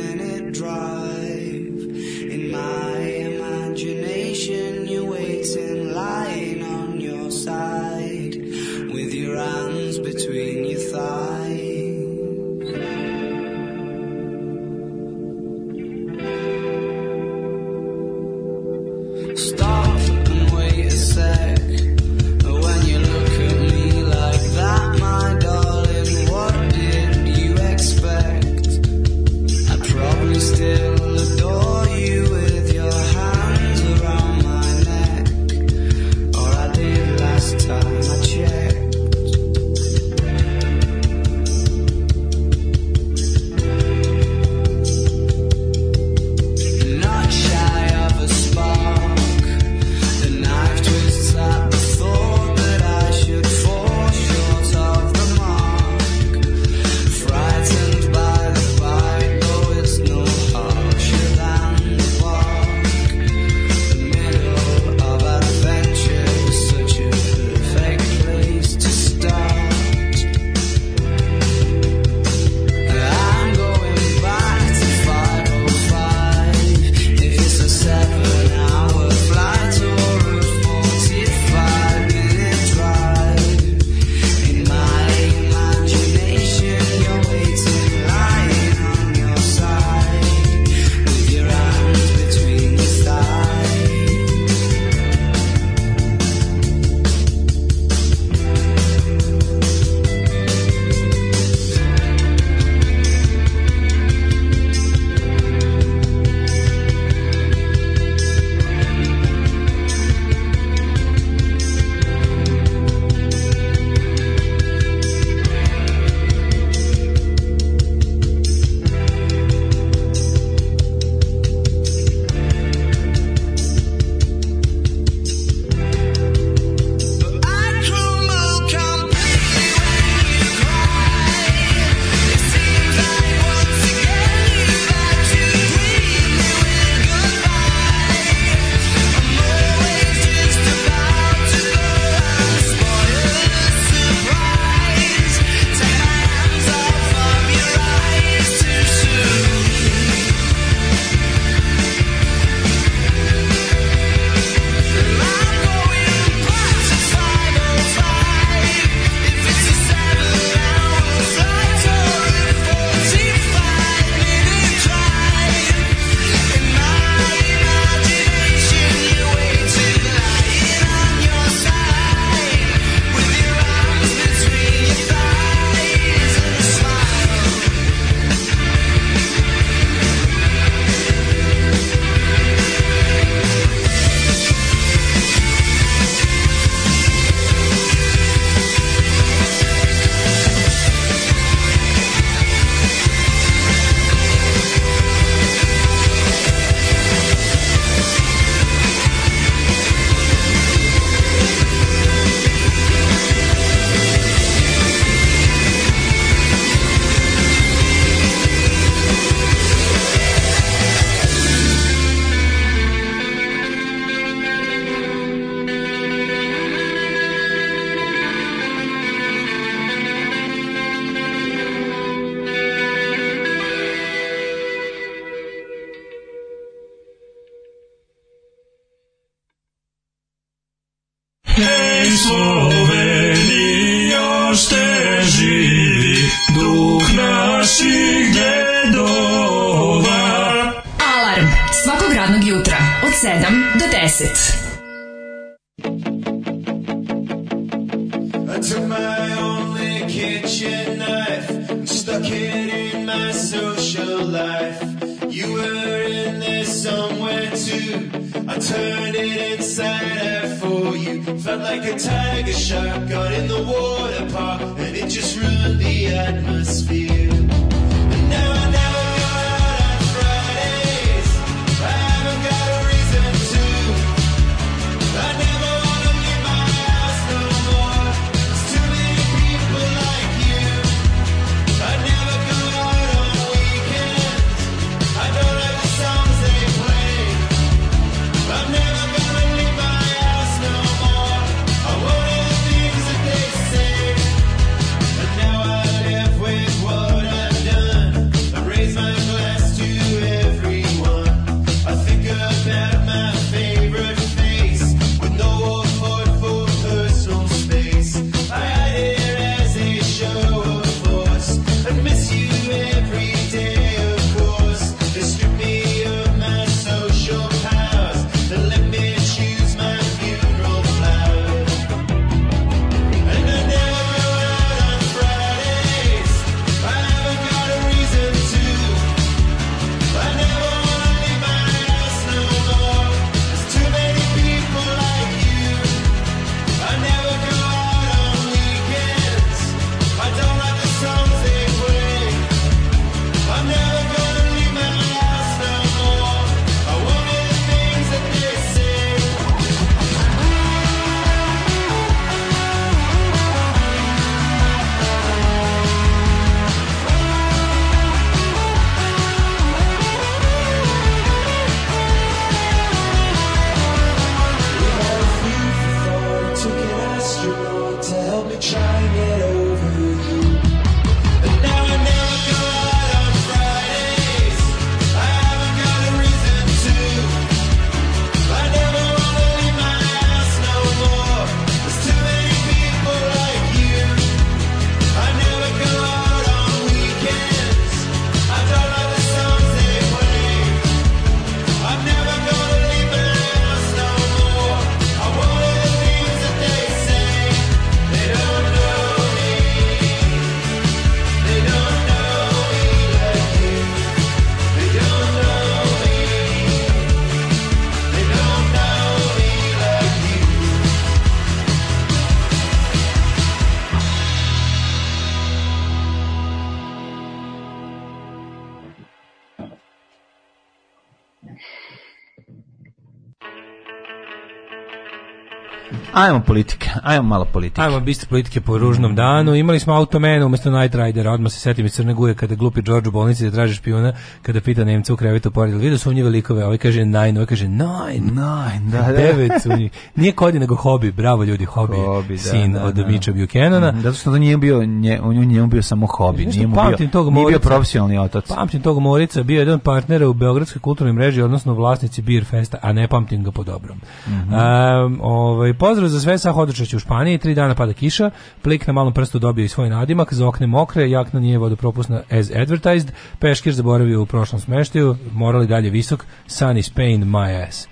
ajmo politika. ajmo malo politike. Ajmo biste politike po ružnom danu. Imali smo Automena umjesto Night Ridera, odmah se setim iz Crne Guje kada glupi George u bolnici da traži špijuna, kada pita Nemca u krevetu pored, vidio su nje velikove, ovaj kaže nine, ovaj kaže nine, nine, da, da. Devet su njih. Nije kodi nego hobi, bravo ljudi, hobi, hobi da, sin da, da, od da. Miča Buchanana. Mm, zato što to nije bio, nje, on njemu bio samo hobi, nije mu bio, tog nije bio profesionalni otac. Pamtim tog Morica, bio jedan partnera u Beogradskoj kulturnoj mreži, odnosno vlasnici Beer Festa, a ne pamtim ga po dobrom. Mm -hmm. um, ovaj, pozdrav za sve sa hodoča sušeću u Španiji, tri dana pada kiša, plik na malom prstu dobio i svoj nadimak, za okne mokre, jakna nije vodopropusna as advertised, peškir zaboravio u prošlom smeštaju, morali dalje visok, sun is pain my ass.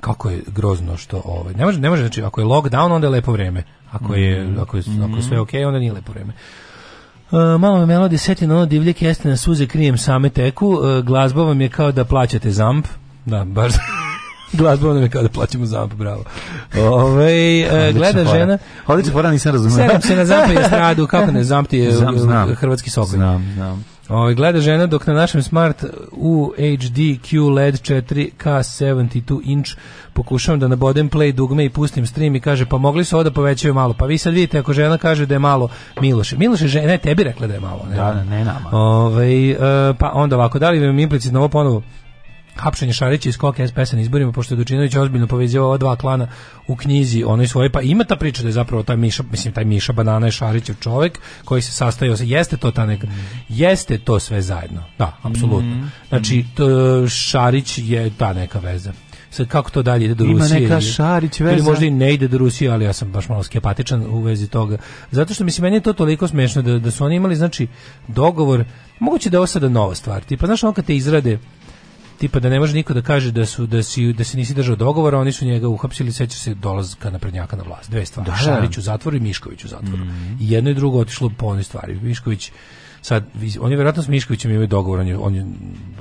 Kako je grozno što ovaj, ne može, ne može, znači ako je lockdown onda je lepo vreme, ako je, mm. ako je, ako je mhm. sve ok, onda nije lepo vreme. Uh, malo me melodi seti na ono divlje keste na suze krijem same teku, uh, glazba vam je kao da plaćate zamp, da, baš Glazba onda me kada plaćamo zamp, bravo. Ove, e, gleda fora. žena... Odlična fora nisam razumio. Sedam se na zampa i estradu, kako ne, zamp ti je znam, znam. hrvatski sokolj. Znam, znam. Ove, gleda žena dok na našem smart UHD QLED 4K 72 inch pokušavam da nabodem play dugme i pustim stream i kaže pa mogli su ovo da povećaju malo. Pa vi sad vidite ako žena kaže da je malo Miloše. Miloše žena je tebi rekla da je malo. Ne, da, da ne nama. Ove, e, pa onda ovako, da li vam implicitno ovo ponovo? hapšenje Šarića i skok SPS na izborima, pošto je Dučinović ozbiljno povezio ova dva klana u knjizi, onoj svoje, pa ima ta priča da je zapravo taj Miša, mislim, taj Miša Banana je Šarićev čovjek koji se sastajao, jeste to ta neka, jeste to sve zajedno, da, apsolutno. Mhm. Znači, to, Šarić je ta neka veza sad kako to dalje ide do Rusije. Ima neka Šarić veza. Ili možda i ne ide do Rusije, ali ja sam baš malo skepatičan u vezi toga. Zato što mislim meni je to toliko smešno da, da su oni imali znači dogovor, moguće da je ovo sada nova stvar. Tipa znaš on kad te izrade tipa da ne može niko da kaže da su da si da se nisi držao dogovora, oni su njega uhapsili, seća se dolazka na prednjaka na vlast. Dve stvari. Da, da. Šarić u zatvoru i Mišković u zatvoru. Mm. I jedno i drugo otišlo po onoj stvari. Mišković sad on je verovatno s Miškovićem imao dogovor on je, on, je,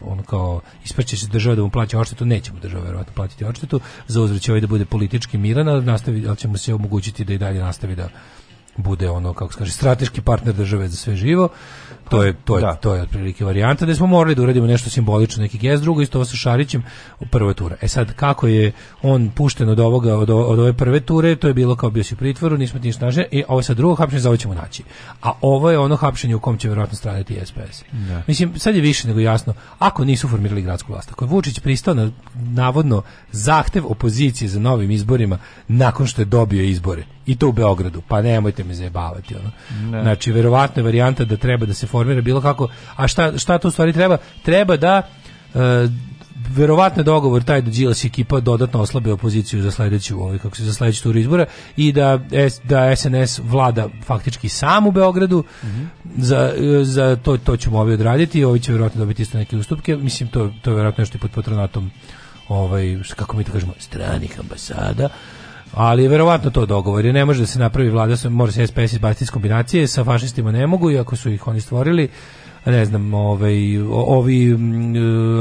on kao isprće se država da mu plaća odštetu mu država verovatno platiti odštetu za uzvrat će ovaj da bude politički miran ali nastavi ali ćemo se omogućiti da i dalje nastavi da bude ono kako kaže strateški partner države za sve živo. To je to je da. to je otprilike varijanta da smo morali da uradimo nešto simbolično, neki gest, drugo isto sa Šarićem u prve ture. E sad kako je on pušten od ovoga od, od ove prve ture, to je bilo kao bio si u pritvoru, nismo ti ništa i e, ovo sa drugog hapšenja za ćemo naći. A ovo je ono hapšenje u kom će verovatno stradati SPS. Da. Mislim sad je više nego jasno ako nisu formirali gradsku vlast, ako je Vučić pristao na navodno zahtev opozicije za novim izborima nakon što je dobio izbore i to u Beogradu, pa nemojte me zajebavati. Ono. Ne. Znači, verovatno varijanta da treba da se formira bilo kako. A šta, šta tu stvari treba? Treba da... Uh, verovatno dogovor taj da Đilas ekipa dodatno oslabe opoziciju za sledeću ovaj kako se za sledeću tur izbora i da da SNS vlada faktički sam u Beogradu mm -hmm. za, za to to ćemo ovi odraditi ovi će verovatno dobiti isto neke ustupke mislim to to je verovatno nešto i pod patronatom ovaj kako mi to kažemo stranih ambasada Ali je verovatno to dogovor, jer ne može da se napravi vlada, mora se SPS izbaciti iz kombinacije, sa fašistima ne mogu, iako su ih oni stvorili, ne znam, ovaj, ovi mm,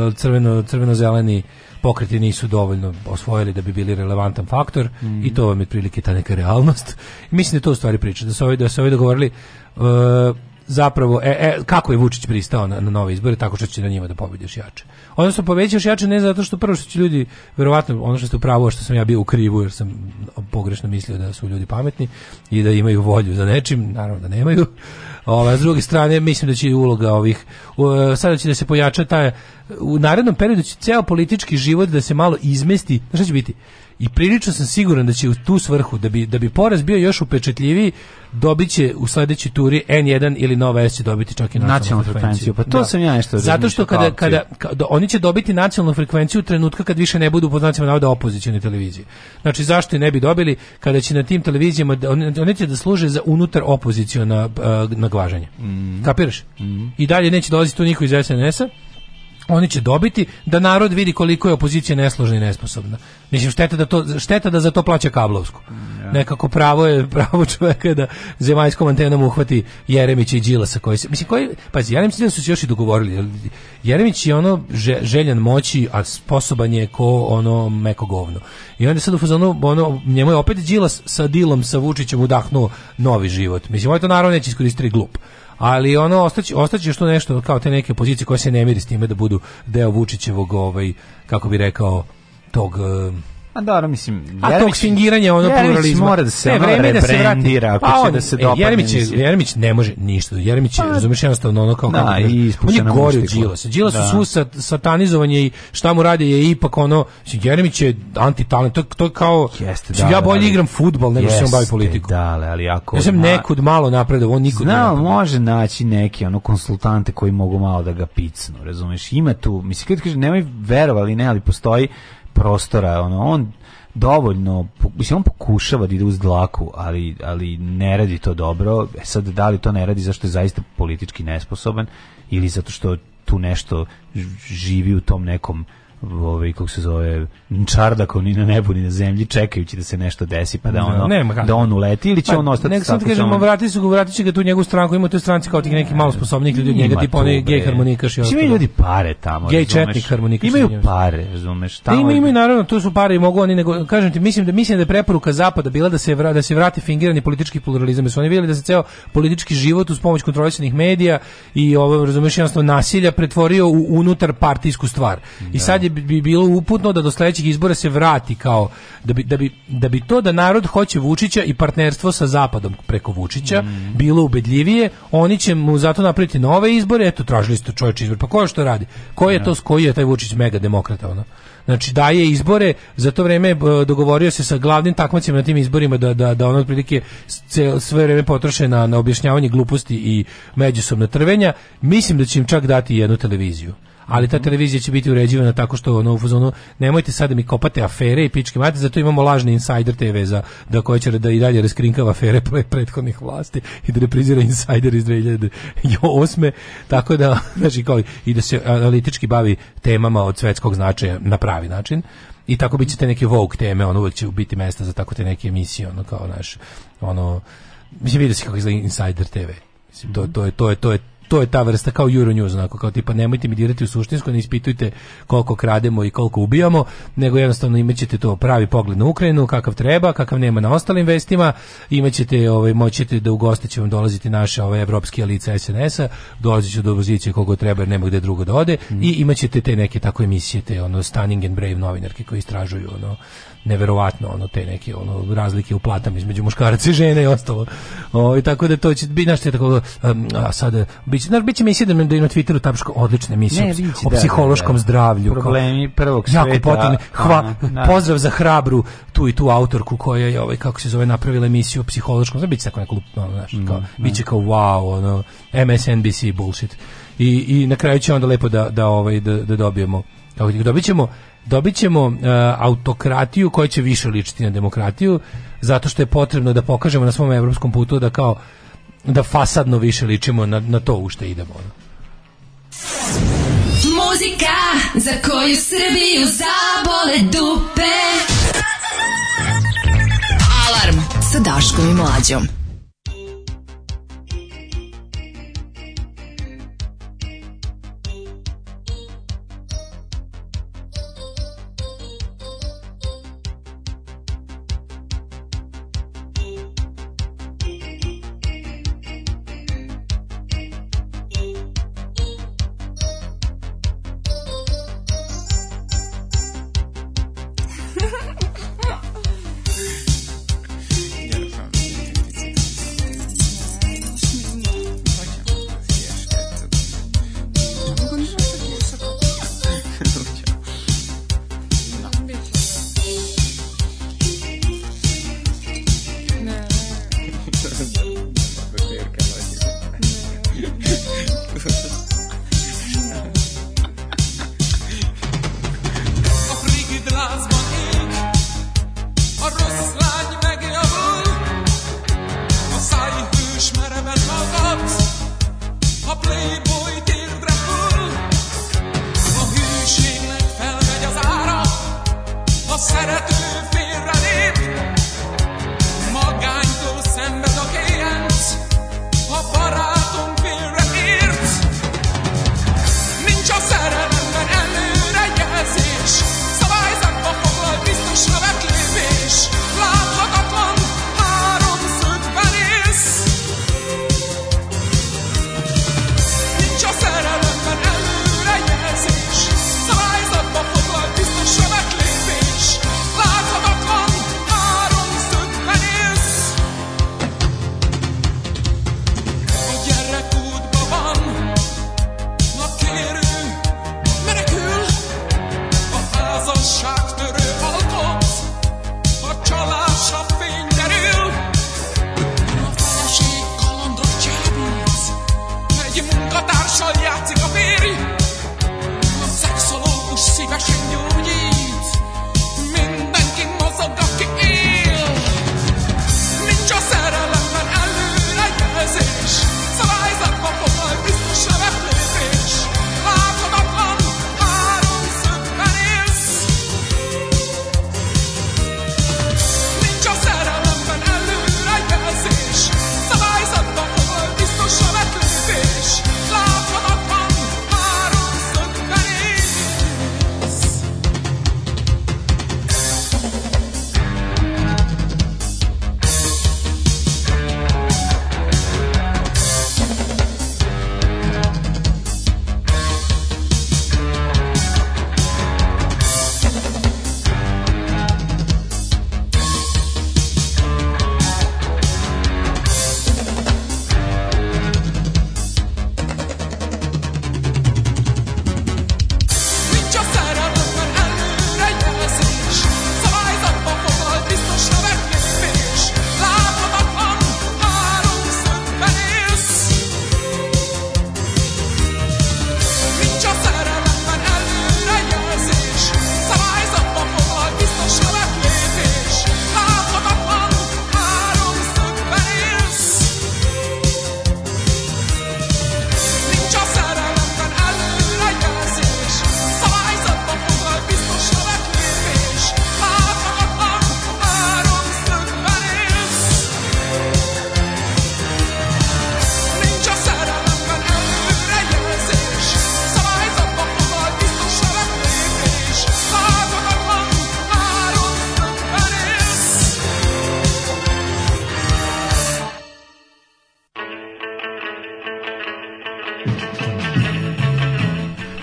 e, crveno, crveno-zeleni pokreti nisu dovoljno osvojili da bi bili relevantan faktor mm i to vam je prilike ta neka realnost. Mislim da to u stvari priča, da su ovi, da su ovi dogovorili uh, zapravo e, e, kako je Vučić pristao na, na nove izbore tako što će na njima da pobedi još jače. Odnosno povećaš jače ne zato što prvo što će ljudi verovatno ono što ste pravo što sam ja bio u krivu jer sam pogrešno mislio da su ljudi pametni i da imaju volju za nečim, naravno da nemaju. Ova, s druge strane, mislim da će uloga ovih, sada će da se pojača taj, u narednom periodu će ceo politički život da se malo izmesti, znaš šta će biti? i prilično sam siguran da će u tu svrhu da bi da bi poraz bio još upečatljiviji dobiće u sledećoj turi N1 ili Nova S će dobiti čak i nacionalnu, nacionalnu frekvenciju. Pa to da. sam ja nešto Zato što kada, kada, kada, oni će dobiti nacionalnu frekvenciju trenutka kad više ne budu pod znacima navoda opozicione televizije. Znači zašto ne bi dobili kada će na tim televizijama da, oni će da služe za unutar opoziciona eh, naglažanje. Mm. Kapiraš? Mm. I dalje neće dolaziti tu niko iz SNS-a oni će dobiti da narod vidi koliko je opozicija nesložna i nesposobna. Mislim šteta da to šteta da za to plaća Kablovsku. Ja. Nekako pravo je pravo čoveka da zemaljskom antenom uhvati Jeremić i Đilasa koji se mislim koji pa Jeremić i su se još i dogovorili. Jeremić je ono željan moći, a sposoban je ko ono meko govno. I onda sad u fazonu ono njemu je opet Đilas sa dilom sa Vučićem udahnuo novi život. Mislim ovaj to narod neće iskoristiti glup ali ono ostaće ostaće što nešto kao te neke pozicije koje se ne miri s time da budu deo Vučićevog ovaj kako bi rekao tog eh, A da, mislim, Jeremić, a tog fingiranja ono Jeremić pluralizma. mora da se ne, vreme da se vrati. Ako pa on, da se dopadne. Jeremić, Jeremić ne može ništa. Jeremić je, pa- razumiješ, jednostavno ono kao... Da, kako, da- i on je gori od Đilasa. Đilas da. su sat, satanizovanje i šta mu radi je ipak ono... Jeremić je antitalent. To, to je kao... Jeste, da, ja da, bolje igram futbol nego što se on bavi politikom. Da, ali ako... Ja sam na... nekud malo napredao, on nikud Znao, može naći neke ono konsultante koji mogu malo da ga picnu, razumiješ? Ima tu, mislim, kad kaže, nemoj verovali, ne, ali postoji prostora, ono, on dovoljno, mislim, on pokušava da ide uz dlaku, ali, ali ne radi to dobro, e sad da li to ne radi zašto je zaista politički nesposoban ili zato što tu nešto živi u tom nekom ovaj kako se zove čardako ni na nebu ni na zemlji čekajući da se nešto desi pa da, da ono Nema da on uleti ili će pa, on ostati nek sam ti kažem on... vrati su ga će ga tu njegovu stranku ima tu stranci kao ti neki malo sposobnih ljudi od njega tipa oni gej harmonikaš i ostalo. ljudi pare tamo gej četnik harmonikaš imaju pare razumeš da, tamo da, ima i naravno tu su pare i mogu oni nego kažem ti mislim da mislim da je preporuka zapada bila da se vra, da se vrati fingirani politički pluralizam jer su oni videli da se ceo politički život uz pomoć kontrolisanih medija i ovo ovaj, razumeš jednostavno nasilja pretvorio u unutar partijsku stvar i da. sad ajde bi bilo uputno da do sledećih izbora se vrati kao da bi, da bi, da bi to da narod hoće Vučića i partnerstvo sa zapadom preko Vučića mm. bilo ubedljivije, oni će mu zato napraviti nove izbore, eto tražili ste čovjek izbor. Pa ko je što radi? Ko je to koji je taj Vučić mega demokrata ono? Znači daje izbore, za to vrijeme dogovorio se sa glavnim takmacima na tim izborima da da da ono otprilike sve vrijeme potroše na na objašnjavanje gluposti i međusobna trvenja. Mislim da će im čak dati jednu televiziju ali ta televizija će biti uređivana tako što ono u fazonu nemojte sad da mi kopate afere i pičke mate, zato imamo lažni insider TV za da koji će da i dalje raskrinkava afere pre prethodnih vlasti i da reprizira insider iz 2008. Tako da *laughs* znači kao i da se analitički bavi temama od svetskog značaja na pravi način i tako bit će te neke vogue teme, ono uvek će biti mesta za tako te neke emisije, ono kao naš, ono, mislim vidio se kako izgleda Insider TV, mislim, to, to, je, to, je, to je to je ta vrsta kao Euronews, onako, kao tipa nemojte mi dirati u suštinsko, ne ispitujte koliko krademo i koliko ubijamo, nego jednostavno imaćete to pravi pogled na Ukrajinu, kakav treba, kakav nema na ostalim vestima, imaćete, ovaj, moćete da u goste će vam dolaziti naše ove evropske lice SNS-a, dolazit će do opozicije kogo treba jer nema gde drugo da ode mm. i imaćete te neke tako emisije, te ono Stunning and Brave novinarke koji istražuju ono neverovatno ono te neke ono razlike u platama između muškaraca i žene i ostalo. O, tako da to će biti našte tako um, a sad biće naš biće misije da na Twitteru tapško odlične misije o da, psihološkom da, da, da. zdravlju, problemi prvog sveta. Jako potrebni. Hva, na, pozdrav za hrabru tu i tu autorku koja je ovaj kako se zove napravila emisiju o psihološkom, znači biće tako neko lupno, znaš, kao, mm, biće da. kao wow, ono MSNBC bullshit. I, i na kraju će onda lepo da da ovaj da, da dobijemo Dobit ćemo dobit ćemo uh, autokratiju koja će više ličiti na demokratiju, zato što je potrebno da pokažemo na svom evropskom putu da kao da fasadno više ličimo na, na to u što idemo. Muzika za koju Srbiju zabole dupe. Alarm sa Daškom i Mlađom.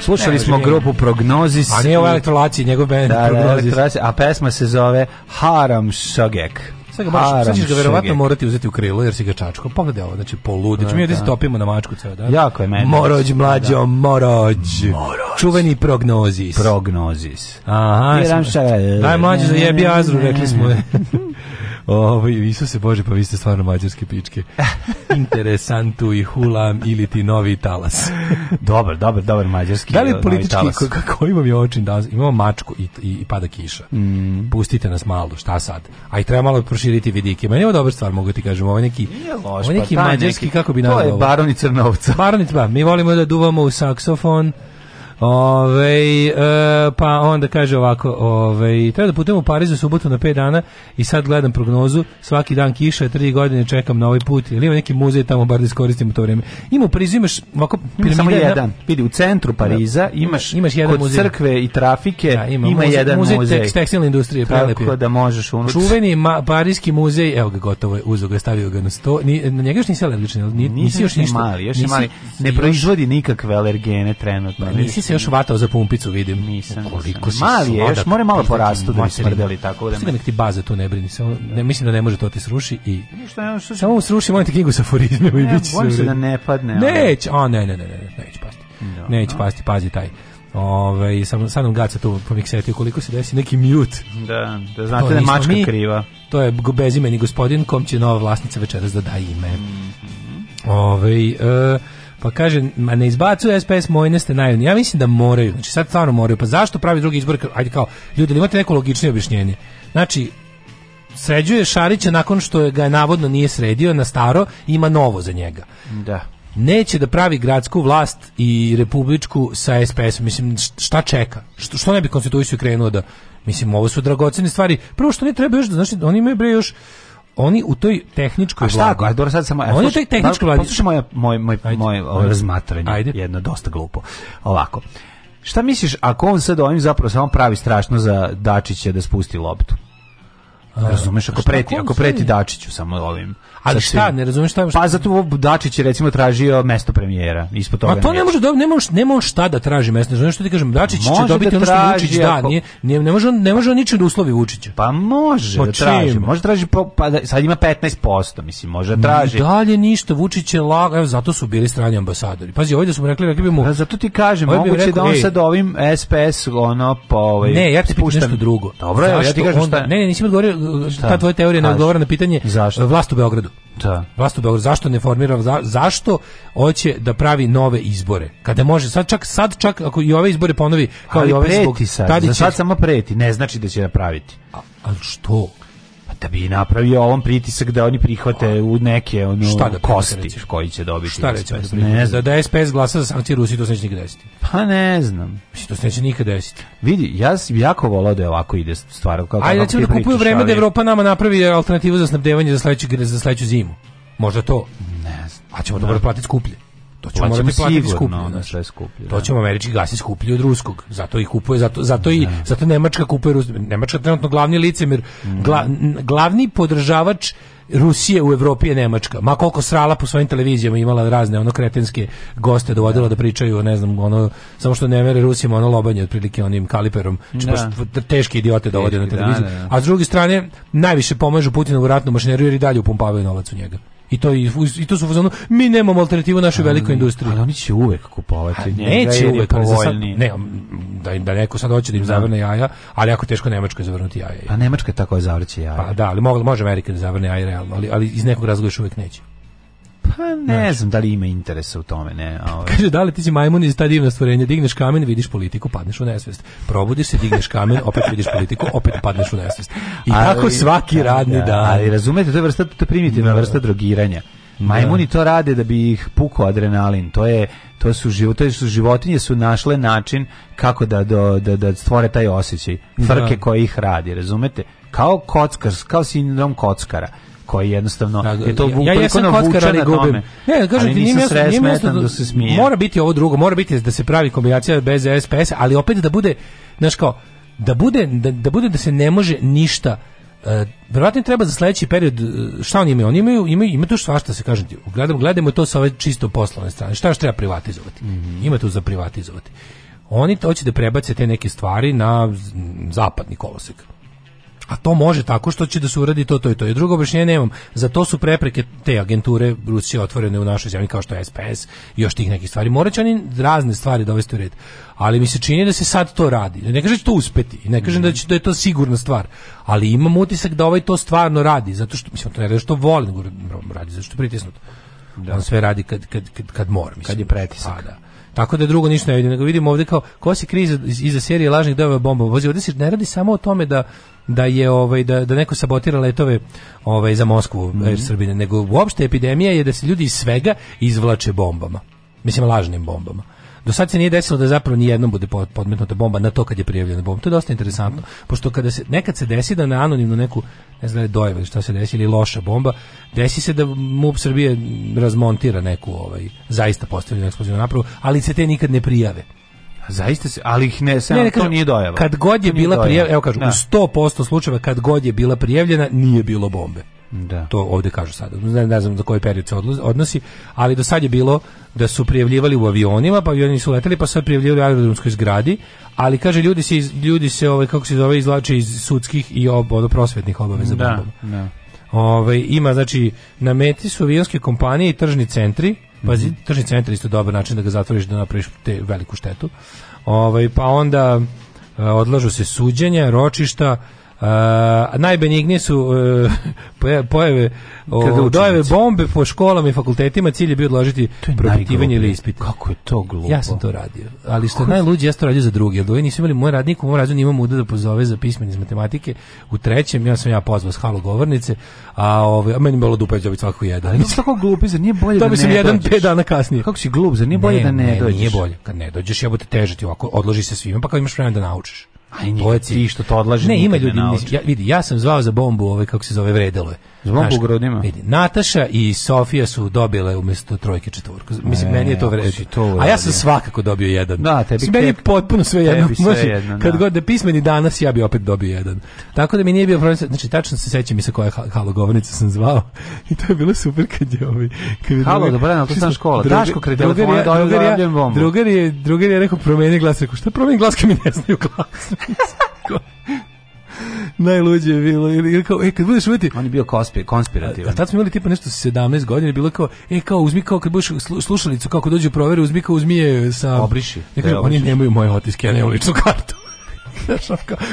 Slušali smo grupu Prognozis. A nije ovo elektrolaci, njegov band da, Prognozis. Da, a pesma se zove Haram Shogek. Sad baš, sad ćeš ga verovatno morati uzeti u krilo jer si ga čačko. Pogledaj ovo, znači poludić. Da, mi ovdje da. se topimo na mačku ceo dan. Jako je meni. Morođ, mlađo, da. morođ. morođ. Čuveni prognozis. Prognozis. Aha. Daj mlađe za jebi azru, rekli smo. *laughs* Ovo, Isuse Bože, pa vi ste stvarno mađarske pičke. *laughs* interesantu i hulam ili ti novi talas. *laughs* dobar, dobar, dobar mađarski. Da li politički, koji imam je očin danas? Imamo mačku i, i, i pada kiša. Mm. Pustite nas malo, šta sad? Aj, i treba malo proširiti vidike. Meni je dobra stvar, mogu ti kažem. Ovo je neki, ovo pa neki mađarski, neki, kako bi nazvao. To je baroni Crnovca. Baronic, ba, pa, mi volimo da duvamo u saksofon, Ove, e, pa onda kaže ovako, ove, treba da putujem u Pariz za subotu na 5 dana i sad gledam prognozu, svaki dan kiša, 3 godine čekam na ovaj put, ili ima neki muzej tamo, bar da iskoristimo to vrijeme. Ima u Parizu, imaš ovako piramida. Samo jedan, vidi, u centru Pariza da. imaš, imaš jedan kod muzej. crkve i trafike, da, ima, ima muzej, jedan muzej. Muzej tekstilne industrije, prelepi. Tako da možeš unutra. Čuveni ma, parijski muzej, evo ga gotovo je, uzo ga, stavio ga na sto, ni, na njega još nisi alergičan, nisi, nisi još ništa. Mali, još nisi, mali, ne proizvodi nikakve alergene trenutno. Pa, nisi se još vatao za pumpicu, vidim. Nisam. Koliko si Mali je, još more malo da porastu da bi smrdeli tako da. nek ti baze tu ne brini, samo ne mislim da ne može to ti sruši i ništa, samo sruši molim te knjigu sa aforizmima i biće sve. Ne, se da ne padne. Neće, a ne, ne, ne, ne, neće pasti. Neće pasti, pazi taj. Ove, ovaj, sam, sad nam gaca tu po mikseti koliko se desi neki mute. Da, da znate da je mačka mi, kriva. To je bezimeni gospodin kom će nova vlasnica večeras da da ime. Mm -hmm. Ove, ovaj, e, Pa kaže, ma ne izbacuju SPS Mojne ste najavni. Ja mislim da moraju. Znači sad stvarno moraju. Pa zašto pravi drugi izbor? Ajde kao, ljudi, li imate neko logičnije objašnjenje? Znači, sređuje Šarića nakon što ga je navodno nije sredio na staro, ima novo za njega. Da. Neće da pravi gradsku vlast i republičku sa SPS. om Mislim, šta čeka? Što, što ne bi konstituciju krenuo da... Mislim, ovo su dragocene stvari. Prvo što ne treba još da, znači, oni imaju bre još oni u toj tehničkoj vladi. A šta, dobro sad samo. Oni u toj pa tehničkoj vladi. Poslušaj moje moje moje ajde, moje ajde. razmatranje, ajde. jedno dosta glupo. Ovako. Šta misliš ako on sad ovim zapravo samo pravi strašno za Dačića da spusti loptu? Razumeš ako preti, ako preti Dačiću samo ovim. Ali šta, ne razumeš šta? Pa zato Dačić je recimo tražio mesto premijera ispod toga. Ma to ne može da ne može ne može šta da traži mesto. Ne znaš što ti kažem, Dačić može će dobiti da ono što Vučić da, nije, nije, ne može ne može ničim da uslovi Vučića. Pa može po da traži, može da traži pa da, sad ima 15%, mislim, može da traži. Dalje ništa Vučić je lag, evo zato su bili strani ambasadori. Pazi, ovdje smo rekli, rekli bi mu. Da, zato ti kažem, ovaj moguće rekao, da on sad ovim SPS ono po ovaj Ne, ja ti pitam nešto drugo. Dobro, ja ti kažem šta. Ne, ne, nisi mi odgovorio Šta? ta tvoja teorija ne odgovara na pitanje e, zašto? vlast u Beogradu. Da. Vlast u Beogradu zašto ne formira za, zašto hoće da pravi nove izbore? Kada može sad čak sad čak ako i ove izbore ponovi kao Ali i ove preti zbog, sad, za sad samo preti, ne znači da će napraviti. A, a što? da bi napravio ovom pritisak da oni prihvate u neke ono šta da kosti rećeš? koji će dobiti šta rećemo da ne da znam. da SPS glasa za sankcije Rusiji to se neće nikad desiti pa ne znam mislim to se neće nikad desiti vidi ja jako volao da je ovako ide stvar kako ajde kako da kupuju vreme da Evropa nama napravi e, alternativu za snabdevanje za sledeću za sledeću zimu možda to ne znam a ćemo dobro platiti skuplje to ćemo morati platiti skuplje. Ono sve skuplje to da. ćemo američki gasi skuplje od ruskog. Zato ih kupuje, zato, zato, i, zato Nemačka kupuje Rus... Nemačka trenutno glavni licemir, mm. gla, glavni podržavač Rusije u Evropi je Nemačka. Ma koliko srala po svojim televizijama imala razne ono kretenske goste da dovodila da. da pričaju, o ne znam, ono samo što ne mere Rusima ono lobanje otprilike onim kaliperom. Da. teški idiote dovode na televiziju. Da, da, da. A s druge strane najviše pomažu Putinovu ratnu mašineriju jer i dalje upumpavaju novac u njega. I to, i, to su fuzonu, mi nemamo alternativu našoj velikoj industriji. Ali oni će uvek kupovati. neće uvek, ali za sad, ne, da, da neko sad hoće da im da. zavrne jaja, ali jako teško Nemačka je zavrnuti jaja. Pa Nemačka je tako zavrće jaja. Pa da, ali može Amerika da zavrne jaja realno, ali, ali iz nekog razloga još uvek neće. Pa ne Znaš. znam da li ima interesa u tome, ne. A ovaj. Kaže, da li ti si majmun iz ta divna stvorenja, digneš kamen, vidiš politiku, padneš u nesvest. Probudiš se, digneš kamen, opet vidiš politiku, opet padneš u nesvest. I ali, tako svaki da, radni da, dan. Ali razumete, to je vrsta, to je primitivna da. vrsta drogiranja. Da. Majmuni to rade da bi ih pukao adrenalin. To je to su život, to su životinje su našle način kako da da da, stvore taj osjećaj frke da. koji ih radi, razumete? Kao kockar, kao sindrom kockara koji jednostavno da, je to ja, ja jesam kockar, ali gubim. Ne, kažem ti, nije jasno, nije jasno, da se smije. Mora biti ovo drugo, mora biti da se pravi kombinacija bez SPS, ali opet da bude, znaš kao, da bude da, da bude da se ne može ništa Uh, verovatno treba za sledeći period e, šta oni imaju? Oni imaju imaju imaju tu svašta se kaže ti. Gledamo gledamo to sa ove čisto poslovne strane. Šta još treba privatizovati? Mm -hmm. Ima tu za privatizovati. Oni to će da prebace te neke stvari na zapadni kolosek a to može tako što će da se uradi to, to i to. I drugo objašnjenje nemam. Za to su prepreke te agenture Rusije otvorene u našoj zemlji kao što je SPS i još tih nekih stvari. Morat će oni razne stvari dovesti u red. Ali mi se čini da se sad to radi. Ne kažem da će to uspeti. Ne kažem da, mhm. će, da je to sigurna stvar. Ali imam utisak da ovaj to stvarno radi. Zato što, mislim, to ne radi što voli, nego radi zato što pritisnut. Da. On sve radi kad, kad, kad, kad mora. Mislim. Kad je pretisak. Pa da. Tako da drugo ništa ne vidim, nego vidim ovde kao ko se kriza iza serije lažnih dojava bomba vozi. Ovdje se ne radi samo o tome da da je ovaj da, da neko sabotira letove ovaj za Moskvu mm -hmm. Srbine, nego uopšte epidemija je da se ljudi iz svega izvlače bombama. Mislim lažnim bombama. Do sad se nije desilo da zapravo ni jednom bude podmetnuta bomba na to kad je prijavljena bomba. To je dosta interesantno, pošto kada se nekad se desi da na anonimnu neku ne znam dojave šta se desi ili loša bomba, desi se da MUP Srbije razmontira neku ovaj zaista postavljenu eksplozivnu napravu, ali se te nikad ne prijave. Zaista se, ali ih ne, sam, ne, ne kažem, to nije dojava. Kad god je bila prijavljena, evo kažu, da. u 100% slučajeva kad god je bila prijavljena, nije bilo bombe. Da. To ovde kažu sada. Ne, ne znam za koji period se odnosi, ali do sad je bilo da su prijavljivali u avionima, pa avioni su leteli, pa sad prijavljivali u aerodromskoj zgradi, ali kaže ljudi se iz, ljudi se ovaj kako se zove izvlače iz sudskih i ob, prosvetnih obaveza da, da. Ove, ovaj, ima, znači, na meti su avionske kompanije i tržni centri. Pazi, mm -hmm. tržni centri isto dobar način da ga zatvoriš da napraviš te veliku štetu. Ove, ovaj, pa onda e, odlažu se suđenja, ročišta, Uh, najbenignije su uh, *laughs* pojave o, dojave bombe po školama i fakultetima, cilj je bio odložiti propitivanje ili ispit. Kako je to glupo? Ja sam to radio, ali što je najluđe, ja sam to radio za druge, jer nisu imali moj radnik, u moj razinu imam uda da pozove za pismen iz matematike, u trećem, ja sam ja pozvao s halo govornice, a, ove, ovaj, a meni bilo dupe dobiti svako jedan. Ali nisi tako glupi, zar nije bolje da ne dođeš? jedan, pet dana kasnije. Kako si glup, zar nije bolje ne, da ne, ne dođeš? Nije bolje, kad ne dođeš, ja teže ti ovako, odloži se svima, pa kao imaš vremena da naučiš. Aj, to je ti što to odlaže. Ne, ima ljudi, ne ja, vidi, ja sam zvao za bombu, ovaj kako se zove vredelo je. Za bombu grodima. Vidi, Nataša i Sofija su dobile umjesto trojke četvorku. Mislim e, meni je to e, vredelo. A ja sam svakako dobio jedan. Da, tebi meni je potpuno sve jedno. Može, jedno, kad da. god da pismeni danas ja bi opet dobio jedan. Tako da mi nije bio problem, znači tačno se sećam i sa koje halo govornice sam zvao. *laughs* I to je bilo super kad je ovi. Ovaj- kad je halo, dobro, na to sam škola. Daško kredit, drugar je, drugar je, drugar je rekao promeni glas, rekao šta promeni glas kad mi ne znaju glas najluđe je bilo ili kao e kad budeš uvjeti on je bio kospi, konspirativan a, tad smo imali tipa nešto 17 godina bilo kao e kao uzmi kao kad budeš slušalicu kako dođe provere uzmi kao uzmi sa obriši Nekako, on je nemaju moje otiske ja nemam ličnu kartu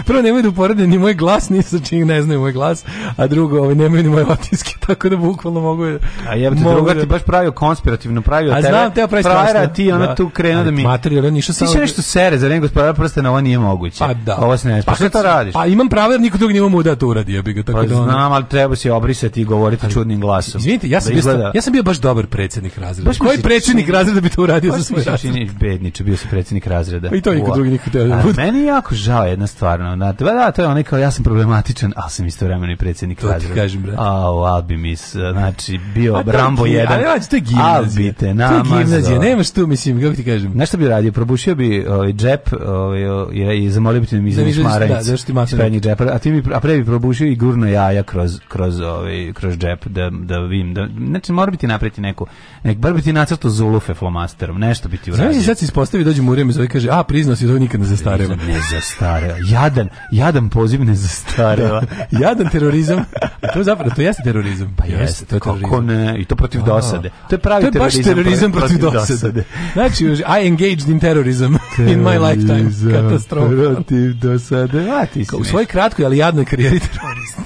prvo nemoj da uporede ni moj glas, ni sa čim ne znaju moj glas, a drugo, ovaj, nemaju ni moje otiske, *laughs* tako da bukvalno mogu... Da- a jebate, druga da- ti baš pravio konspirativno, pravio a tebe. A znam, teo pravi Prajera ti, ona da. tu krenu da mi... Materijalno, ništa samo... Ti će nešto sere, za njegu gospodara na ovo nije moguće. Pa da. Ovo se ne znaš, pa, pa što to radiš? Pa imam pravo, jer niko drugi nima mu da to uradi, ja bih ga tako pa, da... Pa znam, ali treba se obrisati i govoriti ali, čudnim glasom. Izvinite, ja sam, da izgleda... bio, ja sam bio baš dobar predsednik razreda. Baš Koji predsednik razreda bi to uradio za svoj razred? Baš mi bedniče, bio si predsednik razreda. Pa I to niko drugi niko teo. Meni jako žal žao jedna stvarno. Na, da, da, da, to je onaj kao, ja sam problematičan, ali sam istovremeno i predsjednik To ti kažem, brate. A, o, Albi mis, znači, bio a, Rambo 1. Ali, znači, to je gimnazija. Albi te namazo. nemaš tu, mislim, kako ti kažem. Znaš što bi radio? Probušio bi ovaj, džep ovaj, ovaj, i zamolio bi da da ti mi izviniš maranic. Da, ti masno. džep, a, ti mi, a pre bi probušio i gurno jaja kroz, kroz, ovaj, kroz džep da, da vidim. Da, znači, mora bi ti napreti neku, nek, bar bi ti nacrto zulufe flomasterom, nešto bi ti uradio. Znači, sad se ispostavi, dođe Murijem i zove, kaže, a, priznao si, to nikad ne zastareva. Ne zastareva zastareo. Jadan, jadan poziv ne zastareva. Da. jadan terorizam. A to zapravo, to jeste terorizam. Pa jeste, to je terorizam. Kako ne? I to protiv dosade. To je pravi terorizam. to je terorizam, baš terorizam protiv, protiv dosade. dosade. znači, I engaged in terrorism in my lifetime. Katastrofa. Protiv dosade. A, ti si u svojoj kratkoj, ali jadnoj karijeri terorista.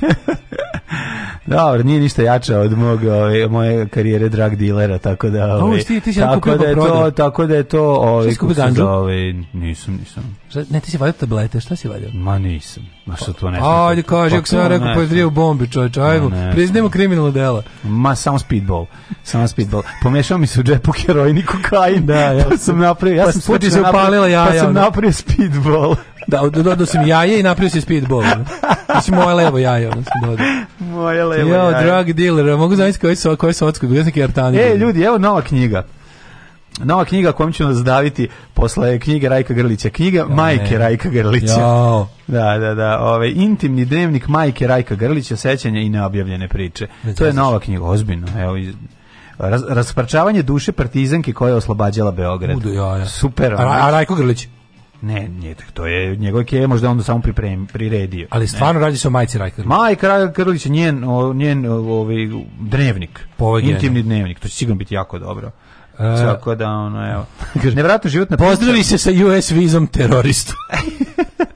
*laughs* Dobro, nije ništa jača od mog, ove, ovaj, moje karijere drag dilera, tako da... Ove, ovaj, ti, ti si da pa tako, da je to, tako da je to... Ovi, ovaj, šta si ganđu? Ove, nisam, nisam. Šta, ne, ti si vadio tablete, šta si vadio? Ma nisam. Ma što to ne znam. Ajde, kaže, pa ako sam ja rekao, pojedrije pa bombi, čovječ, ajmo, priznemo kriminalno dela. Ma, samo speedball. Samo speedball. Pomešao mi se u džepu heroin i kokain. Da, ja sam napravio... Ja sam se upalila jaja. Pa sam napravio speedball da, dodao da, da sam jaje i napravio se speedball. Mislim, moje levo jaje, ono sam dodao. Moje levo jaje. jaje. drug dealer, mogu zamisliti koji su, koje su odskog, gde sam kjertani. E, ljudi, evo nova knjiga. Nova knjiga kojom ću nas daviti posle knjige Rajka Grlića. Knjiga ja, Majke ne. Rajka Grlića. Jao. Da, da, da. Ove, ovaj, intimni dnevnik Majke Rajka Grlića, sećanja i neobjavljene priče. Ne, to je nova knjiga, ozbiljno. Evo, iz, raz, rasparčavanje duše partizanke koja je oslobađala Beograd. Udo, ja, ja. Super. A, a Rajko Grlić? Ne, nije to je njegov je možda on samo pripremi, priredio. Ali stvarno ne. radi se o majci Rajka Krlić. Majka Krlić je njen, o, njen ovaj, drevnik, Povegene. intimni dnevnik, to će sigurno biti jako dobro. Tako e, da, ono, evo. *laughs* Nevratno životna priča. Pozdravi se sa US vizom teroristu. *laughs*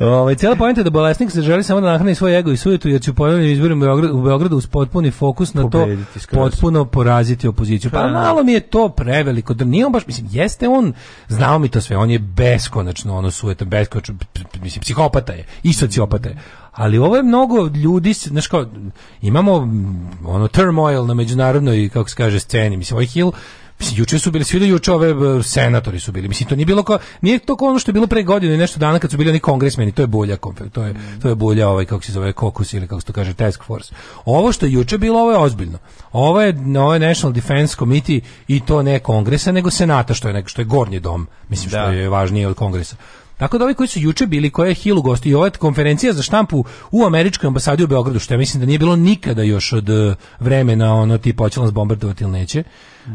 Ovaj cela poenta da bolesnik se želi samo da nahrani svoj ego i sujetu jer će u ponovnim izborima u Beogradu uz potpuni fokus na to potpuno poraziti opoziciju. Pa malo mi je to preveliko. Da nije on baš mislim jeste on znao mi to sve. On je beskonačno ono sujeta, beskonačno mislim psihopata je i sociopata je ali ovo je mnogo ljudi, znaš kao, imamo ono turmoil na međunarodnoj, kako se kaže, sceni, mislim, ovaj Hill Mislim, juče su bili svi do juče ove e, senatori su bili. Mislim to nije bilo kao nije to kao ono što je bilo pre godine i nešto dana kad su bili oni kongresmeni, to je bolja to je to je bolja ovaj kako se zove kokus ili kako se to kaže task force. Ovo što je juče bilo ovo je ozbiljno. Ovo je ovo je National Defense Committee i to ne kongresa nego senata što je nek, što je gornji dom. Mislim da. što je važnije od kongresa. Tako da ovi koji su juče bili, koje je Hilu gosti i ova konferencija za štampu u američkoj ambasadi u Beogradu, što ja mislim da nije bilo nikada još od e, vremena ono tipa hoće nas bombardovati ili neće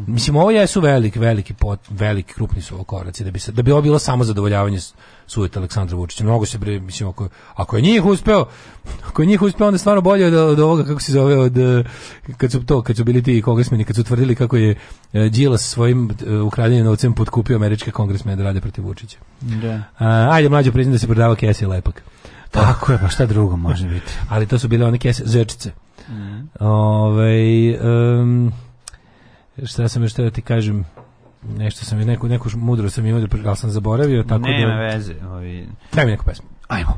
Mislim, ovo jesu veliki, veliki, pot, veliki, krupni su koraci, da bi, se, da bi ovo bilo samo zadovoljavanje sujeta Aleksandra Vučića. Mnogo se, bre, mislim, ako, ako je njih uspeo, ako je njih uspeo, onda je stvarno bolje od, od ovoga, kako se zove, od, eh, kad su to, kad su bili ti kongresmeni, kad su tvrdili kako je eh, Đilas svojim uh, eh, ukradenim novcem potkupio američke kongresmene da rade protiv Vučića. Da. Uh, ajde, mlađo, priznam da se prodava kese lepak. Tako je, pa šta drugo može biti. *laughs* Ali to su bile one kese, zrčice. Mm. Ove, ovaj, um, Šta sam još da ti kažem? Nešto sam, neku, neku mudru sam imao, da ali sam zaboravio. Tako da- Nema da... veze. Ovi... Daj mi neku pesmu. Ajmo.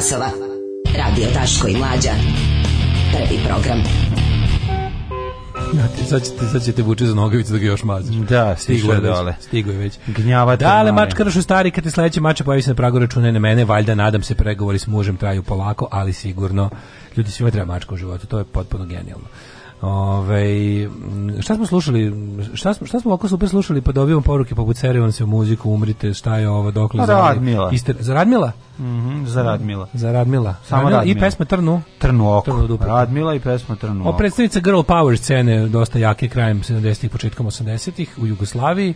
časova. Radio Taško i Mlađa. Prvi program. Ja, te, sad, ćete, sad ćete vuče za nogavicu da ga još maziš. Da, stigo dole. Stigo je već. Gnjava te Dale, mačkaraš u stari, kad te sledeće mače pojavi se na pragu račune na mene, valjda nadam se pregovori s mužem traju polako, ali sigurno ljudi svima treba mačka u životu, to je potpuno genijalno. Ove, šta smo slušali? Šta smo, šta smo oko super slušali? Pa dobijemo poruke poput serije, on se u muziku, umrite, šta je ovo, dokle? Pa Radmila. Ister, za Radmila? Mm za Radmila. Za Radmila. Samo Radmila. Radmila. I pesma Trnu. Trnu oko. Trnu dupu. Radmila i pesma Trnu oko. O predstavnica Girl Power scene, dosta jake krajem 70-ih, početkom 80-ih u Jugoslaviji.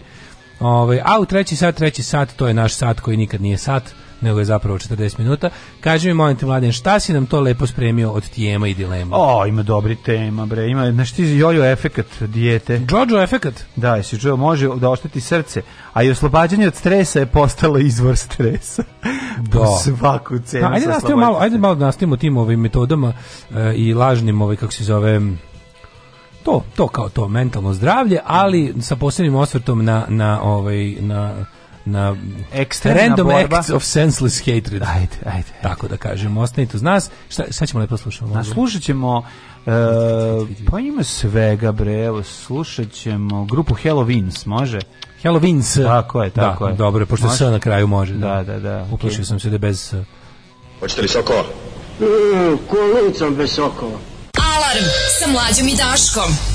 Ove, ovaj, a u treći sat, treći sat, to je naš sat koji nikad nije sat nego je zapravo 40 minuta. Kaži mi, molim te, Mladen, šta si nam to lepo spremio od tijema i dilema? O, ima dobri tema, bre. Ima, znaš ti jojo efekat dijete. Jojo efekat? Da, jesi čuo, može da ošteti srce, a i oslobađanje od stresa je postalo izvor stresa. Do. *laughs* Po da. svaku cenu. Da, ajde, da nastavimo malo, ajde malo da nastavimo tim ovim metodama e, i lažnim, ovaj, kako se zove, to, to kao to mentalno zdravlje, ali sa posebnim osvrtom na, na, ovaj, na na Ekstremna random borba. acts of senseless hatred. Ajde, ajde, ajde. Tako da kažem, ostanite uz nas. Šta, šta ćemo lepo slušati? Na slušat ćemo e, pa ima svega bre, evo slušat ćemo grupu Halloweens, može? Halloweens. Tako je, da, tako da, je. Dobro, pošto može? se na kraju može. Da, da, da. da. Uplašio okay. sam se da bez... E, Hoćete li sokova? Mm, e, kolicom bez sokova. Alarm sa mlađom i Daškom.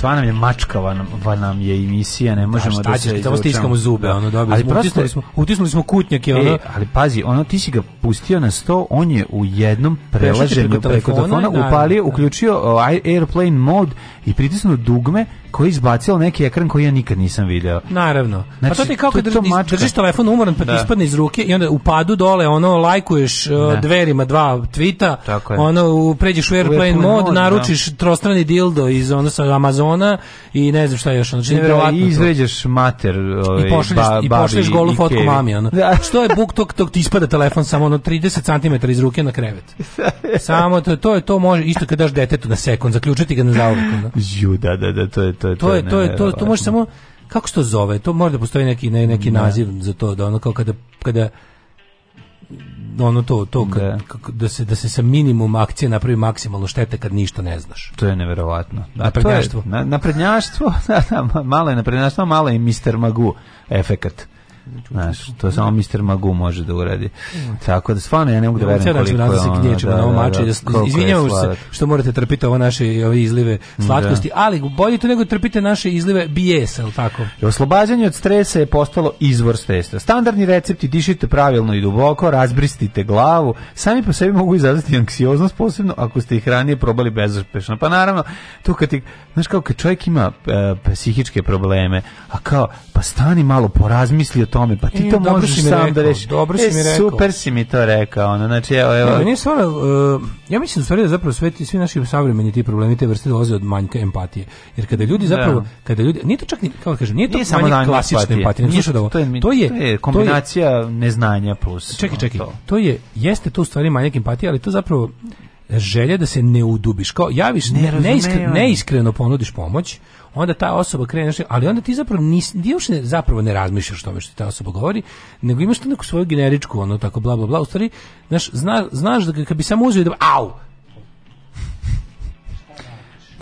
sva nam je mačkava nam, va nam je emisija, ne da, možemo da, šta da se ćeš, da Samo stiskamo zube, da. ono dobili ali smo, prosto, utisnuli smo, utisnuli smo kutnjake, e, ono. E, ali pazi, ono ti si ga pustio na sto, on je u jednom prelaženju preko telefona, preko telefona upalio, uključio uh, airplane mode i pritisnuo dugme koji je izbacila neki ekran koji ja nikad nisam video. Naravno. Znači, pa to ti znači, kao kad držiš telefon umoran pa ti da. ispadne iz ruke i onda u padu dole ono lajkuješ uh, dverima dva tvita, ono pređeš u airplane, u mod, da. naručiš da. trostrani dildo iz ono sa Amazona i ne znam šta još. Znači, ne, I izveđeš mater ovaj, i pošalješ, ba, i pošalješ golu fotku kevi. mami. Ono. Da. Što je buk tok tok ti ispada telefon samo ono 30 cm iz ruke na krevet. Samo to, to je to može isto kad daš detetu na sekund, zaključati ga na zauvek. Ju, da, da, da, to je to je to je to je to to može samo kako se to zove? To može da postoji neki ne, neki naziv za to da ono kao kada kada ono to to kad, da. da. se da se sa minimum akcije napravi maksimalno štete kad ništa ne znaš. To je neverovatno. Da, naprednjaštvo. Je, na, naprednjaštvo, *laughs* da, da, malo je naprednjaštvo, malo je Mr. Magu efekat. Znači, znaš, to samo Mr. Magu može da uradi. Mm. Tako da stvarno ja ne mogu da verujem da, da, da, koliko je ono. se gnječimo na ovom maču. Izvinjamo se što morate trpiti ovo naše ove izlive slatkosti, ali bolje to nego trpite naše izlive bijesa, ili tako? Oslobađanje od stresa je postalo izvor stresa. Standardni recepti dišite pravilno i duboko, razbristite glavu, sami po sebi mogu izazvati anksioznost, posebno ako ste ih ranije probali bezuspešno. Pa naravno, tu kad ti, znaš kao kad čovjek ima e, psihičke probleme, a kao, pa stani malo, porazmisli o tome tome, pa ti e, to možeš sam da rekao, da reši. Dobro si e, mi rekao. Super si mi to rekao. Ono, znači, evo, evo. Ne, stvarno, uh, ja mislim da stvari da zapravo sve ti, svi naši savremeni ti problemi te vrste dolaze od manjka empatije. Jer kada ljudi da. zapravo, da. kada ljudi, nije to čak, ni, kako da kažem, nije to nije samo manjak klasične empatije. Nije, to, to, je, to, je, kombinacija to je, neznanja plus. Čekaj, čekaj, to. to je, jeste to u stvari manjak empatije, ali to zapravo želja da se ne udubiš. Kao javiš, ne, ne, neiskre, neiskreno ponudiš pomoć, onda ta osoba krene, ali onda ti zapravo nisi, ti zapravo ne razmišljaš o tome što ta osoba govori, nego imaš tu neku svoju generičku, ono tako bla bla bla, u stvari, znaš, zna, znaš da kad bi samo uzeo da, au,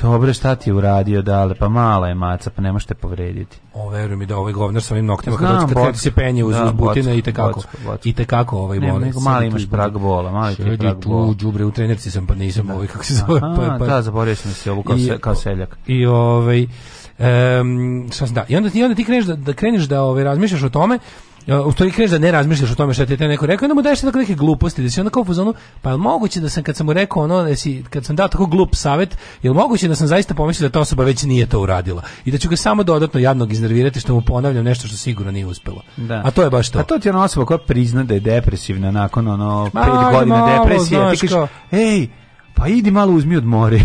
Dobro, šta ti je uradio, dale, pa mala je maca, pa ne možete povrediti. O, verujem i da ovaj govnar sa ovim noktima, Znam, kad, kad se penje uz, da, uz butine, i tekako, i tekako ovaj ne, Nego mali imaš prag bola, mali ti je prag bola. tu, džubre, u trenerci sam, pa nisam da. ovaj, kako se zove. Aha, pa, pa da, zaboravio sam se ovu kao, se, kao seljak. I ovaj, um, šta sam da, i onda, i onda ti kreneš da, da kreneš da ovaj, razmišljaš o tome, u stvari kreš da ne razmišljaš o tome što ti te neko rekao, onda mu daješ tako neke gluposti, da si onda kao ono, pa je moguće da sam kad sam mu rekao ono, da si, kad sam dao tako glup savet, je moguće da sam zaista pomislio da ta osoba već nije to uradila i da ću ga samo dodatno jadnog iznervirati što mu ponavljam nešto što sigurno nije uspelo. Da. A to je baš to. A to ti je ona osoba koja prizna da je depresivna nakon ono 5 godina depresije, ti kažeš, ej, pa idi malo uzmi odmori.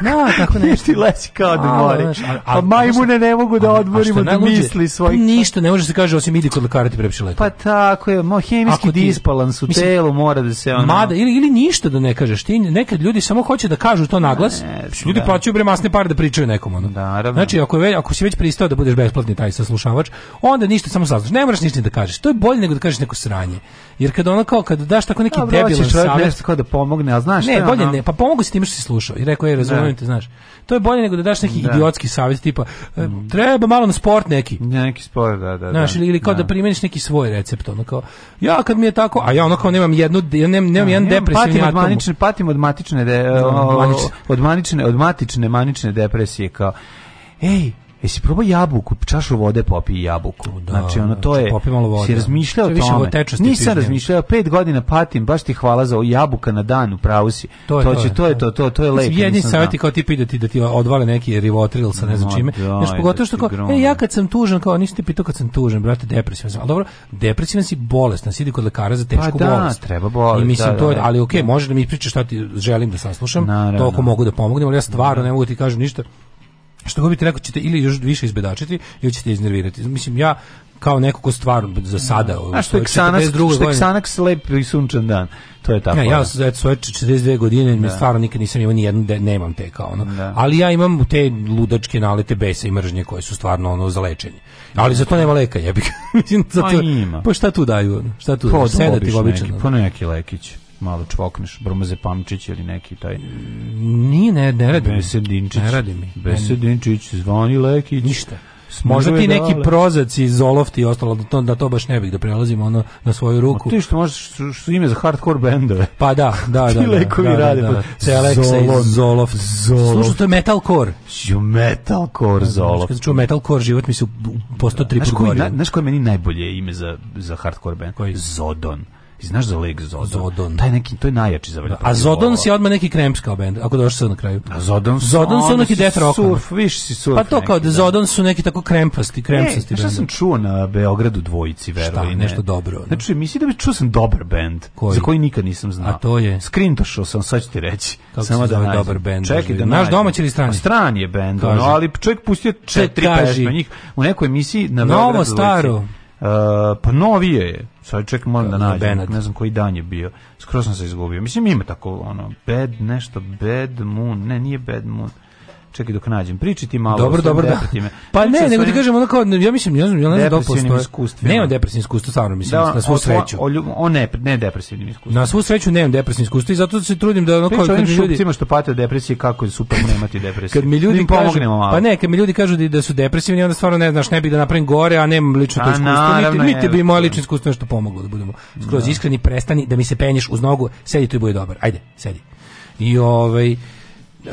No, da, tako *laughs* nešto. Ti lesi kao da mori. Pa a majmune ne mogu da odmorimo da misli svoj. Pa ništa ne može se kaže osim idi kod lekara da ti prepiše lek. Pa tako je, mo hemijski disbalans u mislim, telu mora da se ono. Mada ili ili ništa da ne kažeš. Ti nekad ljudi samo hoće da kažu to naglas. Ne, ljudi da. plaćaju bre masne pare da pričaju nekom ono. Da, znači ako je, ako si već pristao da budeš besplatni taj saslušavač, onda ništa samo saslušaš. Ne moraš ništa da kažeš. To je bolje nego da kažeš neko sranje. Jer kad ono kao kad daš tako neki debilan savjet, nešto kao da pomogne, a znaš ne, bolje ne, pa pomogu si time što si slušao i rekao je razumijem da. znaš. To je bolje nego da daš neki da. idiotski savjet tipa e, mm. treba malo na sport neki. neki sport, da, da. Znaš, da. ili, ili kao da. da primeniš neki svoj recept, ono kao ja kad mi je tako, a ja ono kao nemam jednu ja nemam, nemam da, jedan depresivni patim od manične, patim od matične, de, o, o, od manične, od matične, manične depresije kao ej, Jesi probao jabuku, čašu vode popi jabuku. Da, znači ono to znači, je malo vode. Si razmišljao o znači, tome. Nisam razmišljao, 5 godina patim, baš ti hvala za jabuka na dan, u pravu si. To je to, to, je, to, je, to, to, to je lepo. Jedni saveti kao da ti pidati da ti odvale neki rivotril sa ne znam čime. Da, Znaš, pogotovo što kao, e, ja kad sam tužan, kao nisi ti pitao kad sam tužan, brate, depresivan sam. Ali dobro, depresivan si bolestan, si idi kod lekara za tešku pa, da, bolest. Da, treba bolest. I mislim, da, to, je, da, ali okej, okay, možeš da mi pričaš šta ti želim da saslušam, toliko mogu da pomognem, ali ja stvarno ne mogu ti kažem ništa što god bi ti rekao ćete ili još više izbedačiti ili ćete iznervirati. Mislim ja kao neko ko stvarno za sada A što je Xanax, što je Xanax lep i sunčan dan. To je tako. ja, ja da. za svoje 42 godine mi da. stvarno nikad nisam imao ni jednu nemam te kao ono. Da. Ali ja imam te ludačke nalete besa i mržnje koje su stvarno ono za lečenje. Ali za to nema leka, jebi ga. *laughs* Mislim za to. Pa šta tu daju? Šta tu? Pa Sedati obično. Pa neki lekić malo čvokneš, Brmaze Pamčić ili neki taj... Nije, ne, ne radi Besedinčić. Ne radi mi. Besedinčić, zvani Lekić. Ništa. Možda ti da neki prozac iz Zolofti i ostalo, da to, da to baš ne bih, da prelazim ono na svoju ruku. ti što možeš, što, ime za hardcore bendove. Pa da, *laughs* da, da, da. ti lekovi da, da, rade. Da, da. Zolof, Zolof. Zolof. Slušaj, to je metalcore. Jo, metalcore Zolof. Kad čuo metalcore, život mi se postao tri put gorio. Znaš koje je meni najbolje ime za, za hardcore band? Koji? Zodon. Znaš za Lake Zodon? Zodon. Taj neki, to je najjači za valjda. A Zodon si odmah neki krems kao bend, ako došli sad na kraju. A Zodon su, Zodon su neki death rock. Surf, viš si surf. Pa to kao da, da Zodon su neki tako krempasti, e, krempasti e, Šta sam čuo na Beogradu dvojici, verovatno. Šta, nešto dobro. Ne? Znači, misli da bi čuo sam dobar bend, za koji nikad nisam znao. A to je? Screen to show sam, sad ću ti reći. Kako Samo da najdem. dobar bend. Čekaj da Naš domaći ili strani? Strani je bend, ono, ali čovjek pustio četiri pesme njih u nekoj emisiji na Beogradu. Novo, staro. E, pa novije je. Sad ček moram da, da nađem, Bennett. ne znam koji dan je bio. Skoro sam se izgubio. Mislim ima tako ono bad nešto bad moon, ne nije bad moon čekaj dok nađem. pričati malo. Dobro, dobro, da. Me. Pa ne, nego ti kažem onako ja mislim, ja, znam, ja ne znam da iskustvo. Nemam depresivno iskustvo, stvarno mislim, da, na svu sreću. O, o ne, ne depresivnim iskustvom. Na svu sreću nemam depresivno iskustvo i zato se trudim da onako kao kad ljudi ima što pate od depresije kako je super nemati depresiju. Kad mi da ljudi pomognemo malo. Pa ne, kad mi ljudi kažu da, da su depresivni, onda stvarno ne znaš, ne bi da napravim gore, a nemam lično to iskustvo. Niti bi moje lično iskustvo nešto pomoglo da budemo da. skroz iskreni, prestani da mi se penješ uz nogu, sedi tu i budi dobar. Ajde, sedi. I ovaj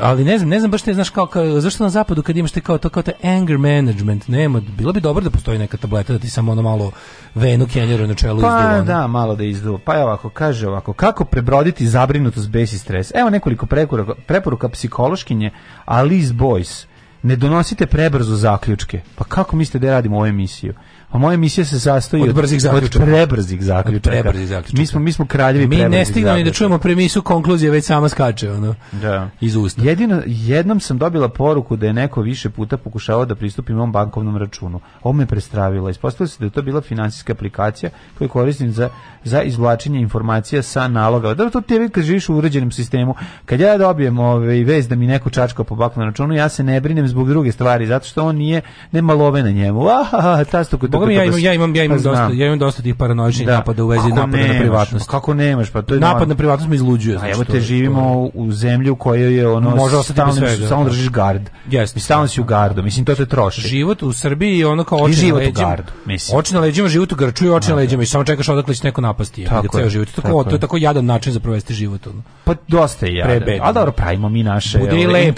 ali ne znam, ne znam baš te, znaš, kao, kao, zašto na zapadu kad imaš te kao to, kao te anger management, nema, bilo bi dobro da postoji neka tableta da ti samo ono malo venu kenjeru na čelu pa, izduva. da, malo da izduva. Pa je ovako, kaže ovako, kako prebroditi zabrinutost, bes i stres? Evo nekoliko preporuka, preporuka psihološkinje Alice Boyce. Ne donosite prebrzo zaključke. Pa kako mislite da radimo ovu emisiju? A pa moja emisija se sastoji od, brzih zaključaka. Od prebrzih zaključaka. Od prebrzih zaključaka. Mi smo mi smo kraljevi Mi ne stignemo ni da čujemo premisu, konkluzije već sama skače ono. Da. Iz usta. Jedino jednom sam dobila poruku da je neko više puta pokušavao da pristupi mom bankovnom računu. Ovo me prestravilo. Ispostavilo se da je to bila finansijska aplikacija koju koristim za za izvlačenje informacija sa naloga. Da to ti već kad živiš u uređenom sistemu, kad ja dobijem ove ovaj, i vez da mi neko čačka po bankovnom računu, ja se ne brinem zbog druge stvari zato što on nije nema love na njemu. *laughs* Aha, tasto kod Boga mi, da ja imam, ja imam, ja pa imam, dosta, ja imam dosta tih paranoičnih da. napada u vezi kako napada nemaš, na privatnost. Kako nemaš? Pa to je napad na privatnost me izluđuje. A znači evo te živimo u zemlji u kojoj je ono Može stalno, svega, da. stalno držiš gard. Yes, stalno da. si u gardu. Mislim, to te troši. Život u Srbiji je ono kao oči na leđima. Oči na leđima, život u grču oči na leđima i samo čekaš odakle će neko napasti. Tako ceo život. Tako, to je tako jadan način za provesti život. Pa dosta je jadan. A dobro, pravimo mi naše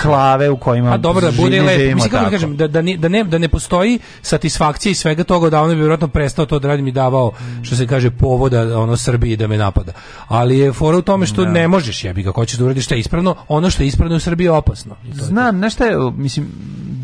klave u kojima A pa dobro, da bude lepo. Mislim, kako kažem, da, da, ne, da ne postoji satisfakcija i svega toga davno on je vjerojatno prestao to da radim i davao, što se kaže, povoda ono Srbiji da me napada. Ali je fora u tome što da. ne možeš jebi ga, ko ćeš da uradiš šta je ispravno, ono što je ispravno u Srbiji je opasno. Znam, znaš je, mislim,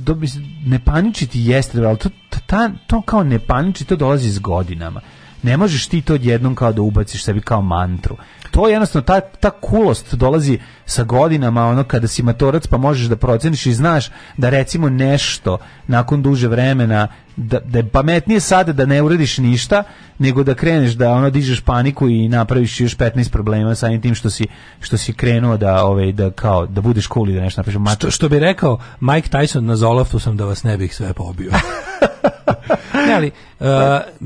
do, mislim, ne paničiti jeste, ali to, ta, to kao ne paničiti, to dolazi s godinama ne možeš ti to odjednom kao da ubaciš sebi kao mantru. To je jednostavno, ta, ta kulost dolazi sa godinama, ono kada si matorac pa možeš da proceniš i znaš da recimo nešto nakon duže vremena da, da je pametnije sada da ne uradiš ništa nego da kreneš da ono dižeš paniku i napraviš još 15 problema sa tim što si što si krenuo da ove, ovaj, da kao da budeš cool i da nešto napraviš. Što, što bi rekao Mike Tyson na Zolaftu sam da vas ne bih sve pobio. *laughs* ne, ali, uh,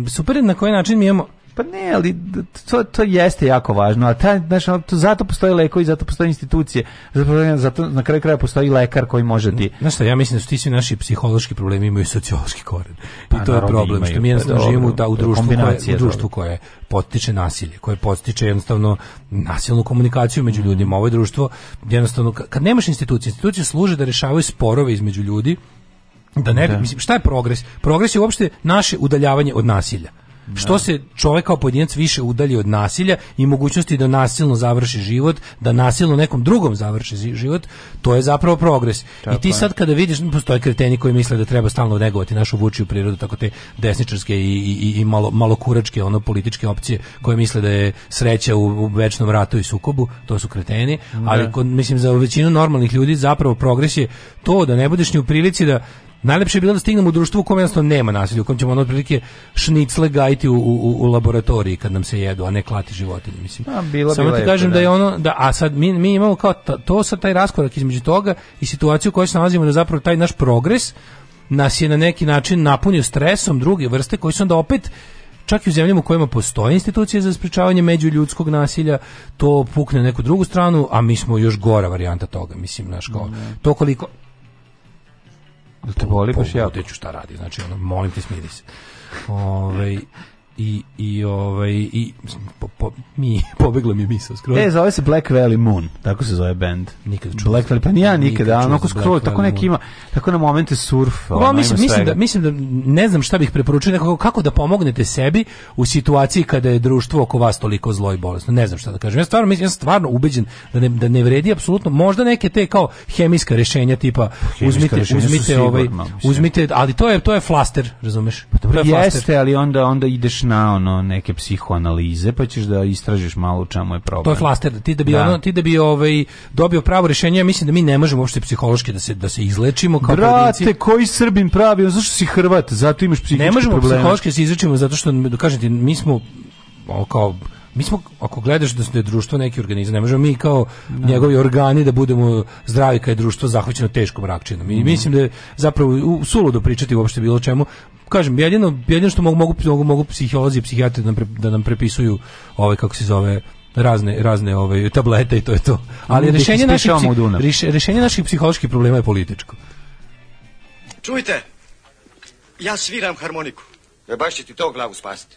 super na koji način mi imamo pa ne, ali to, to jeste jako važno, a ta, znaš, to, zato postoje i zato postoje institucije, zato, zato na kraju kraja postoji lekar koji može ti... Znaš šta, ja mislim da su ti svi naši psihološki problemi imaju sociološki koren. Pa, I to je da problem, imaju, što mi pa jednostavno pa, živimo da, u, društvu koje, u društvu koje potiče nasilje, koje potiče jednostavno nasilnu komunikaciju među mm. ljudima. Ovo je društvo, jednostavno, kad nemaš institucije, institucije služe da rešavaju sporove između ljudi, Da ne, da. mislim, šta je progres? Progres je uopšte naše udaljavanje od nasilja. Da. Što se čovek kao pojedinac više udalji od nasilja i mogućnosti da nasilno završi život, da nasilno nekom drugom završi život, to je zapravo progres. Tako I ti sad kada vidiš, postoje kreteni koji misle da treba stalno negovati našu vučiju prirodu, tako te desničarske i, i, i malo, malo kuračke, ono, političke opcije koje misle da je sreća u, u večnom ratu i sukobu, to su kreteni, da. ali mislim za većinu normalnih ljudi zapravo progres je to da ne budeš ni u prilici da Najlepše je bilo da stignemo u društvu u kojem jednostavno nema nasilja, u kojem ćemo ono otprilike šnicle gajiti u, u, u, laboratoriji kad nam se jedu, a ne klati životinje, mislim. A, pa, bilo Samo bi ti kažem da, da je ono, da, a sad mi, mi imamo kao ta, to sad taj raskorak između toga i situaciju u kojoj se nalazimo da zapravo taj naš progres nas je na neki način napunio stresom druge vrste koji su onda opet čak i u zemljama u kojima postoje institucije za sprečavanje međuljudskog nasilja, to pukne neku drugu stranu, a mi smo još gora varijanta toga, mislim, naš kao. Mm. To koliko Jel te boli baš ja? Poteću šta radi, znači ono, molim te smiri se. Ovaj i i ovaj i po, po, mi *laughs* pobegla mi je misao skroz. E zove se Black Valley Moon, tako se zove bend. Nikad čuo. Black Valley pa ja nikada, a onako skroz tako neki ima tako na momente surf. Pa mislim mislim da mislim da ne znam šta bih preporučio nekako kako da pomognete sebi u situaciji kada je društvo oko vas toliko zlo i bolesno. Ne znam šta da kažem. Ja stvarno mislim ja stvarno ubeđen da ne da ne vredi apsolutno možda neke te kao hemijska rešenja tipa hemijska uzmite rešenja uzmite ovaj sigurno, uzmite ali to je to je flaster, razumeš? Pa dobro, jeste, ali onda onda ideš na ono neke psihoanalize, pa ćeš da istražiš malo u čemu je problem. To je flaster, ti da bi da. Ono, ti da bi ovaj dobio pravo rešenje, ja mislim da mi ne možemo uopšte psihološki da se da se izlečimo kao Brate, koji Srbin pravi, on zašto si Hrvat? Zato imaš psihološki problem. Ne možemo psihološki da se izlečimo zato što da kažem kažete mi smo kao mi smo, ako gledaš da je društvo neki organizam, ne možemo mi kao no. njegovi organi da budemo zdravi kad je društvo zahvaćeno teškom rakčinom. I mm. mislim da je zapravo u, suludo pričati uopšte bilo čemu. Kažem, jedino, jedino što mogu, mogu, mogu, mogu psiholozi psihijatri da nam, pre, da nam prepisuju ove, kako se zove, razne razne ove tablete i to je to. Ali rešenje naših rešenje naših psiholoških problema je političko. Čujte. Ja sviram harmoniku. Ne baš će ti to glavu spasiti.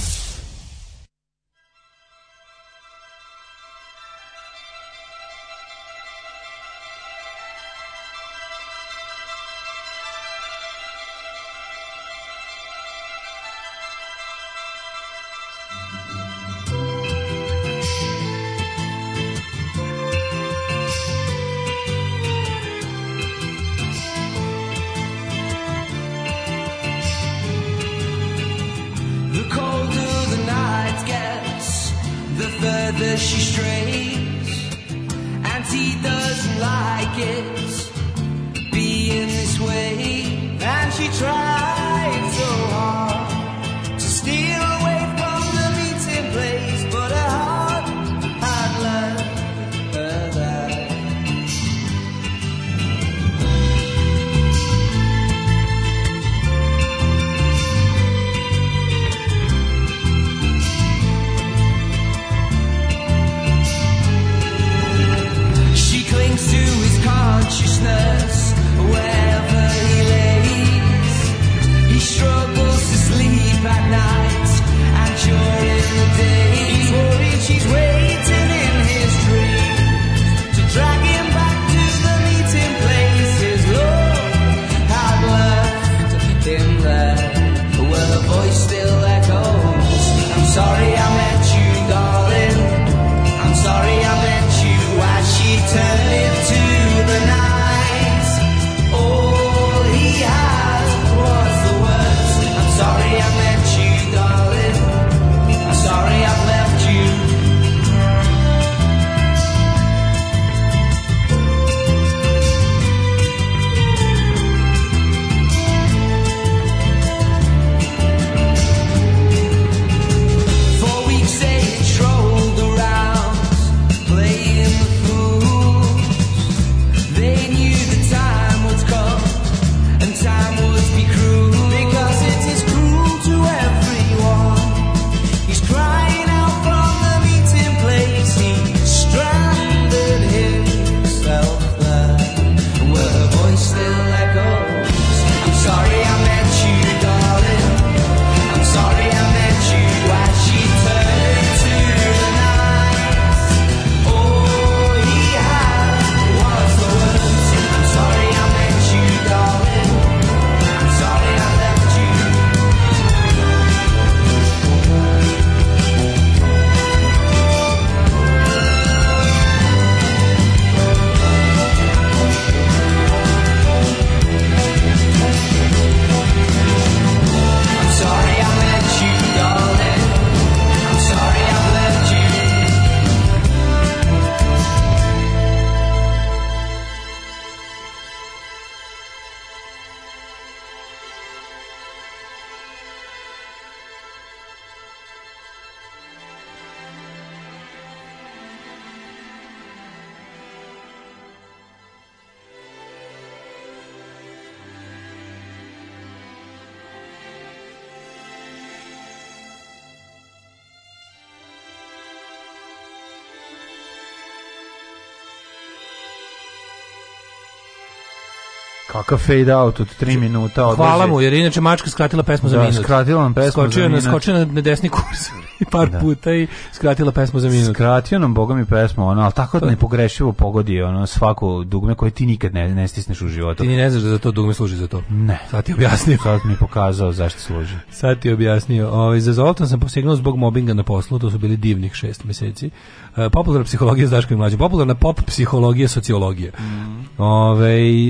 Kakav fade out od 3 minuta odlazi. Hvala mu, jer inače mačka skratila pesmu da, za minut. Da, skratila nam pesmu skočio za minut. Skočio na desni kurs i par da. puta i skratila pesmu za minut. Skratio nam, boga mi, pesmu, ono, ali tako to... nepogrešivo pogodi ono, svako dugme koje ti nikad ne, ne stisneš u životu. Ti ni ne znaš da za to dugme služi za to. Ne. Sad ti objasnio. Sad mi pokazao zašto služi. *laughs* Sad ti objasnio. O, ovaj, za Zoltan sam posegnuo zbog mobinga na poslu, to su bili divnih šest meseci. E, popularna psihologija s Daškom i mlađe. Popularna pop psihologija sociologija. Mm. Ove, ovaj,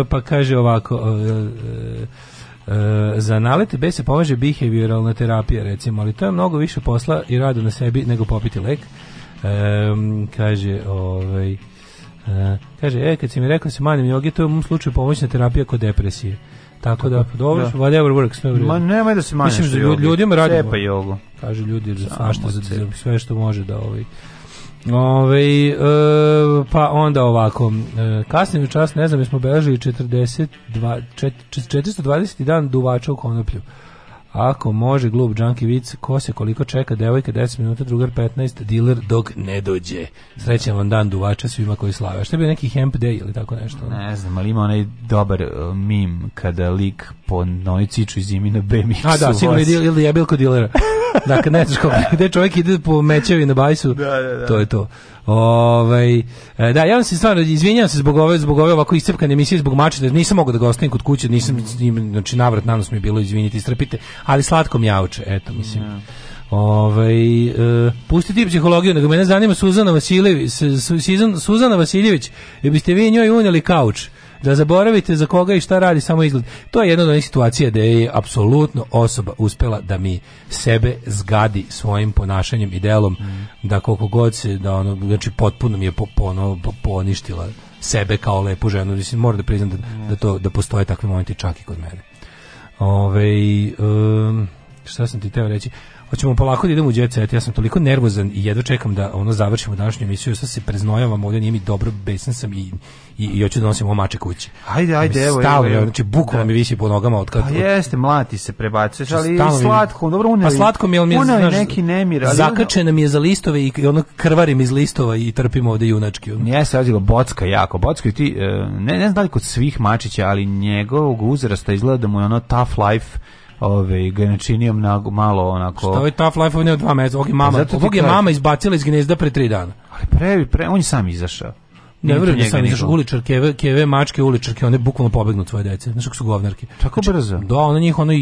e, pa kaže ovako... Uh, E, za nalete bese se pomaže behavioralna terapija recimo, ali to je mnogo više posla i rada na sebi nego popiti lek. E, kaže, ovaj e, kaže, e, kad si mi rekao da se manjem jogi, to je u mom slučaju pomoćna terapija kod depresije. Tako da, dobro, da. whatever works, sve Ma nemoj da se manjaš Mislim, ljud, ljudima radimo. Cepa jogu. Kaže ljudi, da svašta, za, sve što može da ovaj Ove, e, pa onda ovako, e, kasnim čas, ne znam, jesmo beležili 42, 4, 420 dan duvača u konoplju. Ako može, glup džanki vic, ko se koliko čeka, devojka 10 minuta, drugar 15, dealer dok ne dođe. Srećan vam dan duvača svima koji slave. Šta bi neki hemp day ili tako nešto? Ne znam, ali ima onaj dobar uh, mim kada lik po noju ciču iz Imina B mixu. A da, sigurno je ili je bil kod dilera. Dakle, ne znaš kako, gde čovjek ide po mečevi na bajsu, da, da, da. to je to. Ovaj e, da, ja vam se stvarno izvinjavam se zbog ove zbog ove ovako iscepkane emisije zbog mačeta, nisam mogao da gostujem kod kuće, nisam znači navrat nanos mi je bilo izviniti, strpite, ali slatko mjauče, eto mislim. Ja. Da. Ovaj e, pustiti psihologiju, nego mene zanima Suzana Vasiljević, Suzana Vasiljević, jel biste vi njoj uneli kauč? da zaboravite za koga i šta radi samo izgled. To je jedna od onih situacija da je apsolutno osoba uspela da mi sebe zgadi svojim ponašanjem i delom mm. da koliko god se da ono znači potpuno mi je po, po, ono, po, poništila sebe kao lepu ženu. Mislim moram da priznam da, da to da postoje takvi momenti čak i kod mene. Ove, um, šta sam ti teo reći? Hoćemo pa polako da idemo u jet Ja sam toliko nervozan i jedva čekam da ono završimo današnju emisiju. Sad se preznojavam, ovdje nije mi dobro, besan sam i i, i hoću da nosim omače kući. Ajde, ajde, evo. Stalo, evo, evo, znači bukvalno da. mi visi po nogama od kad. Pa jeste, mlati se prebacuješ, znači, ali slatko, dobro uneli. Pa slatko mi je, znaš, neki nemir, ali zakačena mi je za listove i, i ono krvarim iz listova i trpimo ovde junački. Ono. se odilo bocka jako. Bocka ti e, ne ne znam da li kod svih mačića, ali njegovog uzrasta izgleda da mu je ono tough life ove je ganačinijom na malo onako. Što ovaj je tough life on je dva meseca. Ok, mama, ovog je pa mama izbacila iz gnezda pre tri dana. Ali pre, pre on je sam izašao. Ne verujem da sam izašao uličar, keve, keve, mačke uličarke, one bukvalno pobegnu svoje dece. Znaš kako su govnarke. Tako znači, brzo. Da, ona njih, ono,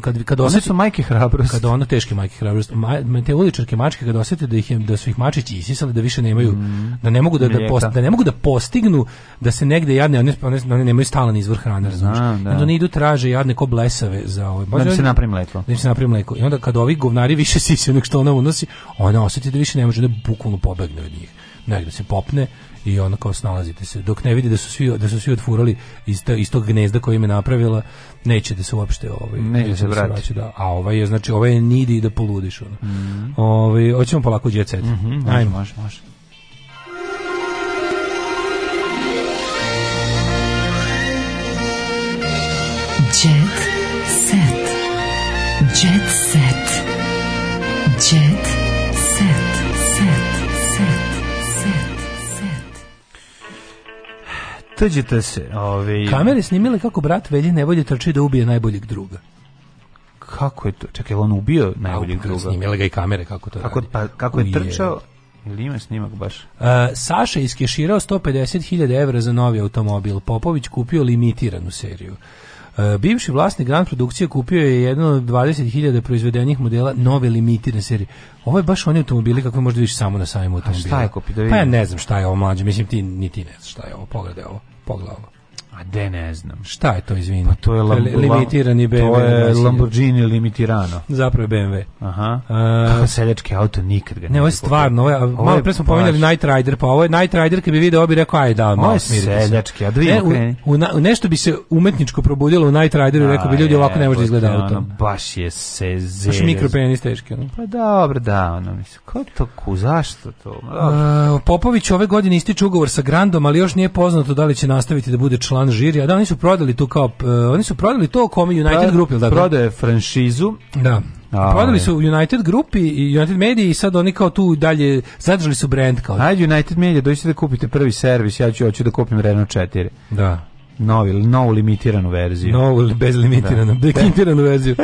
kad, kad osjeti, one su majke hrabrosti. Kada ono, teške majke hrabrosti. Ma, te uličarke mačke, kad osjete da, ih, da su ih mačići isisali, da više nemaju, mm. da, ne mogu da, da, post, da ne mogu da postignu da se negde jadne, one, one, one nemaju stalan izvor hrane, razumiješ. Da. Onda oni idu traže jadne ko blesave za ovaj. Da im se napravi mleko. Da im se napravi mleko. I onda kad ovi govnari više sisi onog što ona unosi, ona osjeti da više ne može, da bukvalno pobegne od njih negde se popne i ono kao snalazite se. Dok ne vidi da su svi da su svi otfurali iz, ta, iz tog gnezda koje im je napravila, nećete da se uopšte ovaj neće da se vraći. Da, a ovaj je znači ovaj je nidi da poludiš ono. Mm. Ovaj hoćemo polako đecet. Mm -hmm, Ajmo, može, može. Jet set. Jet set. Jet Tuđite se. Ove... Ovaj- kamere snimile kako brat velji nevolje trči da ubije najboljeg druga kako je to? Čekaj, on ubio najboljeg pa, druga. Snimile ga i kamere kako to kako, radi. Pa, kako je trčao? Ili ima snimak baš? Uh, Saša iskeširao 150.000 evra za novi automobil. Popović kupio limitiranu seriju. E, bivši vlasnik Grand produkcije kupio je jedno od 20.000 proizvedenih modela nove limitirane serije. Ovo je baš oni automobili kakve možda više samo na sajmu automobila. A šta je kupio? Da pa ja ne znam šta je ovo mlađe, mislim ti ni ti ne znaš šta je ovo, pogledaj ovo, pogledaj ovo. A de ne znam. Šta je to, izvini? Pa to je, to je limitirani BMW. To je Lamborghini limitirano. Zapravo je BMW. Aha. Uh, *laughs* seljački auto nikad ga ne. Ne, ovo je stvarno, ovo je, ovo malo pre smo pomenuli Night Rider, pa ovo je Night Rider kad bi video, bi rekao, aj da, malo smirite se. seljački, a dvije da ne, u, u, u, nešto bi se umetničko probudilo u Night Rideru, rekao bi ljudi, ovako ne može izgleda pa da, auto. Baš je se zelje. Baš mikropenis teški. Ono. Pa dobro, da, ono, mislim, ko to ku, zašto to? Uh, Popović ove godine ističe ugovor sa Grandom, ali još nije poznato da li će nastaviti da bude član žiri, a da oni su prodali tu kao uh, oni su prodali to kome United Pro, Group, da. Prodaje franšizu. Da. A, ovaj. Prodali su United Grupi i United Media i sad oni kao tu dalje zadržali su brand kao. Hajde United Media, dođite da kupite prvi servis, ja ću hoću da kupim Renault 4. Da. Novi, novu limitiranu verziju. Novu, bez da. *laughs* limitiranu, da. verziju.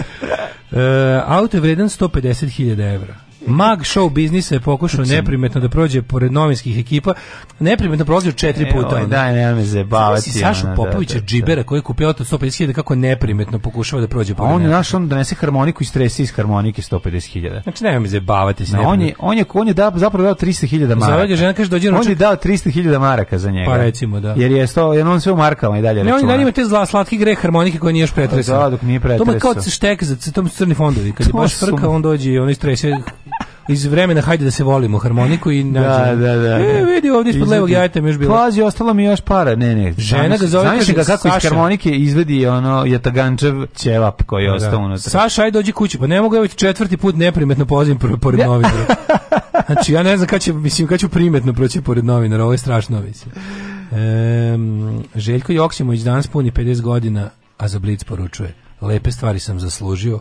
e, auto je vredan 150.000 evra. Mag show biznisa je pokušao neprimetno da prođe pored novinskih ekipa. Neprimetno prolazio četiri e, puta. E, daj, nema me zebavati. Sašu da, Popovića da, da. džibera koji je kupio auto 150.000 kako neprimetno pokušava da prođe pored. A On je našao on donese harmoniku i stresi iz harmonike 150.000. Znači nema me zebavati se. On je on je on je dao zapravo dao 300.000 maraka. Zavedje žena kaže dođi ručak. On je dao 300.000 maraka za njega. Pa recimo da. Jer je sto, jer on sve u markama i dalje. Ne, on da ima te zla slatke gre harmonike koje nije još pretresao. Da, dok nije pretresao. To je kao štek za crni fondovi, kad je baš frka on dođe i on istrese iz vremena hajde da se volimo harmoniku i da, Da, da, da. E, vidi ovdje ispod levog jajeta mi još bilo. Pazi, ostalo mi još para. Ne, ne. Žena ga zove znaš ga kako iz harmonike izvedi ono jatagančev ćevap koji je da, da. ostao unutra. Saša, ajde dođi kući. Pa ne mogu evo četvrti put neprimetno pozim pored novinara. Znači ja ne znam kada će mislim kada ću primetno proći pored novinara, ovo je strašno mislim. Um, Željko Joksimović danas puni 50 godina, a za Blitz poručuje. Lepe stvari sam zaslužio,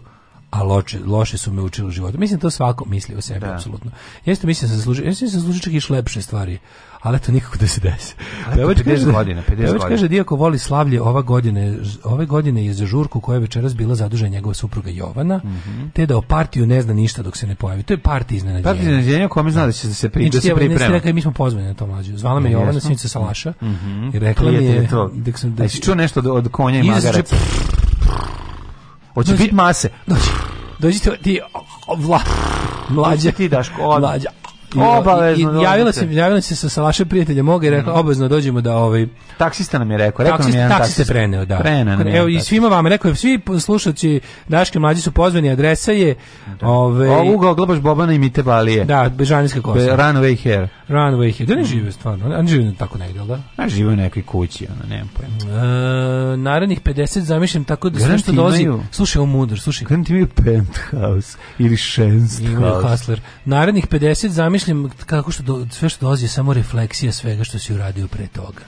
a loše, loše su me učili u životu. Mislim, to svako misli o sebi, da. apsolutno. Ja isto mislim, da sam služi, ja da sam služi čak i šlepše stvari, ali to nikako da se desi. Pevač 50 kaže, godina, 50 pevač godina. kaže, Dijako voli slavlje ova godine, ove godine je za žurku koja je večeras bila zadužena njegova supruga Jovana, mm -hmm. te da o partiju ne zna ništa dok se ne pojavi. To je parti iznenađenja. Parti iznenađenja kome zna da će se, pri, da se da znači, priprema. Rekao, e, mi smo pozvani na to mlađu. Zvala me Jovana, sinica Salaša, mm -hmm. i rekla mi je... Da sam, da, čuo nešto od konja i magaraca? Hoće biti mase. Dođite ti vla, mlađe. Ti daš Mlađe obavezno. I, i, javila se, javila se sa, sa vašim prijateljem, moga i rekla mm. obavezno dođemo da ovaj taksista nam je rekao, rekao taksist, nam je taksista taksist. preneo, da. Preneo Evo i svima vama rekao, svi slušaoci Daške mlađi su pozvani, adresa je da. ovaj Ovu ga Bobana i Mite Balije. Da, Bežanijska kosa. Be, runway hair. Runway hair. Da ne žive stvarno, on žive tako negdje, da? Ne žive u nekoj kući, ona nemam pojma. E, narednih 50 zamišlim tako da sve što slušaj, on mudar, slušaj. Garanti mi penthouse ili šensthouse. Imaju Hasler. Narednih 50 zamišljam razmišljam kako što do, sve što dolazi je samo refleksija svega što si uradio pre toga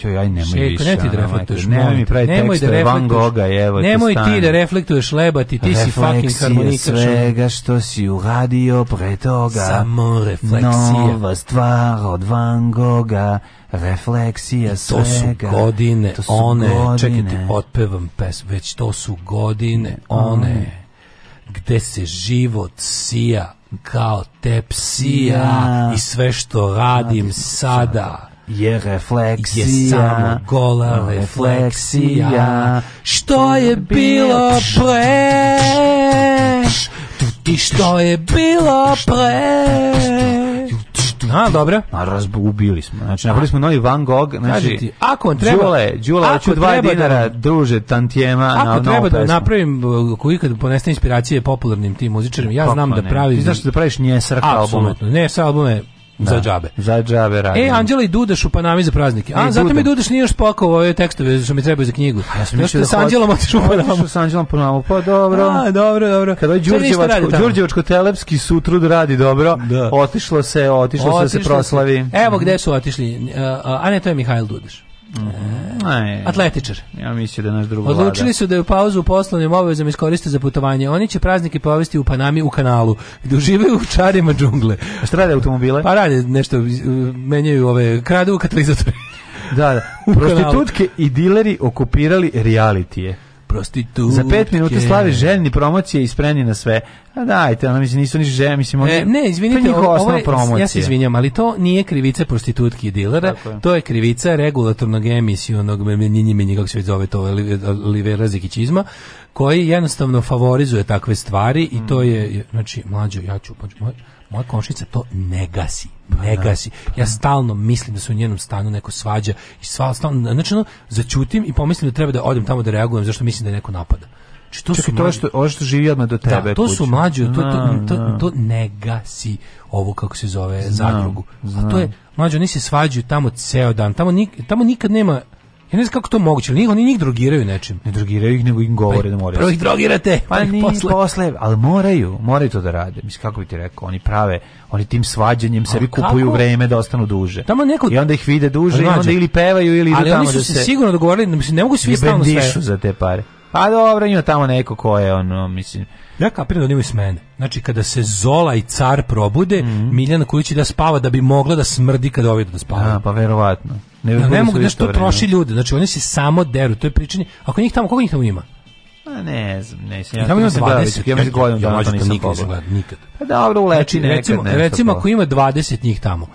čoj, aj nemoj Šeko, više. Ne da da da ti da reflektuješ, nemoj mi pravi nemoj tekste, da Van Gogha, evo Nemoj ti, ti da reflektuješ leba, ti, ti refleksija si fucking harmonikaš. svega što si uradio pre toga. Samo refleksija. Nova stvar od Van Gogha, refleksija I to svega. To su godine, to su one, godine. čekaj ti otpevam pesmu, već to su godine, one, mm. gde se život sija kao tepsija ja. i sve što radim sada je refleksija je samo gola refleksija, refleksija što je bilo pre i što je bilo pre Na, dobro. A razbubili smo. Znači, napravili smo novi Van Gogh. Znači, ti, ako on treba... Đule, Đule, hoću dva da- dinara, da, druže, tantijema. Ako na Ako treba da napravim, koji kad ponestane inspiracije popularnim tim muzičarima, ja znam da pravim... Ti znaš da praviš nje srka albume. Ne sa albume, Da, za džabe. Za džabe radim. E, Anđela i Dudaš u Panami za praznike. E, a, e, zato mi Dudaš nije još pakao ove tekstove što mi trebaju za knjigu. A ja sam mislio da sa Anđelom otišu u Panamu. Sa Anđelom Panamu, pa dobro. A, dobro, dobro. Kada ovaj je Đurđevačko, Đurđevačko-Telepski sutrud radi dobro, da. otišlo se, otišlo, otišlo se da se proslavi. Evo gde su otišli. A ne, to je Mihajl Dudaš. Mhm. E, atletičar. Ja mislim da je naš drugo Odlučili vlada. su da je u pauzu u poslovnim obavezama iskoriste za putovanje. Oni će praznike povesti u Panami u kanalu, gde žive u čarima džungle. A šta rade automobile? Pa rade nešto, e, menjaju ove, kradu katalizatore. Da, da. *laughs* Prostitutke i dileri okupirali realitije prostitutke. Za 5 minuta slavi željni promocije i spremni na sve. A dajte, ona mislim nisu ni želja, mislim oni. E, ne, izvinite, ovo je, ja se izvinjam, ali to nije krivica prostitutki i dilera, je. to je krivica regulatornog emisionog menjinjimi kako se zove to, Olivera Zikićizma, koji jednostavno favorizuje takve stvari i to je znači mlađe ja ću mlađo, Moja komšinica to ne gasi, pa ne da, gasi. Pa ja da. stalno mislim da se u njenom stanu neko svađa i sva stalno, znači ono, začutim i pomislim da treba da odem tamo da reagujem zato što mislim da je neko napada. Znači, to Čekaj, su mlađi... to što, ovo što živi odmah do da, tebe. Da, to kući. su mlađi, to, to, to, to ne gasi ovo kako se zove znam, zadrugu. A to je, mlađi, oni se svađaju tamo ceo dan, tamo, nik, tamo nikad nema Ja ne znam kako to moguće, ali oni njih drogiraju nečim. Ne drogiraju ih, nego im govore pa, da moraju. Prvo ih drogirate, pa, pa ni posle. posle. ali moraju, moraju to da rade. Mislim, kako bi ti rekao, oni prave, oni tim svađanjem sebi kupuju vreme da ostanu duže. Tamo neko... I onda ih vide duže, Znađe. i onda ili pevaju, ili ali idu tamo da se... Ali oni su se sigurno dogovorili, mislim, ne mogu svi stalno sve. za te pare. Pa dobro, ima tamo neko ko je, ono, mislim, Ja kapiram da oni imaju smene. Znači, kada se Zola i car probude, mm -hmm. Miljana Kujić da spava da bi mogla da smrdi kada ovi da spava. A, pa verovatno. Ne, da, ne mogu, nešto to troši ljude. Znači, oni se samo deru. To je pričanje. Ako njih tamo, koliko njih tamo ima? A ne znam, ne znam. Ja tamo ima 20. Ja mislim godinu ja, ja, ja, ja, nisam pogledao. Nikad. Pa dobro, uleči znači, nekad. Recimo, recimo ako ima 20 njih tamo,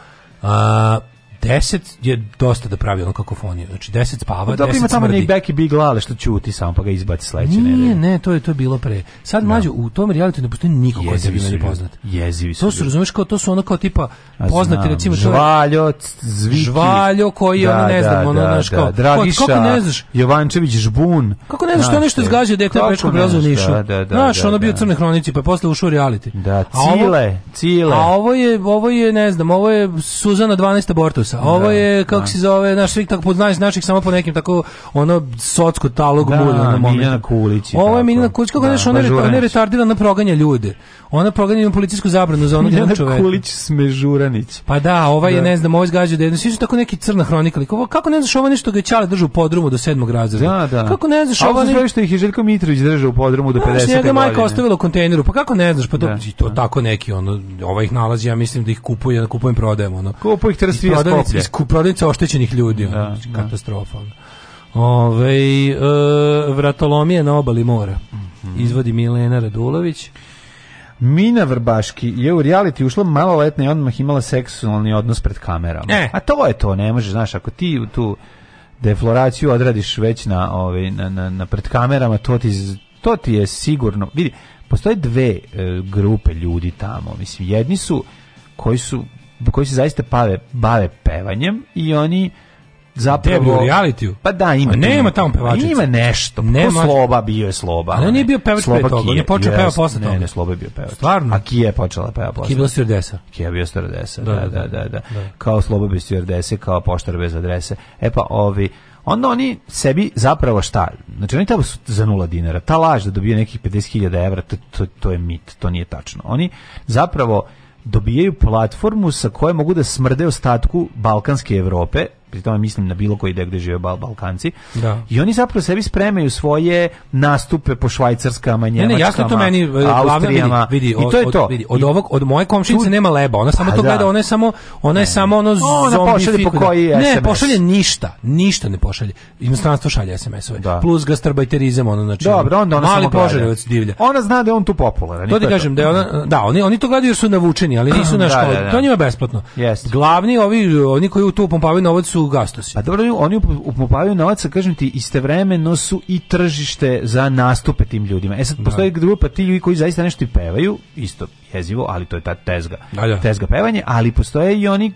a, 10 je dosta da pravi ono kakofoniju. Znači 10 spava, 10 pa smrdi. Dobro ima tamo nek Becky Big Lale što ćuti samo pa ga izbaci sledeće nedelje. Nije, ne, to je to je bilo pre. Sad no. Da. mlađe u tom realitiju ne postoji niko ko je bio poznat. Jezivi su. To su razumeš kao to su ono kao tipa poznati znam, recimo Žvaljo, Zviki. Žvaljo koji da, ono ne znam, da, ono da, znaš da, kao. Da, Dragiša, kako ne znaš? Jovančević Žbun. Kako ne znaš što nešto zgađa dete prečko brazo nišu. Da, znaš, ono bio crne hronici pa posle ušao u reality. Da, Cile, Cile. A ovo je ovo je ne znam, ovo je Suzana 12 abortusa. Majica. Ovo je, da, kako da. se zove, naš svik tako pod naših samo po nekim tako ono socsko talog da, na Milena Kulić. Ovo je Milena Kulić, kako da, neš, ona, ona je retardirana proganja ljude. Ona proganja ima policijsku zabranu za onog jednog Milena Kulić Smežuranić. Pa da, ova je, da. ne znam, ovo ovaj izgađa da jedno svi su tako neki crna hronika. Kako ne znaš, ova nešto ga ćale držu u podrumu do 7. razreda. Da, da. Kako ne znaš, ova ne... što ih je Željko Mitrović držao u podrumu do 50. Pa godine. Njega majka ostavila u kontejneru, pa kako ne znaš, pa to, da, to tako neki, ono, ovaj ih nalazi, ja mislim da ih kupuje, da kupujem prodajem, ono. Kupuj ih trasvija skuplje. Iz oštećenih ljudi, da, da. katastrofa. Ove, e, vratolomije na obali mora. Mhm. Izvodi Milena Radulović. Mina Vrbaški je u reality ušla maloletna i odmah imala seksualni odnos pred kamerama. E. A to je to, ne možeš, znaš, ako ti tu defloraciju odradiš već na, ovaj, na, na, na pred kamerama, to ti, to ti je sigurno... Vidi, postoje dve e, grupe ljudi tamo. Mislim, jedni su koji su koji se zaista bave, bave pevanjem i oni zapravo reality pa da ima A nema tamo pevačica ima nešto pa nema sloba bio je sloba ali on nije bio pevač pre toga on je počeo peva posle toga ne, ne sloba je bio pevač stvarno a Kije je počela da peva posle Kija je bila stjordesa Kija je bio stjordesa da da, da da, da da kao sloba bez stjordese kao poštar bez adrese e pa ovi onda oni sebi zapravo šta znači oni tamo su za nula dinara ta laž da dobije nekih 50.000 evra to, to, to je mit to nije tačno oni zapravo dobijaju platformu sa koje mogu da smrde ostatku Balkanske Evrope pri mislim na bilo koji deo gde žive bal Balkanci. Da. I oni zapravo sebi spremaju svoje nastupe po švajcarskama, njemačkama, ne, ne, e, Austrijama. Vidi, vidi, I to je to. Od, vidi, od ovog od moje komšinice tu... nema leba. Ona samo pa to da. gleda, ona je samo ona je samo ono ona pošalje po koji SMS. Ne, pošalje ništa, ništa ne pošalje. Inostranstvo šalje SMS-ove. Da. Plus gastarbajterizam, ono znači. Dobro, onda ona mali požarevac divlja. Ona zna da je on tu popularan. To ti kažem da ona da, oni oni to gledaju jer su navučeni, ali nisu *clears throat* na da, što. Da, to njima besplatno. Glavni ovi oni koji u tu pompavaju novac su gastosi. Pa dobro, oni upopavaju novac, kažem ti, istovremeno su i tržište za nastupe tim ljudima. E sad, postoji da. grupa ti ljudi koji zaista nešto i pevaju, isto jezivo, ali to je ta tezga, da, da. tezga pevanje, ali postoje i oni,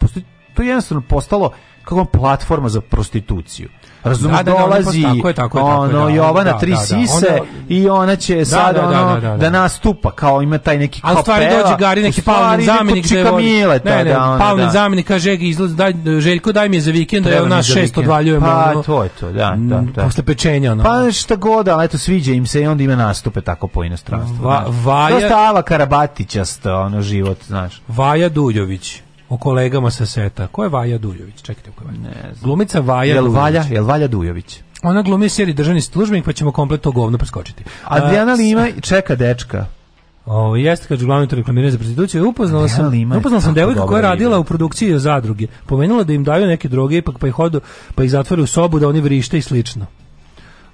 postoji, to je jednostavno postalo kao platforma za prostituciju. Razumem, da, da, da dolazi tako je, tako je, tako ono, da, Jovana da, tri da, sise da, onda, i ona će da, sad da, da, ono, da, da, da, da nastupa, kao ima taj neki kapela. A u stvari dođe Gari, neki palni zamenik. Da je, Mileta, ne, ne, da, ono, palni da. zamenik, kaže, izlazi, daj, Željko, daj mi je za vikend, da je ona šest odvaljujemo. Pa, ono, to je to, da, da, mm, da. Posle pečenja, ono. Pa šta god, ali eto, sviđa im se i onda ima nastupe tako po inostranstvu. Va, vaja... Dosta Ava Karabatićast, ono, život, znaš. Vaja Duljović o kolegama sa seta. Ko je Vaja Duljović? Čekajte, ko je Vaja? Ne znam. Glumica Vaja jel Duljović. Valja, jel Valja Dujović? Ona glumi sjeri državni službenik, pa ćemo kompletno govno preskočiti. Adriana Lima čeka dečka. O, jeste kad glavni to reklamiranje za prostituciju. Upoznala Adriana sam, Lima upoznala sam devojku koja je radila u produkciji zadruge. Pomenula da im daju neke droge, ipak pa ih hodu, pa ih zatvore u sobu da oni vrište i slično.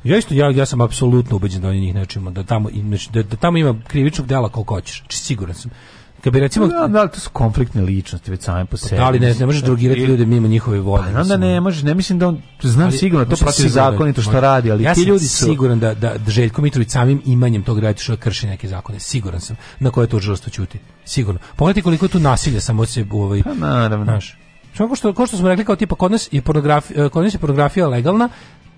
Ja isto ja, ja sam apsolutno ubeđen da oni njih nečima da tamo da, da tamo ima krivičnog dela koliko hoćeš. Znači, siguran sam kad bi recimo da, da, to su konfliktne ličnosti već same po pa sebi. Ali ne, ne možeš drugirati ljude mimo njihove volje. Pa, onda ne možeš, ne mislim da on znam ali, sigurno to protiv da- zakonito što radi, ali ja ti ljudi su siguran da-, da da Željko Mitrović samim imanjem tog radi što krši neke zakone, siguran sam. Na koje to žrstvo ćuti. Sigurno. Pogledaj koliko tu nasilja samo se ovaj pa naravno. Naš. Što, ko što, ko što smo rekli kao tipa kod nas je pornografija, kod nas je pornografija legalna,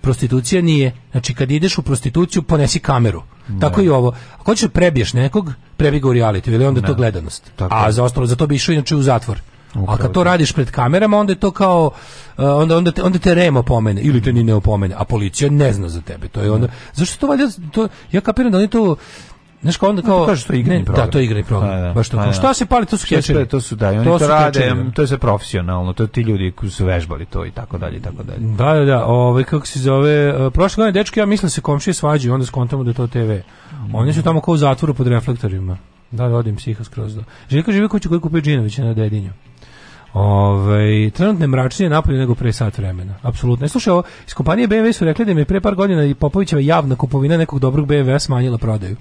prostitucija nije. Znači, kad ideš u prostituciju, ponesi kameru. Ne. Tako da. i ovo. Ako hoćeš da prebiješ nekog, prebi ga u reality, ili onda ne. to da. gledanost. Tako. A za ostalo, za to bi išao inače u zatvor. Upravo. A kad to radiš pred kamerama, onda je to kao e, onda onda te, onda te remo pomene ili te ni ne opomene, a policija ne zna za tebe. To je onda zašto to valjda to ja kapiram da oni to Znaš kao onda kao... No, to što je igrani da, program. Da, to je igrani program. Da, da. Baš to pa Da. Šta se pali, to su kečeri. To su, da, oni to, to rade, kečeri. Da. to je sve profesionalno, to ti ljudi koji su vežbali to i tako dalje, i tako dalje. Da, da, da, ove, ovaj, kako se zove, uh, prošle godine dečki, ja mislim da se komšije svađaju, onda skontamo da to TV. Oni su tamo kao u zatvoru pod reflektorima. Da, da, odim psiha skroz da. Željko živi kuću koji kupio Džinovića na Dedinju. Ove, ovaj, trenutne mračnije napolje nego pre sat vremena. Apsolutno. Ne slušaj, ovo, iz kompanije BMW su rekli da im je pre par godina i Popovićeva javna kupovina nekog dobrog BMW smanjila prodaju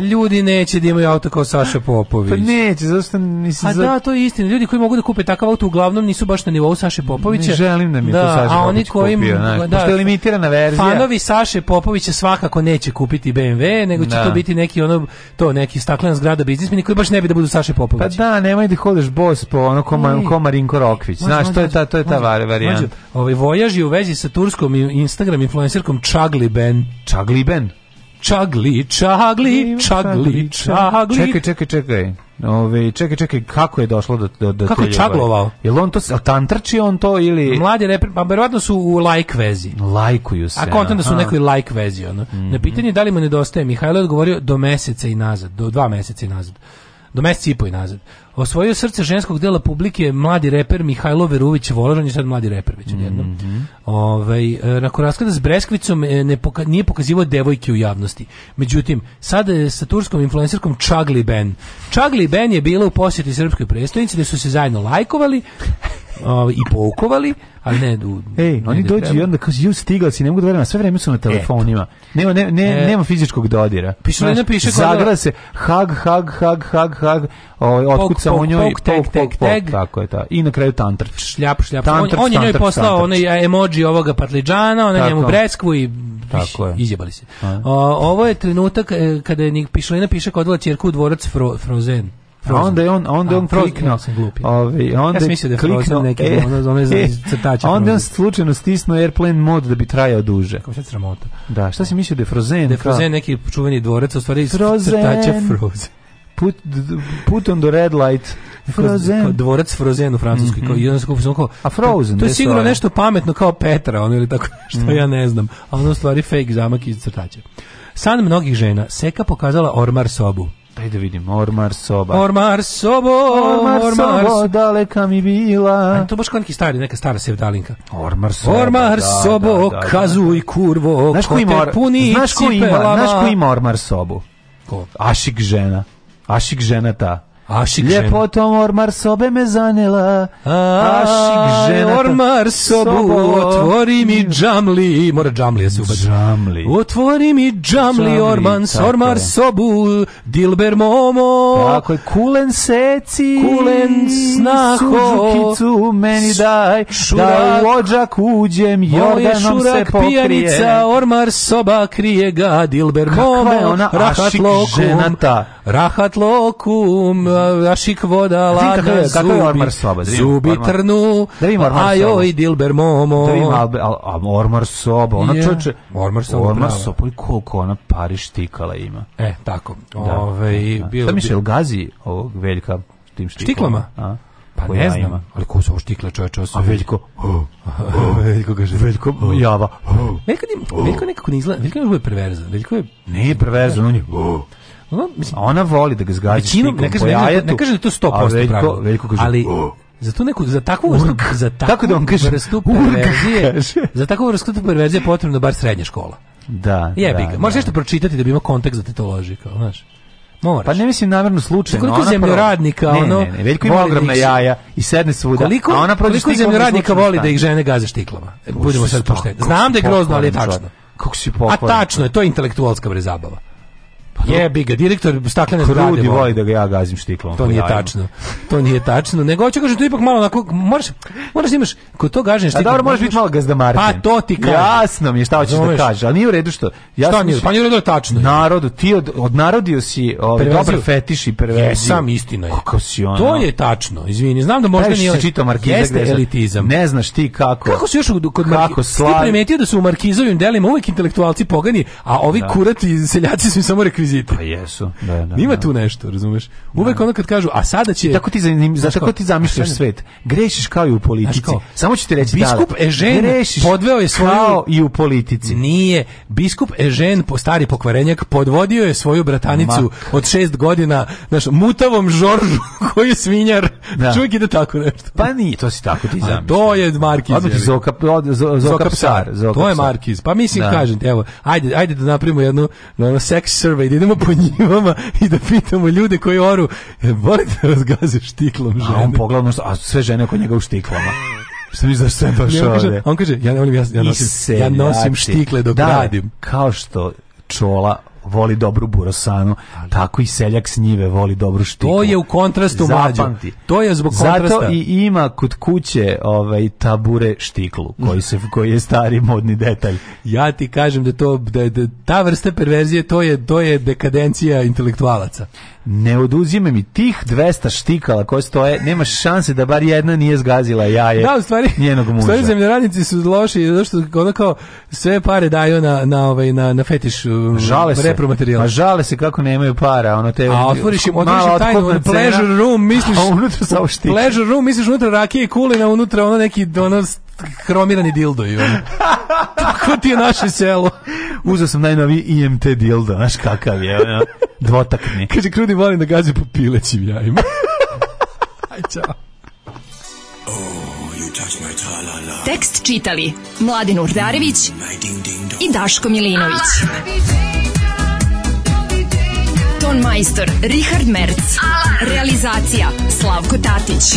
ljudi neće da imaju auto kao Saša pa Popović. Pa neće, zašto nisi za... A da, to je istina. Ljudi koji mogu da kupe takav auto uglavnom nisu baš na nivou Saše Popovića. Ne želim da mi da, to Saša a oni koji kupio, znaš, da, pošto je limitirana verzija. Fanovi Saše Popovića svakako neće kupiti BMW, nego će da. to biti neki ono, to neki staklena zgrada biznismeni koji baš ne bi da budu Saše Popović. Pa da, nemoj da hodeš bos po ono koma, komarinko Rokvić. Znaš, to je ta, to je ta mađu, varijanta. Mađu, ovaj, vojaži u vezi sa turskom Instagram influencerkom Čagliben. Ben? Čagli, čagli, čagli, čagli. Čekaj, čekaj, čekaj. Ove, čekaj, čekaj, kako je došlo do, do, do Kako je čaglovao? Jel on to, tantrači on to ili... Mladi ne, pa verovatno su u like vezi. Lajkuju se. A konta da su neki like vezi, ono. Mm -hmm. Na mhm. pitanje da li mu nedostaje, Mihajlo odgovorio do meseca i nazad, do dva meseca i nazad do meseca i po i nazad. Osvojio srce ženskog dela publike mladi reper Mihajlo Verović Voložan je sad mladi reper već odjednom. Mm -hmm. Ovaj e, nakon raskada s Breskvicom e, ne poka, nije pokazivao devojke u javnosti. Međutim, sada je sa turskom influencerkom Chagli Ben. Chagli Ben je bila u posjeti srpskoj prestolnici gde su se zajedno lajkovali ovaj, i poukovali, ali ne... U, Ej, oni dođu i onda kao, ju stigao si, ne mogu da verujem, sve vreme su na e, telefonima. Nema, ne, ne, e. nema fizičkog dodira. Pišu, ne napiše... Zagra da- se, hag, hag, hag, hag, hag, ovaj, otkuca u njoj, pok, tek, tek, tek, tako je ta. Da. I na kraju tantrč. Šljap, šljap. Tantrč, on, on je njoj poslao onaj e, emoji ovoga patliđana, ona njemu breskvu i tako je. izjebali se. O, ovo je trenutak e, kada je Pišolina Pišak odvela ćerku u dvorac Fro, Frozen. A onda je on, onda a, on prokliknuo. Ja Ovi, onda ja sam mislio da je kliknuo neki, e, ono, ono je crtača. Onda je on slučajno stisnuo airplane mod da bi trajao duže. Kao sad sramota. Da, šta si mislio da je Frozen? Da je Frozen neki čuveni dvorac, u stvari Frozen. crtača Frozen. Put, put on the red light. Frozen. Kao dvorac Frozen u Francuskoj. Mm -hmm. kao, jedan mhm. skupo, kao, A Frozen? To, to je sigurno nešto pametno kao Petra, ono ili tako mhm. što mm. ja ne znam. A ono u stvari fake zamak iz crtača. San mnogih žena. Seka pokazala ormar sobu. Daj da vidim, ormar soba. Ormar sobo, ormar, ormar sobo, daleka mi bila. A to baš kao neki stari, neka stara sevdalinka. Ormar sobo, ormar da, sobo, da, da, da, kazu da. kurvo, znaš ko, ko te ima, puni znaš ko ima, Znaš ko ima ormar sobu? Ko? Ašik žena. Ašik žena ta Ašik žena. Ljepotom ormar sobe me zanela. Ašik žena. Ormar sobu, otvori mi džamli. Mora džamli ja se ubaci. Džamli. Otvori mi džamli, orman, ormar sobu, dilber momo. Tako je, kulen seci. Kulen snaho. Suzukicu meni daj. da u ođak uđem, jordanom se pokrije. Pijanica, ormar soba krije ga, dilber momo. Kakva je ona ašik ženata? Rahat lokum, ašik voda, lana, zubi, zubi trnu, a da joj dilber momo. Da vidim al, al, ormar soba, ona yeah. čoče, ormar soba, ormar soba i koliko ona pariš tikala ima. E, tako. Da. Ove, da. da. Bilo, Šta Mišel Gazi ovog veljka tim štiklama? štiklama? A? Pa ne znam, ima. ali ko su ovo štikle čoveče? A Veljko, oh, *laughs* oh, Veljko kaže, Veljko, oh, Java. Veljko, veljko nekako ne izgleda, Veljko je perverzan, Veljko je... Ne je perverzan, on je... Ona, mislim, ona voli da ga zgađa većinom, ne kažem, ne, da ne kažem da to 100% pravo veliko kaže, ali oh. za tu neku za takvu vrstu za takvu Kako da vam kaže, vrstu perverzije, za takvu vrstu perverzije potrebno bar srednja škola. Da. Jebi ga. Da, Možeš da. nešto pročitati da bi imao kontekst za tetoloži, kao, znaš. Moraš. Pa ne mislim namerno slučajno. Koliko ona zemljoradnika, ne, ono... Ne, ne, Veljko ima ogromna da jaja i sedne svuda, koliko, a ona prođe Koliko zemljoradnika voli da ih žene gaze štiklama? Budemo sad pošteni. Pa- Znam da je grozno, ali je tačno. Kako si pokvaren? A tačno je, to je intelektualska bre zabava. Pa Jebi ga, direktor staklene zgrade. Krudi voli da ga ja gazim štiklom. To nije tačno. To nije tačno. Nego hoće kažem, to ipak malo onako, možeš možeš da imaš, ko to gaženje štiklom. A dobro, možeš biti malo gazdamartin. Pa to ti kaže. Jasno mi je šta hoćeš da kažeš, ali nije u redu što. Ja šta nije, pa nije u redu je tačno. Narodu, ti od, odnarodio si ovaj, dobar fetiš i perverziju. Jesam, istina je. Kako si ono? To je tačno, izvini, znam da možda nije... Jeste čitao Markiza jeste elitizam. Ne znaš ti kako. Kako si još kod Markiza? Ti primetio da su u Markizovim delima uvek intelektualci pogani, a ovi da. kurati seljaci su samo rekvizitori paraziti. Pa jesu. Da, da, Ima da. tu nešto, razumeš? Da. Uvek da. ono kad kažu, a sada će... I tako ti, zanim, za tako ti zamišljaš sada... svet. Grešiš kao i u politici. Kao, Samo ću ti reći Biskup da, Ežen grešiš podveo je svoju... i u politici. Nije. Biskup Ežen, stari pokvarenjak, podvodio je svoju bratanicu Mak. od šest godina, znaš, mutavom Žoržu, *laughs* koji je svinjar. Da. Čovjek ide da tako nešto. Pa nije, to si tako ti zamišljaš. To je Markiz. Odmah ti Zoka, Zoka, Psar. To je Markiz. Pa mislim, kažem ti, evo, ajde, ajde da napravimo jednu, jednu sex survey da idemo po njivama i da pitamo ljude koji oru, e, volite da vas gaze štiklom žene? A on poglavno, a sve žene oko njega u štiklama. Šta mi znaš da sve baš ovde? On kaže, ja, ne volim, ja, ja, nosim, ja nosim štikle dok da, radim. Kao što čola voli dobru burosanu, tako i seljak s njive voli dobru štiku. To je u kontrastu mlađo. To je zbog kontrasta. Zato i ima kod kuće ovaj tabure štiklu, koji se koji je stari modni detalj. Ja ti kažem da to da, da ta vrsta perverzije to je to je dekadencija intelektualaca ne oduzime mi tih 200 štikala koje stoje, nema šanse da bar jedna nije zgazila jaje da, u stvari, njenog muža. Stvari zemljoradnici su loši, zato što ono kao sve pare daju na, na, ovaj, na, na fetiš um, žale se, repromaterijala. A žale se kako nemaju para. Ono te, a otvoriš im, otvoriš im tajnu, pleasure room, misliš, *laughs* a unutra sa štikala. Pleasure room, misliš unutra rakije i kulina, unutra ono neki donos kromirani dildo i on. Tako ti je naše selo. Uzeo sam najnoviji IMT dildo, znaš kakav je, ono, dvotakni. Kaže, krudi volim da gazi po pilećim jajima. *laughs* Aj, čao. Oh, Tekst čitali Mladin Urdarević i Daško Milinović. Ton majstor Richard Merc. Realizacija Slavko Tatić